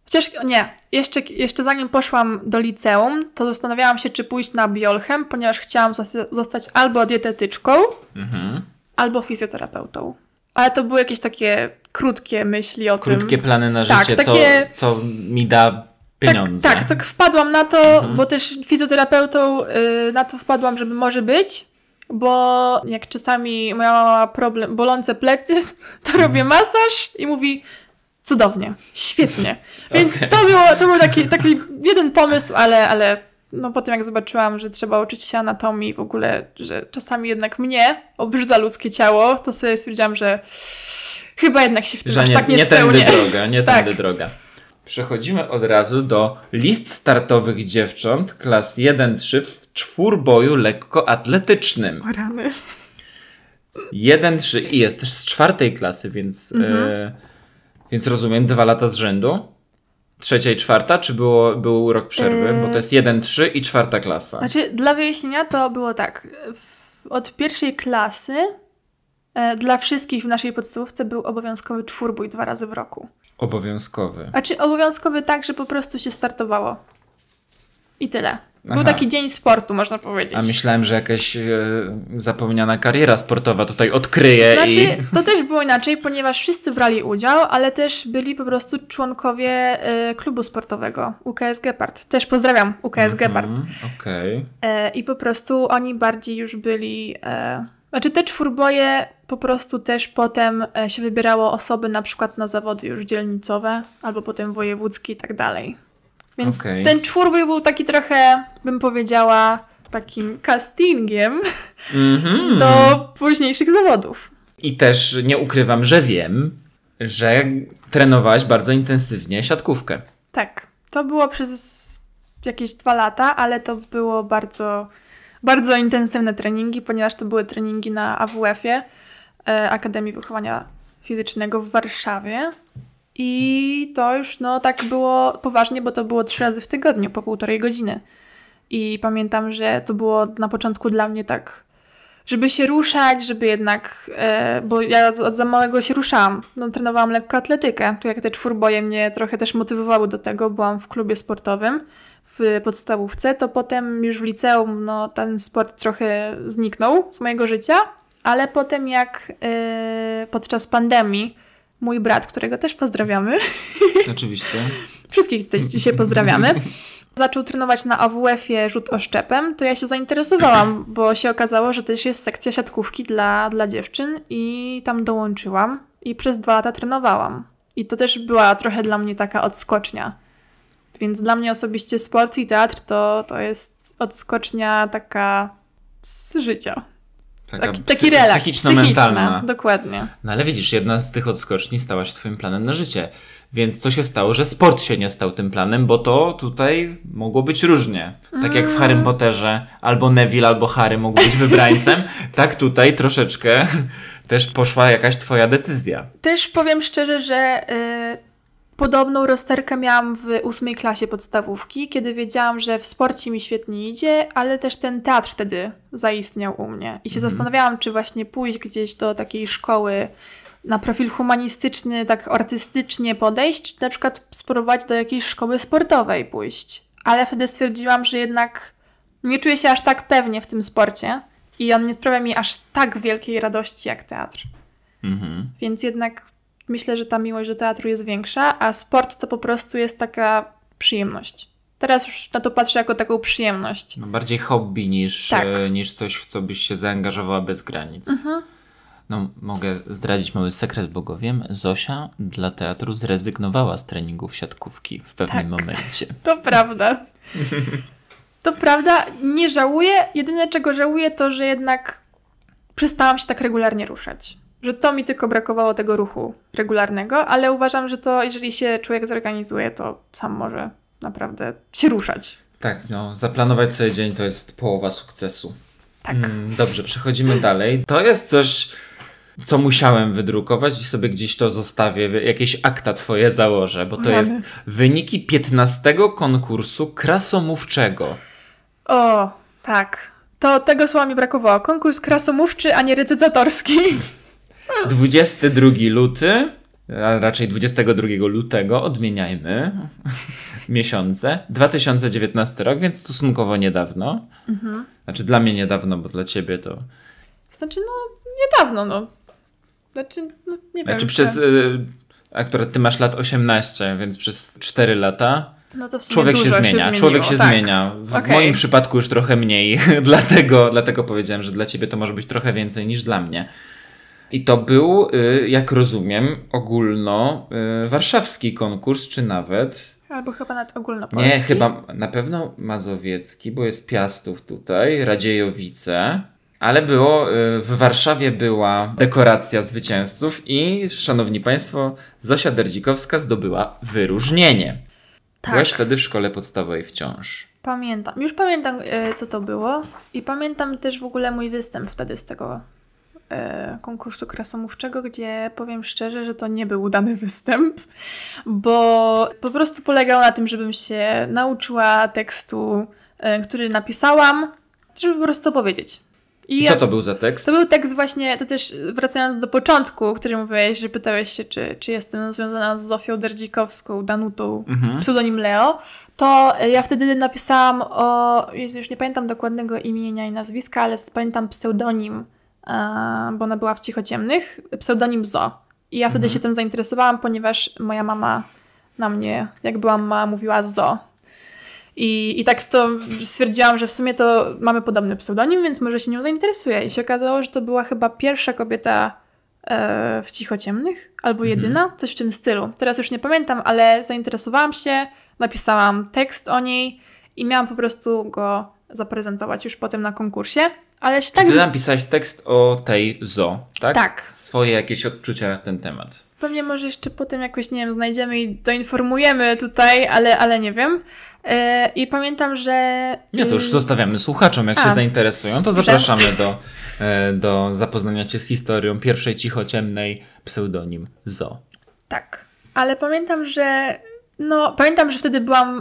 Chociaż nie, jeszcze, jeszcze zanim poszłam do liceum, to zastanawiałam się, czy pójść na biolchem, ponieważ chciałam zosta- zostać albo dietetyczką, Mhm. Albo fizjoterapeutą. Ale to były jakieś takie krótkie myśli o tym. Krótkie plany na Tak, życie, takie- co, co mi da pieniądze. Tak, tak, tak wpadłam na to, bo też fizjoterapeutą y, na to wpadłam, żeby może być, bo jak czasami ma problem, bolące plecy, to robię masaż i mówi cudownie, świetnie. Więc Okej. to, było, to był taki, taki jeden pomysł, ale, ale no potem jak zobaczyłam, że trzeba uczyć się anatomii w ogóle, że czasami jednak mnie obrzydza ludzkie ciało, to sobie stwierdziłam, że chyba jednak się w tym Że aż nie, tak nie, nie tędy spełnię. droga, nie Tak. tędy droga. Przechodzimy od razu do list startowych dziewcząt klas 1-3 w czwórboju lekkoatletycznym. O rany. 1-3 i jest też z czwartej klasy, więc, Mhm. e, więc rozumiem dwa lata z rzędu. Trzecia i czwarta, czy było, był rok przerwy? E, Bo to jest 1-3 i czwarta klasa. Znaczy, dla wyjaśnienia to było tak. W, od pierwszej klasy e, dla wszystkich w naszej podstawówce był obowiązkowy czwórbój dwa razy w roku. Obowiązkowy. Znaczy, obowiązkowy tak, że po prostu się startowało. I tyle. Był Aha. taki dzień sportu, można powiedzieć. A myślałem, że jakaś e, zapomniana kariera sportowa tutaj odkryje Znaczy, i... to też było inaczej, ponieważ wszyscy brali udział, ale też byli po prostu członkowie e, klubu sportowego UKS Gepard. Też pozdrawiam UKS Gepard. Mhm, Okej. E, I po prostu oni bardziej już byli. E, znaczy, te czwórboje po prostu też potem e, się wybierało osoby na przykład na zawody już dzielnicowe, albo potem wojewódzkie i tak dalej. Więc Okej. ten czwórbój był taki trochę, bym powiedziała, takim castingiem Mhm. do późniejszych zawodów. I też nie ukrywam, że wiem, że trenowałaś bardzo intensywnie siatkówkę. Tak, to było przez jakieś dwa lata, ale to było bardzo, bardzo intensywne treningi, ponieważ to były treningi na AWF-ie, e, Akademii Wychowania Fizycznego w Warszawie. I to już no tak było poważnie, bo to było trzy razy w tygodniu, po półtorej godziny. I pamiętam, że to było na początku dla mnie tak, żeby się ruszać, żeby jednak, e, bo ja od, za małego się ruszałam. No, trenowałam lekkoatletykę, to jak te czwórboje mnie trochę też motywowały do tego, byłam w klubie sportowym w podstawówce, to potem już w liceum no, ten sport trochę zniknął z mojego życia, ale potem jak e, podczas pandemii mój brat, którego też pozdrawiamy, Oczywiście. wszystkich tutaj dzisiaj pozdrawiamy, zaczął trenować na AWF-ie rzut oszczepem, to ja się zainteresowałam, bo się okazało, że też jest sekcja siatkówki dla, dla dziewczyn i tam dołączyłam i przez dwa lata trenowałam. I to też była trochę dla mnie taka odskocznia. Więc dla mnie osobiście sport i teatr to, to jest odskocznia taka z życia. Taka Taki, taki relaks. Psychiczno-mentalna. psychiczna, Dokładnie. No ale widzisz, jedna z tych odskoczni stała się twoim planem na życie. Więc co się stało, że sport się nie stał tym planem, bo to tutaj mogło być różnie. Tak jak w Harrym Potterze albo Neville, albo Harry mogły być wybrańcem, tak tutaj troszeczkę też poszła jakaś twoja decyzja. Też powiem szczerze, że y, podobną rozterkę miałam w ósmej klasie podstawówki, kiedy wiedziałam, że w sporcie mi świetnie idzie, ale też ten teatr wtedy zaistniał u mnie. I się zastanawiałam, czy właśnie pójść gdzieś do takiej szkoły na profil humanistyczny, tak artystycznie podejść, czy na przykład spróbować do jakiejś szkoły sportowej pójść. Ale wtedy stwierdziłam, że jednak nie czuję się aż tak pewnie w tym sporcie i on nie sprawia mi aż tak wielkiej radości jak teatr. Mhm. Więc jednak myślę, że ta miłość do teatru jest większa, a sport to po prostu jest taka przyjemność. Teraz już na to patrzę jako taką przyjemność. No bardziej hobby niż, Tak. e, niż coś, w co byś się zaangażowała bez granic. Mhm. No, mogę zdradzić mały sekret, bo go wiem. Zosia dla teatru zrezygnowała z treningów siatkówki w pewnym Tak. momencie. To prawda. To prawda, nie żałuję. Jedyne czego żałuję to, że jednak przestałam się tak regularnie ruszać. Że to mi tylko brakowało tego ruchu regularnego, ale uważam, że to jeżeli się człowiek zorganizuje, to sam może naprawdę się ruszać. Tak, no, zaplanować sobie dzień to jest połowa sukcesu. Tak. Mm, dobrze, przechodzimy dalej. To jest coś, co musiałem wydrukować i sobie gdzieś to zostawię, jakieś akta twoje założę, bo to Rany. jest wyniki 15 konkursu krasomówczego. O, tak. To tego słowa mi brakowało. Konkurs krasomówczy, a nie recytatorski. 22 luty, a raczej 22 lutego, odmieniajmy miesiące, 2019 rok, więc stosunkowo niedawno. Znaczy dla mnie niedawno, bo dla ciebie to... Znaczy, no, niedawno, no. Znaczy, no, nie wiem. Znaczy czy- przez... Y, akurat ty masz lat 18, więc przez 4 lata No to w sumie człowiek się zmienia. zmieniło, człowiek się tak. zmienia. W Okej. moim przypadku już trochę mniej, dlatego, dlatego powiedziałem, że dla ciebie to może być trochę więcej niż dla mnie. I to był, y, jak rozumiem, ogólno y, warszawski konkurs, czy nawet. Albo chyba nawet ogólnopolski. Nie, chyba na pewno mazowiecki, bo jest Piastów tutaj, Radziejowice. Ale było, y, w Warszawie była dekoracja zwycięzców i, szanowni państwo, Zosia Derdzikowska zdobyła wyróżnienie. Tak. Byłaś wtedy w szkole podstawowej wciąż. Pamiętam. Już pamiętam, co to było. I pamiętam też w ogóle mój występ wtedy z tego konkursu krasomówczego, gdzie powiem szczerze, że to nie był udany występ, bo po prostu polegał na tym, żebym się nauczyła tekstu, e, który napisałam, żeby po prostu powiedzieć. I co to był za tekst? To był tekst właśnie, to też wracając do początku, o którym mówiłeś, że pytałeś się, czy, czy jestem związana z Zofią Derdzikowską, Danutą, Mhm. pseudonim Leo, to ja wtedy napisałam o, już nie pamiętam dokładnego imienia i nazwiska, ale pamiętam pseudonim, e, bo ona była w Cichociemnych, pseudonim Zo. I ja wtedy Mhm. się tym zainteresowałam, ponieważ moja mama na mnie, jak byłam mała, mówiła Zo. I, I tak to stwierdziłam, że w sumie to mamy podobny pseudonim, więc może się nią zainteresuję. I się okazało, że to była chyba pierwsza kobieta e, w Cichociemnych, albo jedyna, coś w tym stylu. Teraz już nie pamiętam, ale zainteresowałam się, napisałam tekst o niej i miałam po prostu go zaprezentować już potem na konkursie. Ale się tak... Ty napisałeś tekst o tej zo, tak? Tak. Swoje jakieś odczucia na ten temat. Pewnie może jeszcze potem jakoś, nie wiem, znajdziemy i doinformujemy tutaj, ale, ale nie wiem. E, I pamiętam, że... Nie, to już zostawiamy słuchaczom, jak A. się zainteresują, to zapraszamy do, e, do zapoznania cię z historią pierwszej cichociemnej pseudonim zo. Tak. Ale pamiętam, że. No, pamiętam, że wtedy byłam.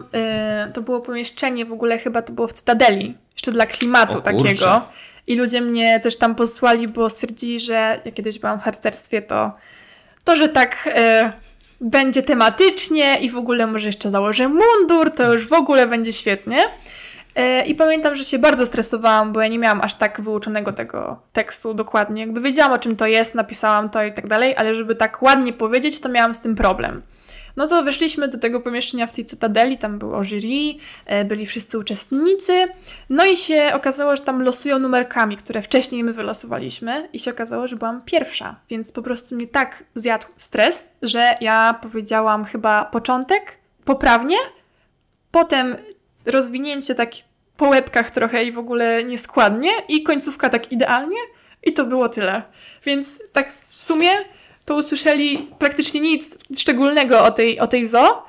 y, to było pomieszczenie w ogóle, chyba to było w Cytadeli. Jeszcze dla klimatu O kurczę. I ludzie mnie też tam posłali, bo stwierdzili, że ja kiedyś byłam w harcerstwie, to, to że tak y, będzie tematycznie i w ogóle może jeszcze założę mundur, to już w ogóle będzie świetnie. Y, I pamiętam, że się bardzo stresowałam, bo ja nie miałam aż tak wyuczonego tego tekstu dokładnie. Jakby wiedziałam, o czym to jest, napisałam to i tak dalej, ale żeby tak ładnie powiedzieć, to miałam z tym problem. No to weszliśmy do tego pomieszczenia w tej cytadeli, tam było jury, e, byli wszyscy uczestnicy, no i się okazało, że tam losują numerkami, które wcześniej my wylosowaliśmy i się okazało, że byłam pierwsza, więc po prostu mnie tak zjadł stres, że ja powiedziałam chyba początek poprawnie, potem rozwinięcie tak po łebkach trochę i w ogóle nieskładnie i końcówka tak idealnie i to było tyle. Więc tak w sumie to usłyszeli praktycznie nic szczególnego o tej, o tej zoo,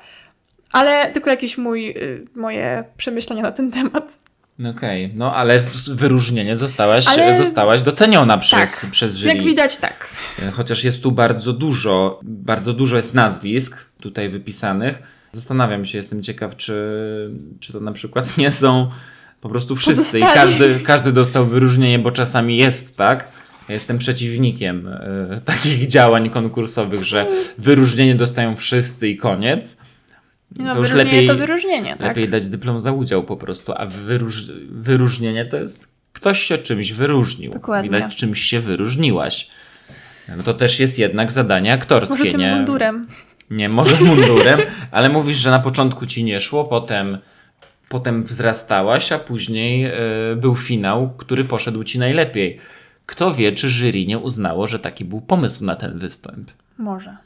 ale tylko jakieś mój, y, moje przemyślenia na ten temat. No Okej, no ale wyróżnienie zostałaś, Ale- zostałaś doceniona przez, Tak. przez jury. Jak widać, tak. Chociaż jest tu bardzo dużo, bardzo dużo jest nazwisk tutaj wypisanych. Zastanawiam się, jestem ciekaw, czy, czy to na przykład nie są po prostu wszyscy i Pozostali. każdy, każdy dostał wyróżnienie, bo czasami jest tak. Jestem przeciwnikiem e, takich działań konkursowych, że wyróżnienie dostają wszyscy i koniec. No, to już lepiej, to wyróżnienie, tak? lepiej dać dyplom za udział po prostu, a wyróż, wyróżnienie to jest ktoś się czymś wyróżnił. Dokładnie. Widać, czymś się wyróżniłaś. No to też jest jednak zadanie aktorskie, Może tym nie? mundurem. Nie, może mundurem, ale mówisz, że na początku ci nie szło, potem, potem wzrastałaś, a później y, był finał, który poszedł ci najlepiej. Kto wie, czy jury nie uznało, że taki był pomysł na ten występ? Może.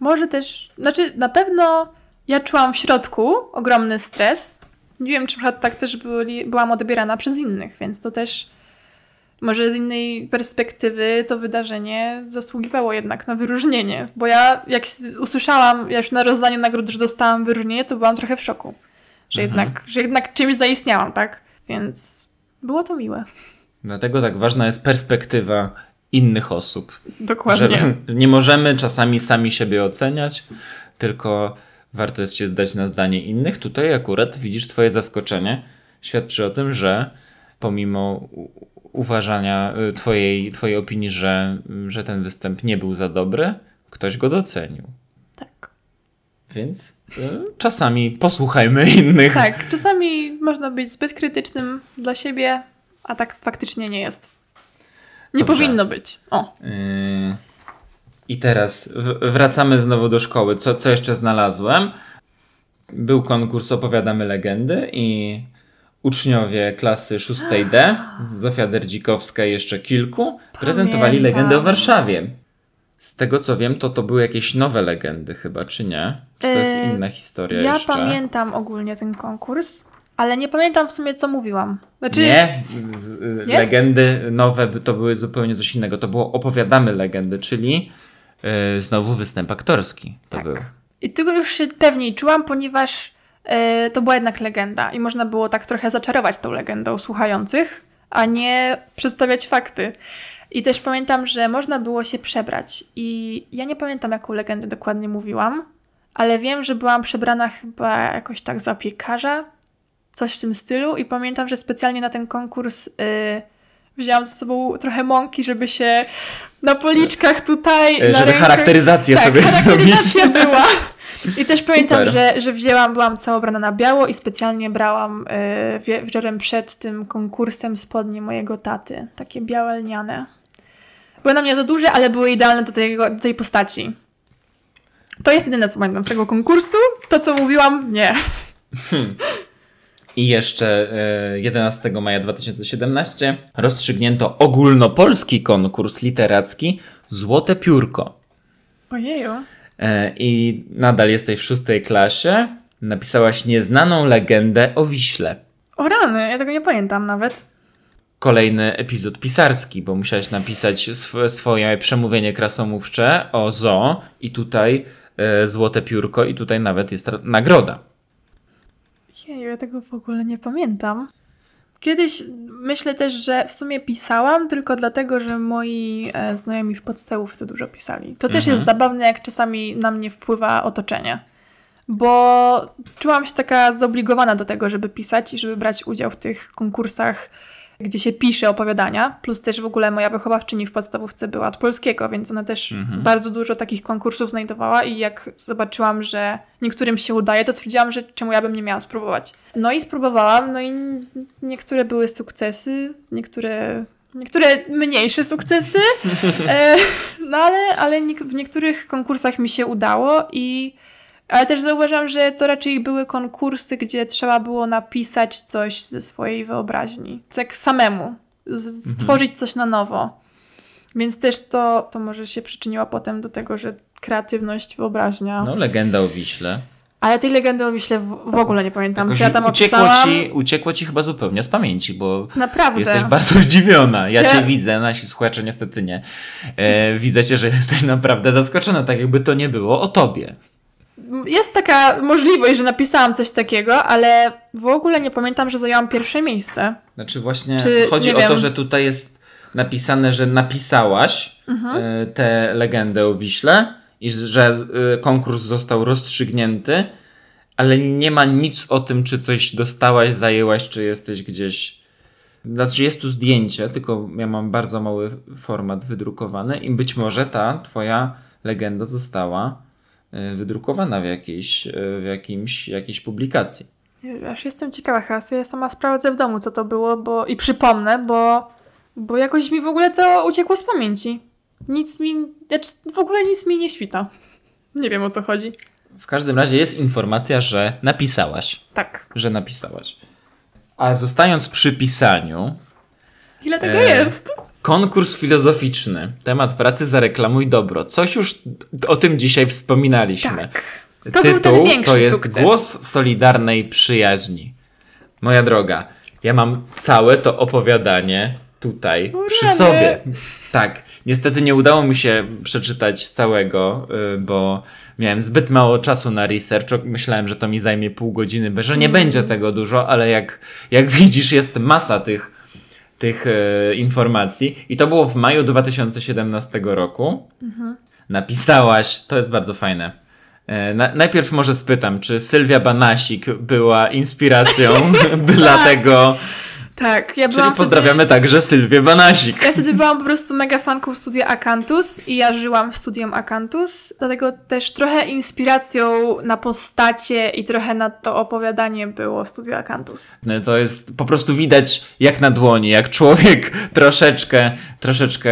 Może też, znaczy na pewno ja czułam w środku ogromny stres. Nie wiem, czy przykład tak też byli, byłam odbierana przez innych, więc to też może z innej perspektywy to wydarzenie zasługiwało jednak na wyróżnienie. Bo ja, jak usłyszałam, ja już na rozdaniu nagród, że dostałam wyróżnienie, to byłam trochę w szoku. że, mhm. jednak, że jednak czymś zaistniałam, tak? Więc było to miłe. Dlatego tak ważna jest perspektywa innych osób. Dokładnie. Że nie możemy czasami sami siebie oceniać, tylko warto jest się zdać na zdanie innych. Tutaj akurat widzisz twoje zaskoczenie. Świadczy o tym, że pomimo uważania y, twojej, twojej opinii, że, że ten występ nie był za dobry, ktoś go docenił. Tak. Więc y, czasami posłuchajmy innych. Tak, czasami można być zbyt krytycznym dla siebie, a tak faktycznie nie jest. Nie Dobrze. powinno być. O. Yy... I teraz wracamy znowu do szkoły. Co, co jeszcze znalazłem? Był konkurs Opowiadamy Legendy i uczniowie klasy 6D, Zofia Derdzikowska i jeszcze kilku, prezentowali legendę o Warszawie. Z tego co wiem, to to były jakieś nowe legendy chyba, czy nie? Czy to jest yy, inna historia ja jeszcze? Ja pamiętam ogólnie ten konkurs, ale nie pamiętam w sumie co mówiłam. Znaczy... Nie, jest? legendy nowe to były zupełnie coś innego. To było opowiadamy legendy, czyli yy, znowu występ aktorski. To tak. był. I tego już się pewniej czułam, ponieważ yy, to była jednak legenda i można było tak trochę zaczarować tą legendą słuchających, a nie przedstawiać fakty. I też pamiętam, że można było się przebrać. I ja nie pamiętam, jaką legendę dokładnie mówiłam, ale wiem, że byłam przebrana chyba jakoś tak za piekarza, coś w tym stylu. I pamiętam, że specjalnie na ten konkurs yy, wzięłam ze sobą trochę mąki, żeby się na policzkach tutaj. Żeby na rękach... charakteryzację tak, sobie charakteryzacja zrobić. była. I też pamiętam, że, że wzięłam, byłam cała ubrana na biało i specjalnie brałam yy, wieczorem przed tym konkursem spodnie mojego taty. Takie białe lniane. Były na mnie za duże, ale były idealne do, tego, do tej postaci. To jest jedyne, co pamiętam z tego konkursu. To, co mówiłam, nie. Hmm. I jeszcze 11 e, maja 2017 rozstrzygnięto ogólnopolski konkurs literacki Złote Piórko. Ojeju. E, I nadal jesteś w szóstej klasie. Napisałaś nieznaną legendę o Wiśle. O rany, ja tego nie pamiętam nawet. Kolejny epizod pisarski, bo musiałeś napisać sw swoje przemówienie krasomówcze o zoo i tutaj e, złote piórko i tutaj nawet jest nagroda. Ja tego w ogóle nie pamiętam. Kiedyś myślę też, że w sumie pisałam tylko dlatego, że moi e, znajomi w podstawówce dużo pisali. To też mhm. jest zabawne, jak czasami na mnie wpływa otoczenie. Bo czułam się taka zobligowana do tego, żeby pisać i żeby brać udział w tych konkursach gdzie się pisze opowiadania, plus też w ogóle moja wychowawczyni w podstawówce była od polskiego, więc ona też mhm. bardzo dużo takich konkursów znajdowała i jak zobaczyłam, że niektórym się udaje, to stwierdziłam, że czemu ja bym nie miała spróbować. No i spróbowałam, no i niektóre były sukcesy, niektóre niektóre mniejsze sukcesy, e, no ale, ale w niektórych konkursach mi się udało i ale też zauważam, że to raczej były konkursy, gdzie trzeba było napisać coś ze swojej wyobraźni. Tak samemu. Stworzyć mhm. coś na nowo. Więc też to, to może się przyczyniło potem do tego, że kreatywność, wyobraźnia. No, legenda o Wiśle. Ale tej legendy o Wiśle w, ogóle nie pamiętam, co ja tam uciekło opisałam. Ci, uciekło ci chyba zupełnie z pamięci, bo Naprawdę. jesteś bardzo zdziwiona. Ja, ja... cię widzę, nasi słuchacze niestety nie. E, widzę cię, że jesteś naprawdę zaskoczona, tak jakby to nie było o tobie jest taka możliwość, że napisałam coś takiego, ale w ogóle nie pamiętam, że zajęłam pierwsze miejsce. Znaczy właśnie Czy, chodzi o wiem. to, że tutaj jest napisane, że napisałaś mhm. E, tę legendę o Wiśle i że e, konkurs został rozstrzygnięty, ale nie ma nic o tym, czy coś dostałaś, zajęłaś, czy jesteś gdzieś. Znaczy jest tu zdjęcie, tylko ja mam bardzo mały format wydrukowany i być może ta twoja legenda została wydrukowana w jakiejś, e, w jakimś, jakiejś publikacji. Aż jestem ciekawa, Hasy. Ja sama sprawdzę w domu, co to było, bo i przypomnę, bo, bo jakoś mi w ogóle to uciekło z pamięci. Nic mi, znaczy w ogóle nic mi nie świta. Nie wiem o co chodzi. W każdym razie jest informacja, że napisałaś. Tak. Że napisałaś. A zostając przy pisaniu. Ile tego e, jest? Konkurs filozoficzny. Temat pracy zareklamuj dobro. Coś już o tym dzisiaj wspominaliśmy. Tak. To Tytuł to jest sukces. Głos Solidarnej Przyjaźni. Moja droga, ja mam całe to opowiadanie tutaj przy sobie. Tak. Niestety nie udało mi się przeczytać całego, y, bo miałem zbyt mało czasu na research. Myślałem, że to mi zajmie pół godziny, że nie mm. będzie tego dużo, ale jak, jak widzisz, jest masa tych, tych e, informacji. I to było w maju 2017 roku. Mhm. Napisałaś, to jest bardzo fajne. E, na, najpierw może spytam, czy Sylwia Banasik była inspiracją dla tego tak, ja byłam Czyli pozdrawiamy wtedy... także Sylwię Banasik. Ja wtedy byłam po prostu mega fanką studia Akantus i ja żyłam w studium Akantus, dlatego też trochę inspiracją na postacie i trochę na to opowiadanie było studio Akantus. No, to jest po prostu widać jak na dłoni, jak człowiek troszeczkę, troszeczkę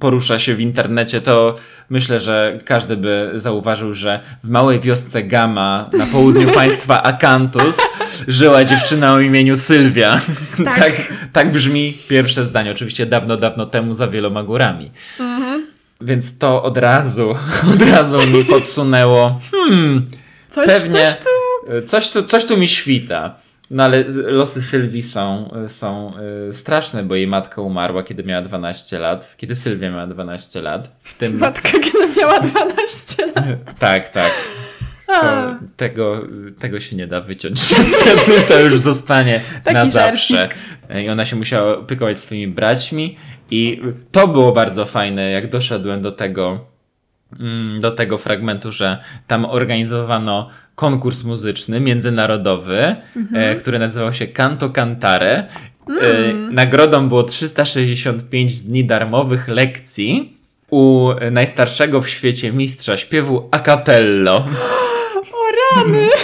porusza się w internecie, to myślę, że każdy by zauważył, że w małej wiosce Gama na południu państwa Akantus żyła dziewczyna o imieniu Sylwia. Tak. tak, tak brzmi pierwsze zdanie. Oczywiście dawno, dawno temu za wieloma górami. Mhm. Więc to od razu, od razu mi podsunęło. Hmm, coś, pewnie coś tu... Coś, tu, coś tu mi świta. No ale losy Sylwii są, są y, straszne, bo jej matka umarła, kiedy miała 12 lat. Kiedy Sylwia miała 12 lat. W tym... Matka, kiedy miała 12 lat. tak, tak. To, tego, tego się nie da wyciąć. Niestety to już zostanie na zawsze. I ona się musiała opiekować swoimi braćmi. I to było bardzo fajne, jak doszedłem do tego, mm, do tego fragmentu, że tam organizowano konkurs muzyczny międzynarodowy, mhm. który nazywał się Canto Cantare. Mm. Nagrodą było 365 dni darmowych lekcji u najstarszego w świecie mistrza śpiewu a cappello. rany!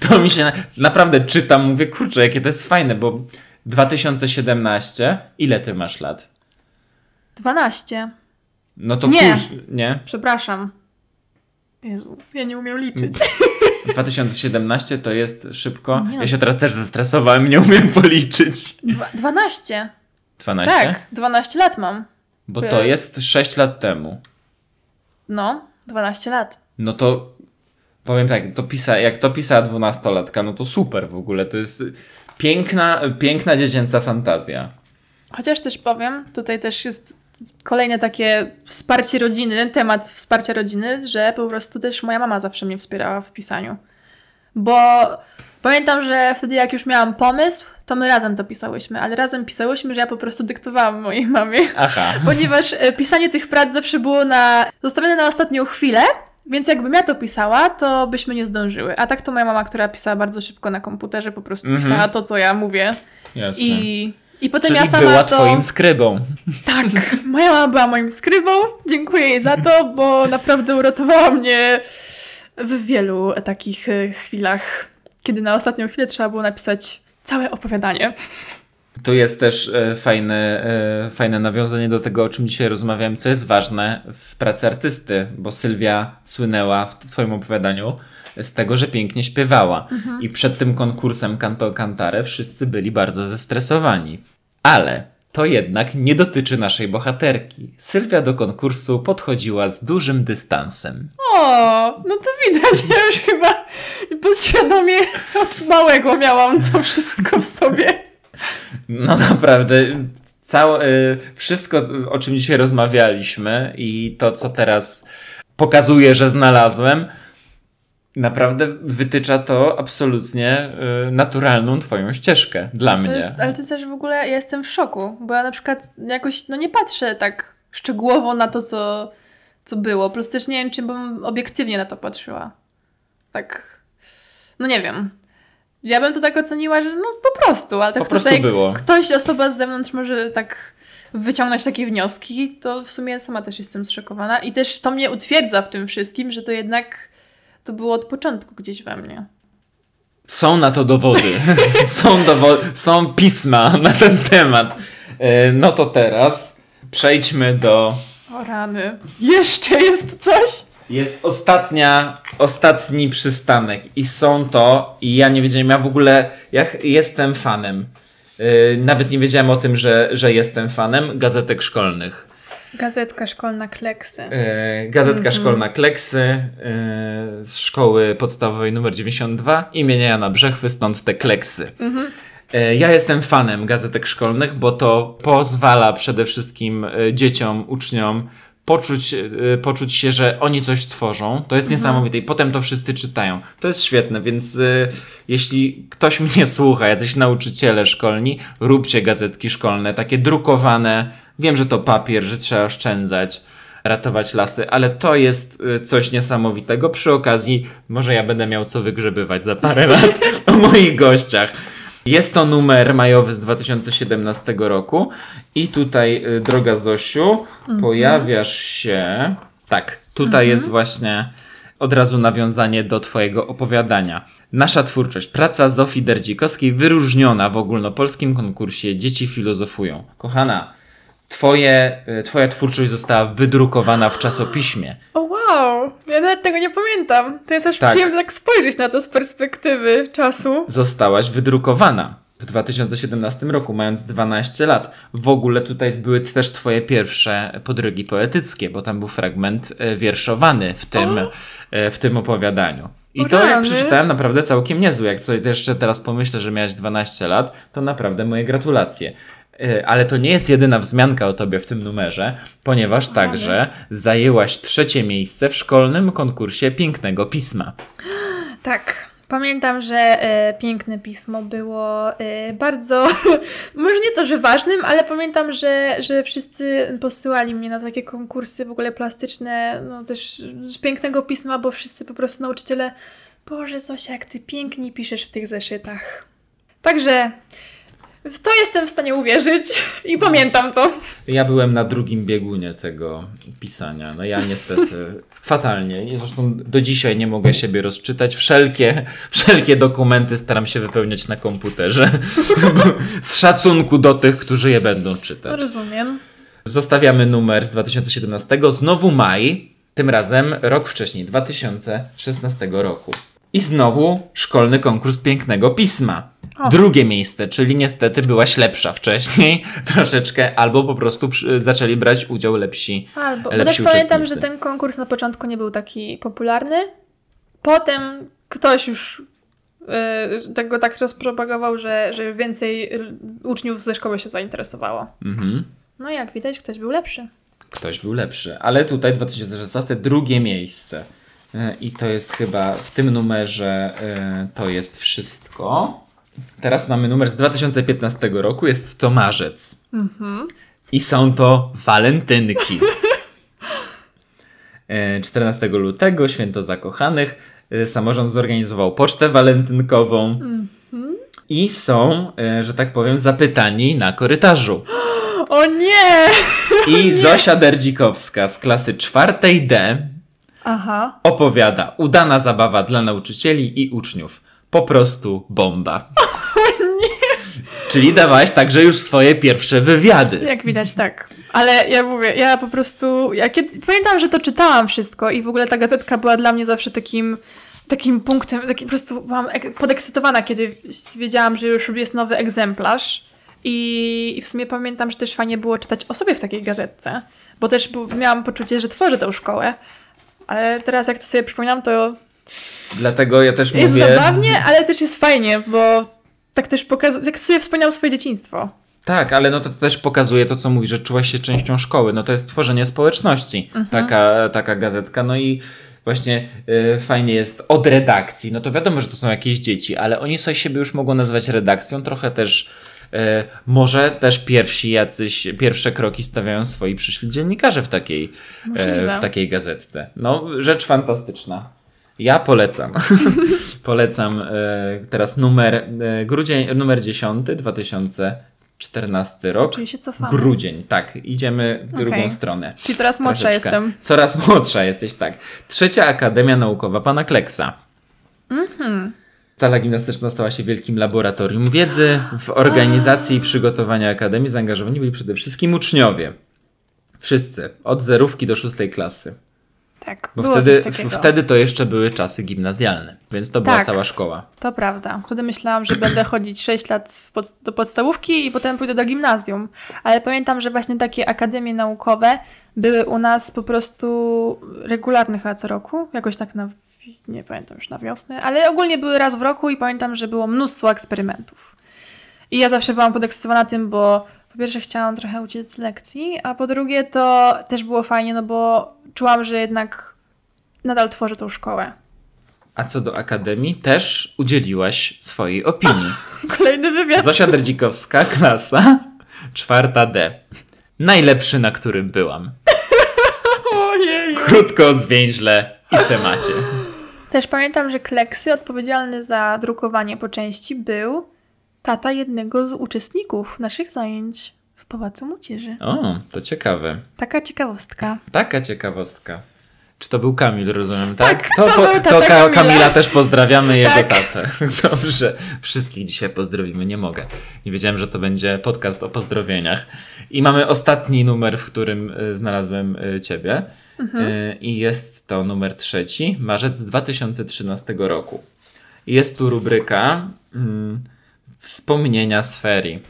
To mi się naprawdę czytam, mówię, kurczę, jakie to jest fajne, bo 2017, ile ty masz lat? 12. No to nie. Kurz, nie? Przepraszam. Jezu, ja nie umiem liczyć. 2017 to jest szybko. Nie ja się teraz też zestresowałem, nie umiem policzyć. Dwa, 12. 12? Tak, 12 lat mam. Bo to jest 6 lat temu. No, 12 lat. No to powiem tak, to pisa, jak to pisała dwunastolatka, no to super w ogóle. To jest piękna, piękna dziecięca fantazja. Chociaż też powiem, tutaj też jest kolejne takie wsparcie rodziny, temat wsparcia rodziny, że po prostu też moja mama zawsze mnie wspierała w pisaniu. Bo pamiętam, że wtedy jak już miałam pomysł, to my razem to pisałyśmy, ale razem pisałyśmy, że ja po prostu dyktowałam mojej mamie. Aha. Ponieważ e, pisanie tych prac zawsze było na, zostawione na ostatnią chwilę, więc jakbym ja to pisała, to byśmy nie zdążyły. A tak to moja mama, która pisała bardzo szybko na komputerze, po prostu -hmm. pisała to, co ja mówię. Jasne. I, i potem Czyli ja sama była to... twoim skrybą. Tak, moja mama była moim skrybą. Dziękuję jej za to, bo naprawdę uratowała mnie w wielu takich e, chwilach, kiedy na ostatnią chwilę trzeba było napisać całe opowiadanie. Tu jest też e, fajne, e, fajne nawiązanie do tego, o czym dzisiaj rozmawiałem, co jest ważne w pracy artysty, bo Sylwia słynęła w swoim opowiadaniu z tego, że pięknie śpiewała. Mhm. I przed tym konkursem Canto Cantare wszyscy byli bardzo zestresowani. Ale to jednak nie dotyczy naszej bohaterki. Sylwia do konkursu podchodziła z dużym dystansem. O, no to widać, ja już chyba podświadomie od małego miałam to wszystko w sobie. No naprawdę, całe, wszystko, o czym dzisiaj rozmawialiśmy i to, co teraz pokazuję, że znalazłem, naprawdę wytycza to absolutnie y, naturalną twoją ścieżkę dla mnie. Jest, ale to też w ogóle, ja jestem w szoku, bo ja na przykład jakoś, no nie patrzę tak szczegółowo na to, co, co było. Po prostu też nie wiem, czy bym obiektywnie na to patrzyła. Tak, no nie wiem. Ja bym to tak oceniła, że no po prostu, ale tak po prostu było. ktoś, osoba z zewnątrz może tak wyciągnąć takie wnioski, to w sumie sama też jestem zszokowana i też to mnie utwierdza w tym wszystkim, że to jednak to było od początku gdzieś we mnie. Są na to dowody. są, dowo są pisma na ten temat. E, no to teraz przejdźmy do. O rany. Jeszcze jest coś? Jest ostatnia, ostatni przystanek i są to, i ja nie wiedziałem, ja w ogóle, ja jestem fanem. Yy, nawet nie wiedziałem o tym, że, że jestem fanem gazetek szkolnych. Gazetka szkolna Kleksy. Yy, gazetka mm -hmm. szkolna Kleksy yy, z szkoły podstawowej numer 92 imienia Jana Brzechwy, stąd te Kleksy. Mm -hmm. Ja jestem fanem gazetek szkolnych, bo to pozwala przede wszystkim e, dzieciom, uczniom poczuć, e, poczuć się, że oni coś tworzą. To jest mhm. niesamowite i potem to wszyscy czytają. To jest świetne, więc jeśli ktoś mnie słucha, jacyś nauczyciele szkolni, róbcie gazetki szkolne, takie drukowane. Wiem, że to papier, że trzeba oszczędzać ratować lasy, ale to jest coś niesamowitego. Przy okazji, może ja będę miał co wygrzebywać za parę lat o moich gościach. Jest to numer majowy z 2017 roku i tutaj, y, droga Zosiu, mhm. pojawiasz się... Tak, tutaj mhm. jest właśnie od razu nawiązanie do Twojego opowiadania. Nasza twórczość, praca Zofii Derdzikowskiej, wyróżniona w ogólnopolskim konkursie Dzieci filozofują. Kochana, twoje, y, Twoja twórczość została wydrukowana w czasopiśmie. O wow, ja nawet tego nie pamiętam. To jest aż tak. przyjemne tak spojrzeć na to z perspektywy czasu. Zostałaś wydrukowana w 2017 roku, mając 12 lat. W ogóle tutaj były też twoje pierwsze podrygi poetyckie, bo tam był fragment e, wierszowany w tym, e, w tym opowiadaniu. I to jak przeczytałem naprawdę całkiem niezły. Jak sobie jeszcze teraz pomyślę, że miałeś 12 lat, to naprawdę moje gratulacje. E, ale to nie jest jedyna wzmianka o tobie w tym numerze, ponieważ także zajęłaś trzecie miejsce w szkolnym konkursie pięknego pisma. Tak. Pamiętam, że e, piękne pismo było e, bardzo, może nie to, że ważnym, ale pamiętam, że, że wszyscy posyłali mnie na takie konkursy w ogóle plastyczne, no też z pięknego pisma, bo wszyscy po prostu nauczyciele, Boże Zosia, jak ty pięknie piszesz w tych zeszytach. Także w to jestem w stanie uwierzyć i pamiętam to. Ja byłem na drugim biegunie tego pisania. No ja niestety fatalnie. Zresztą do dzisiaj nie mogę siebie rozczytać. Wszelkie, wszelkie dokumenty staram się wypełniać na komputerze. Z szacunku do tych, którzy je będą czytać. Rozumiem. Zostawiamy numer z 2017. Znowu maj. Tym razem rok wcześniej, 2016 roku. I znowu szkolny konkurs pięknego pisma. O. Drugie miejsce, czyli niestety byłaś lepsza wcześniej troszeczkę, albo po prostu przy, zaczęli brać udział lepsi. Albo, lepsi też pamiętam, że ten konkurs na początku nie był taki popularny. Potem ktoś już yy, tego tak rozpropagował, że, że więcej uczniów ze szkoły się zainteresowało. Mhm. No jak widać, ktoś był lepszy. Ktoś był lepszy, ale tutaj 2016 drugie miejsce. E, I to jest chyba w tym numerze e, to jest wszystko. Teraz mamy numer z 2015 roku, jest to marzec. Mhm. I są to walentynki. 14 e, lutego, święto zakochanych. Samorząd zorganizował pocztę walentynkową. Mhm. I są, że tak powiem, zapytani na korytarzu. O nie! I Zosia Derdzikowska z klasy czwartej D Aha. opowiada udana zabawa dla nauczycieli i uczniów. Po prostu bomba. Czyli dawałaś także już swoje pierwsze wywiady. Jak widać, tak. Ale ja mówię, ja po prostu. Ja kiedy, pamiętam, że to czytałam wszystko i w ogóle ta gazetka była dla mnie zawsze takim takim punktem, takim po prostu byłam podekscytowana, kiedy wiedziałam, że już jest nowy egzemplarz. I, I w sumie pamiętam, że też fajnie było czytać o sobie w takiej gazetce, bo też miałam poczucie, że tworzę tę szkołę. Ale teraz jak to sobie przypominam, to... Dlatego ja też jest mówię... Jest zabawnie, ale też jest fajnie, bo tak też pokazuje... Jak sobie wspomniałam swoje dzieciństwo. Tak, ale no to też pokazuje to, co mówi, że czułaś się częścią szkoły. No to jest tworzenie społeczności, mhm. taka, taka gazetka. No i właśnie y, fajnie jest od redakcji. No to wiadomo, że to są jakieś dzieci, ale oni sobie siebie już mogą nazywać redakcją, trochę też może też pierwsi jacyś, pierwsze kroki stawiają swoi przyszli dziennikarze w takiej, e, w takiej gazetce. No, rzecz fantastyczna. Ja polecam. polecam e, teraz numer grudzień, numer 10, 2014 rok. Czyli się cofamy. Grudzień, tak. Idziemy w drugą okay. stronę. Czyli coraz młodsza Troszeczkę. jestem. Coraz młodsza jesteś, tak. Trzecia Akademia Naukowa pana Kleksa. Mhm. Sala gimnastyczna stała się wielkim laboratorium wiedzy. W organizacji i przygotowaniu Akademii zaangażowani byli przede wszystkim uczniowie. Wszyscy, od zerówki do szóstej klasy. Tak, bo wtedy, wtedy to jeszcze były czasy gimnazjalne, więc to była tak, cała szkoła. To prawda. Wtedy myślałam, że będę chodzić 6 lat pod, do podstawówki i potem pójdę do gimnazjum. Ale pamiętam, że właśnie takie akademie naukowe były u nas po prostu regularne chyba co roku, jakoś tak na nie pamiętam już na wiosnę, ale ogólnie były raz w roku i pamiętam, że było mnóstwo eksperymentów. I ja zawsze byłam podekscytowana tym, bo po pierwsze chciałam trochę uciec z lekcji, a po drugie to też było fajnie, no bo czułam, że jednak nadal tworzę tą szkołę. A co do Akademii, też udzieliłaś swojej opinii. Kolejny wywiad. Zosia Drdzikowska, klasa czwarta D. Najlepszy, na którym byłam. Ojej. Krótko, zwięźle i w temacie. Też pamiętam, że Kleksy, odpowiedzialny za drukowanie po części, był tata jednego z uczestników naszych zajęć w Pałacu Młodzieży. O, to ciekawe. Taka ciekawostka. Taka ciekawostka. Czy to był Kamil, rozumiem, tak? Tak, to był tata to Ka- Kamila. Kamila też pozdrawiamy jego Tak. tatę. Dobrze, wszystkich dzisiaj pozdrowimy, nie mogę. Nie wiedziałem, że to będzie podcast o pozdrowieniach. I mamy ostatni numer, w którym y, znalazłem y, ciebie. Mhm. Y, I jest to numer trzeci, marzec 2013 roku. Jest tu rubryka mm, Wspomnienia z ferii.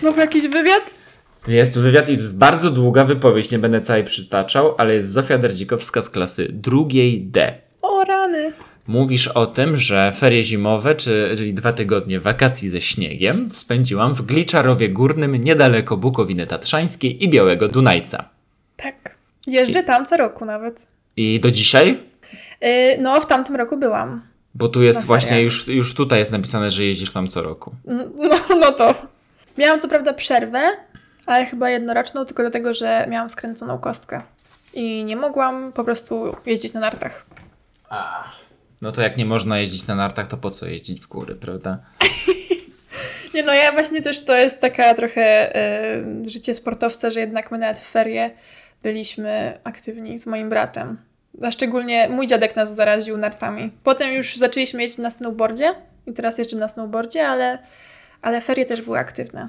Znowu jakiś wywiad? Jest wywiad i to jest bardzo długa wypowiedź, nie będę całej przytaczał, ale jest Zofia Derdzikowska z klasy drugiej D. O rany. Mówisz o tym, że ferie zimowe, czyli dwa tygodnie wakacji ze śniegiem, spędziłam w Gliczarowie Górnym niedaleko Bukowiny Tatrzańskiej i Białego Dunajca. Tak. Jeżdżę tam co roku nawet. I do dzisiaj? Yy, no, w tamtym roku byłam. Bo tu jest właśnie, już, już tutaj jest napisane, że jeździsz tam co roku. Mm, No, no to. Miałam co prawda przerwę, ale chyba jednoroczną, tylko dlatego, że miałam skręconą kostkę. I nie mogłam po prostu jeździć na nartach. No to jak nie można jeździć na nartach, to po co jeździć w góry, prawda? Nie no, ja właśnie też to jest taka trochę e, życie sportowca, że jednak my nawet w ferie byliśmy aktywni z moim bratem. A szczególnie mój dziadek nas zaraził nartami. Potem już zaczęliśmy jeździć na snowboardzie i teraz jeżdżę na snowboardzie, ale, ale ferie też były aktywne.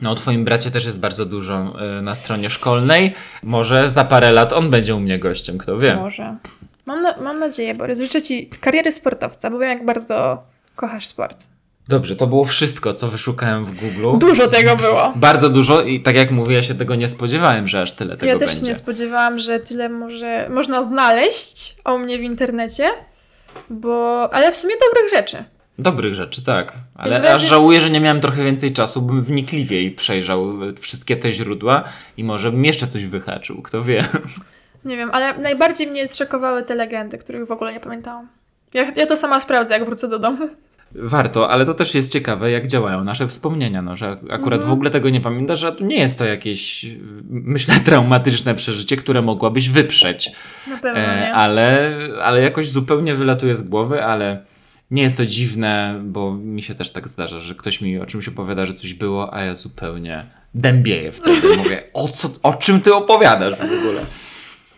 No o twoim bracie też jest bardzo dużo y, na stronie szkolnej. Może za parę lat on będzie u mnie gościem, kto wie. Może. Mam, na, mam nadzieję, Borys. Życzę Ci kariery sportowca, bo wiem, jak bardzo kochasz sport. Dobrze, to było wszystko, co wyszukałem w Google. Dużo tego było. Bardzo dużo i tak jak mówię, ja się tego nie spodziewałem, że aż tyle tego Ja też będzie. się nie spodziewałam, że tyle może można znaleźć o mnie w internecie, bo... ale w sumie dobrych rzeczy. Dobrych rzeczy, tak. Ale Więc aż żałuję, że nie miałem trochę więcej czasu, bym wnikliwiej przejrzał y, wszystkie te źródła i może bym jeszcze coś wyhaczył, kto wie. Nie wiem, ale najbardziej mnie zszokowały te legendy, których w ogóle nie pamiętałam. Ja, ja to sama sprawdzę, jak wrócę do domu. Warto, ale to też jest ciekawe, jak działają nasze wspomnienia, no, że akurat Mhm. w ogóle tego nie pamiętasz, że nie jest to jakieś, y, myślę, traumatyczne przeżycie, które mogłabyś wyprzeć. Na pewno E, nie. ale, ale jakoś zupełnie wylatuje z głowy, ale nie jest to dziwne, bo mi się też tak zdarza, że ktoś mi o czymś opowiada, że coś było, a ja zupełnie dębieję wtedy. Mówię, o, co, o czym ty opowiadasz w ogóle?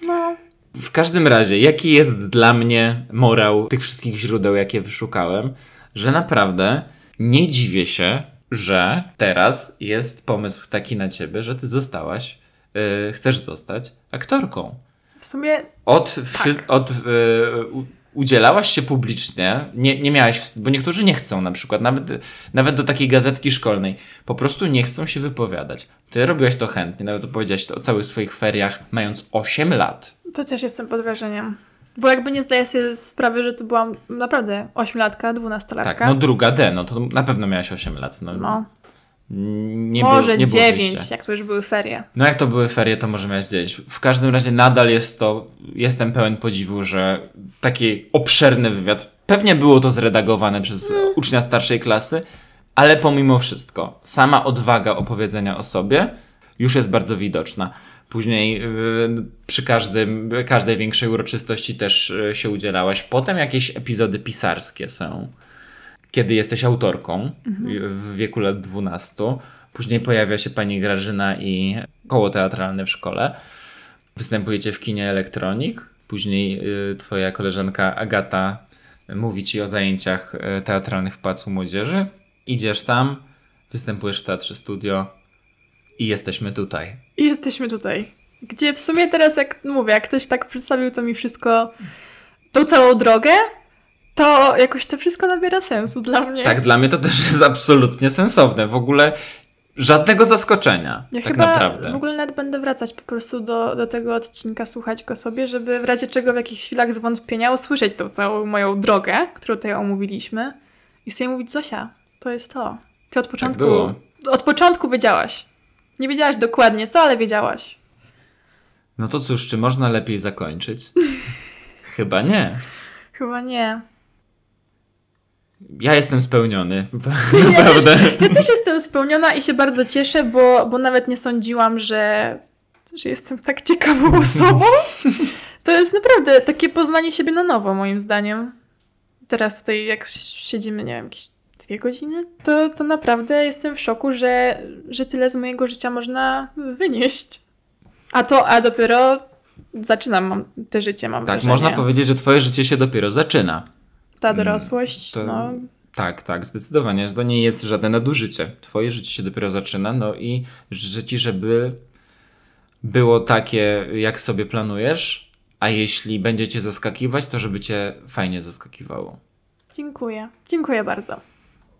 No, W każdym razie, jaki jest dla mnie morał tych wszystkich źródeł, jakie wyszukałem, że naprawdę nie dziwię się, że teraz jest pomysł taki na ciebie, że ty zostałaś, yy, chcesz zostać aktorką. w sumie Od, wszy- od u- udzielałaś się publicznie, nie, nie miałaś, bo niektórzy nie chcą na przykład, nawet, nawet do takiej gazetki szkolnej, po prostu nie chcą się wypowiadać. Ty robiłaś to chętnie, nawet opowiedziałaś o całych swoich feriach, mając 8 lat. to też jestem pod wrażeniem. Bo jakby nie zdaję sobie sprawy, że to byłam naprawdę ośmiolatka, dwunastolatka. Tak, no druga D, no to na pewno miałaś 8 lat. No, No, nie może było, nie było dziewięć, wyjścia. jak to już były ferie. No jak to były ferie, to może miałeś 9. W każdym razie nadal jest to, jestem pełen podziwu, że taki obszerny wywiad, pewnie było to zredagowane przez ucznia starszej klasy, ale pomimo wszystko, sama odwaga opowiedzenia o sobie już jest bardzo widoczna. Później yy, przy każdym, każdej większej uroczystości też yy, się udzielałaś. Potem jakieś epizody pisarskie są, kiedy jesteś autorką w wieku lat 12. Później pojawia się pani Grażyna i koło teatralne w szkole. Występujecie w kinie Elektronik. Później y, twoja koleżanka Agata mówi ci o zajęciach y, teatralnych w Pałacu Młodzieży. Idziesz tam, występujesz w Teatrze Studio i jesteśmy tutaj. I jesteśmy tutaj. Gdzie w sumie teraz, jak mówię, jak ktoś tak przedstawił to mi wszystko, tą całą drogę, to jakoś to wszystko nabiera sensu dla mnie. Tak, dla mnie to też jest absolutnie sensowne. W ogóle żadnego zaskoczenia. Ja tak chyba naprawdę. w ogóle nawet będę wracać po prostu do, do tego odcinka, słuchać go sobie, żeby w razie czego w jakichś chwilach zwątpienia usłyszeć tą całą moją drogę, którą tutaj omówiliśmy i sobie mówić, Zosia, to jest to. Ty od początku. Tak było. Od początku wiedziałaś. Nie wiedziałaś dokładnie co, ale wiedziałaś. No to cóż, czy można lepiej zakończyć? Chyba nie. Chyba nie. Ja jestem spełniony. Naprawdę. Ja też jestem spełniona i się bardzo cieszę, bo, bo nawet nie sądziłam, że, że jestem tak ciekawą osobą. To jest naprawdę takie poznanie siebie na nowo, moim zdaniem. Teraz tutaj, jak siedzimy, nie wiem, jakieś dwie godziny, to, to naprawdę jestem w szoku, że, że tyle z mojego życia można wynieść. A to, a dopiero zaczynam mam, te życie, mam Tak, wrażenie. można powiedzieć, że twoje życie się dopiero zaczyna. Ta dorosłość, To- no, Tak, tak, zdecydowanie. To nie jest żadne nadużycie. Twoje życie się dopiero zaczyna, no i życzę ci, żeby było takie, jak sobie planujesz, a jeśli będzie cię zaskakiwać, to żeby cię fajnie zaskakiwało. dziękuję. Dziękuję bardzo.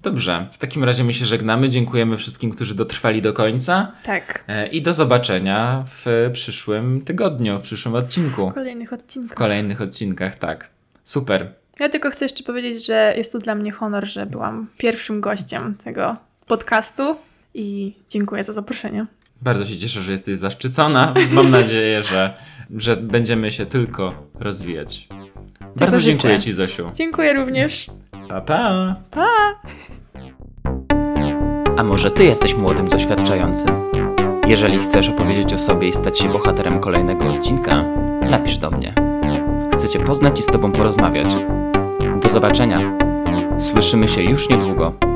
Dobrze, w takim razie my się żegnamy. Dziękujemy wszystkim, którzy dotrwali do końca Tak. e, i do zobaczenia w przyszłym tygodniu, w przyszłym odcinku. W kolejnych odcinkach. W kolejnych odcinkach, tak. Super. Ja tylko chcę jeszcze powiedzieć, że jest to dla mnie honor, że byłam pierwszym gościem tego podcastu i dziękuję za zaproszenie. Bardzo się cieszę, że jesteś zaszczycona. Mam nadzieję, że, że będziemy się tylko rozwijać. Bardzo życzę. dziękuję Ci, Zosiu. Dziękuję również. Pa, pa. Pa! A może Ty jesteś młodym doświadczającym? Jeżeli chcesz opowiedzieć o sobie i stać się bohaterem kolejnego odcinka, napisz do mnie. Chcę Cię poznać i z Tobą porozmawiać. Do zobaczenia. Słyszymy się już niedługo.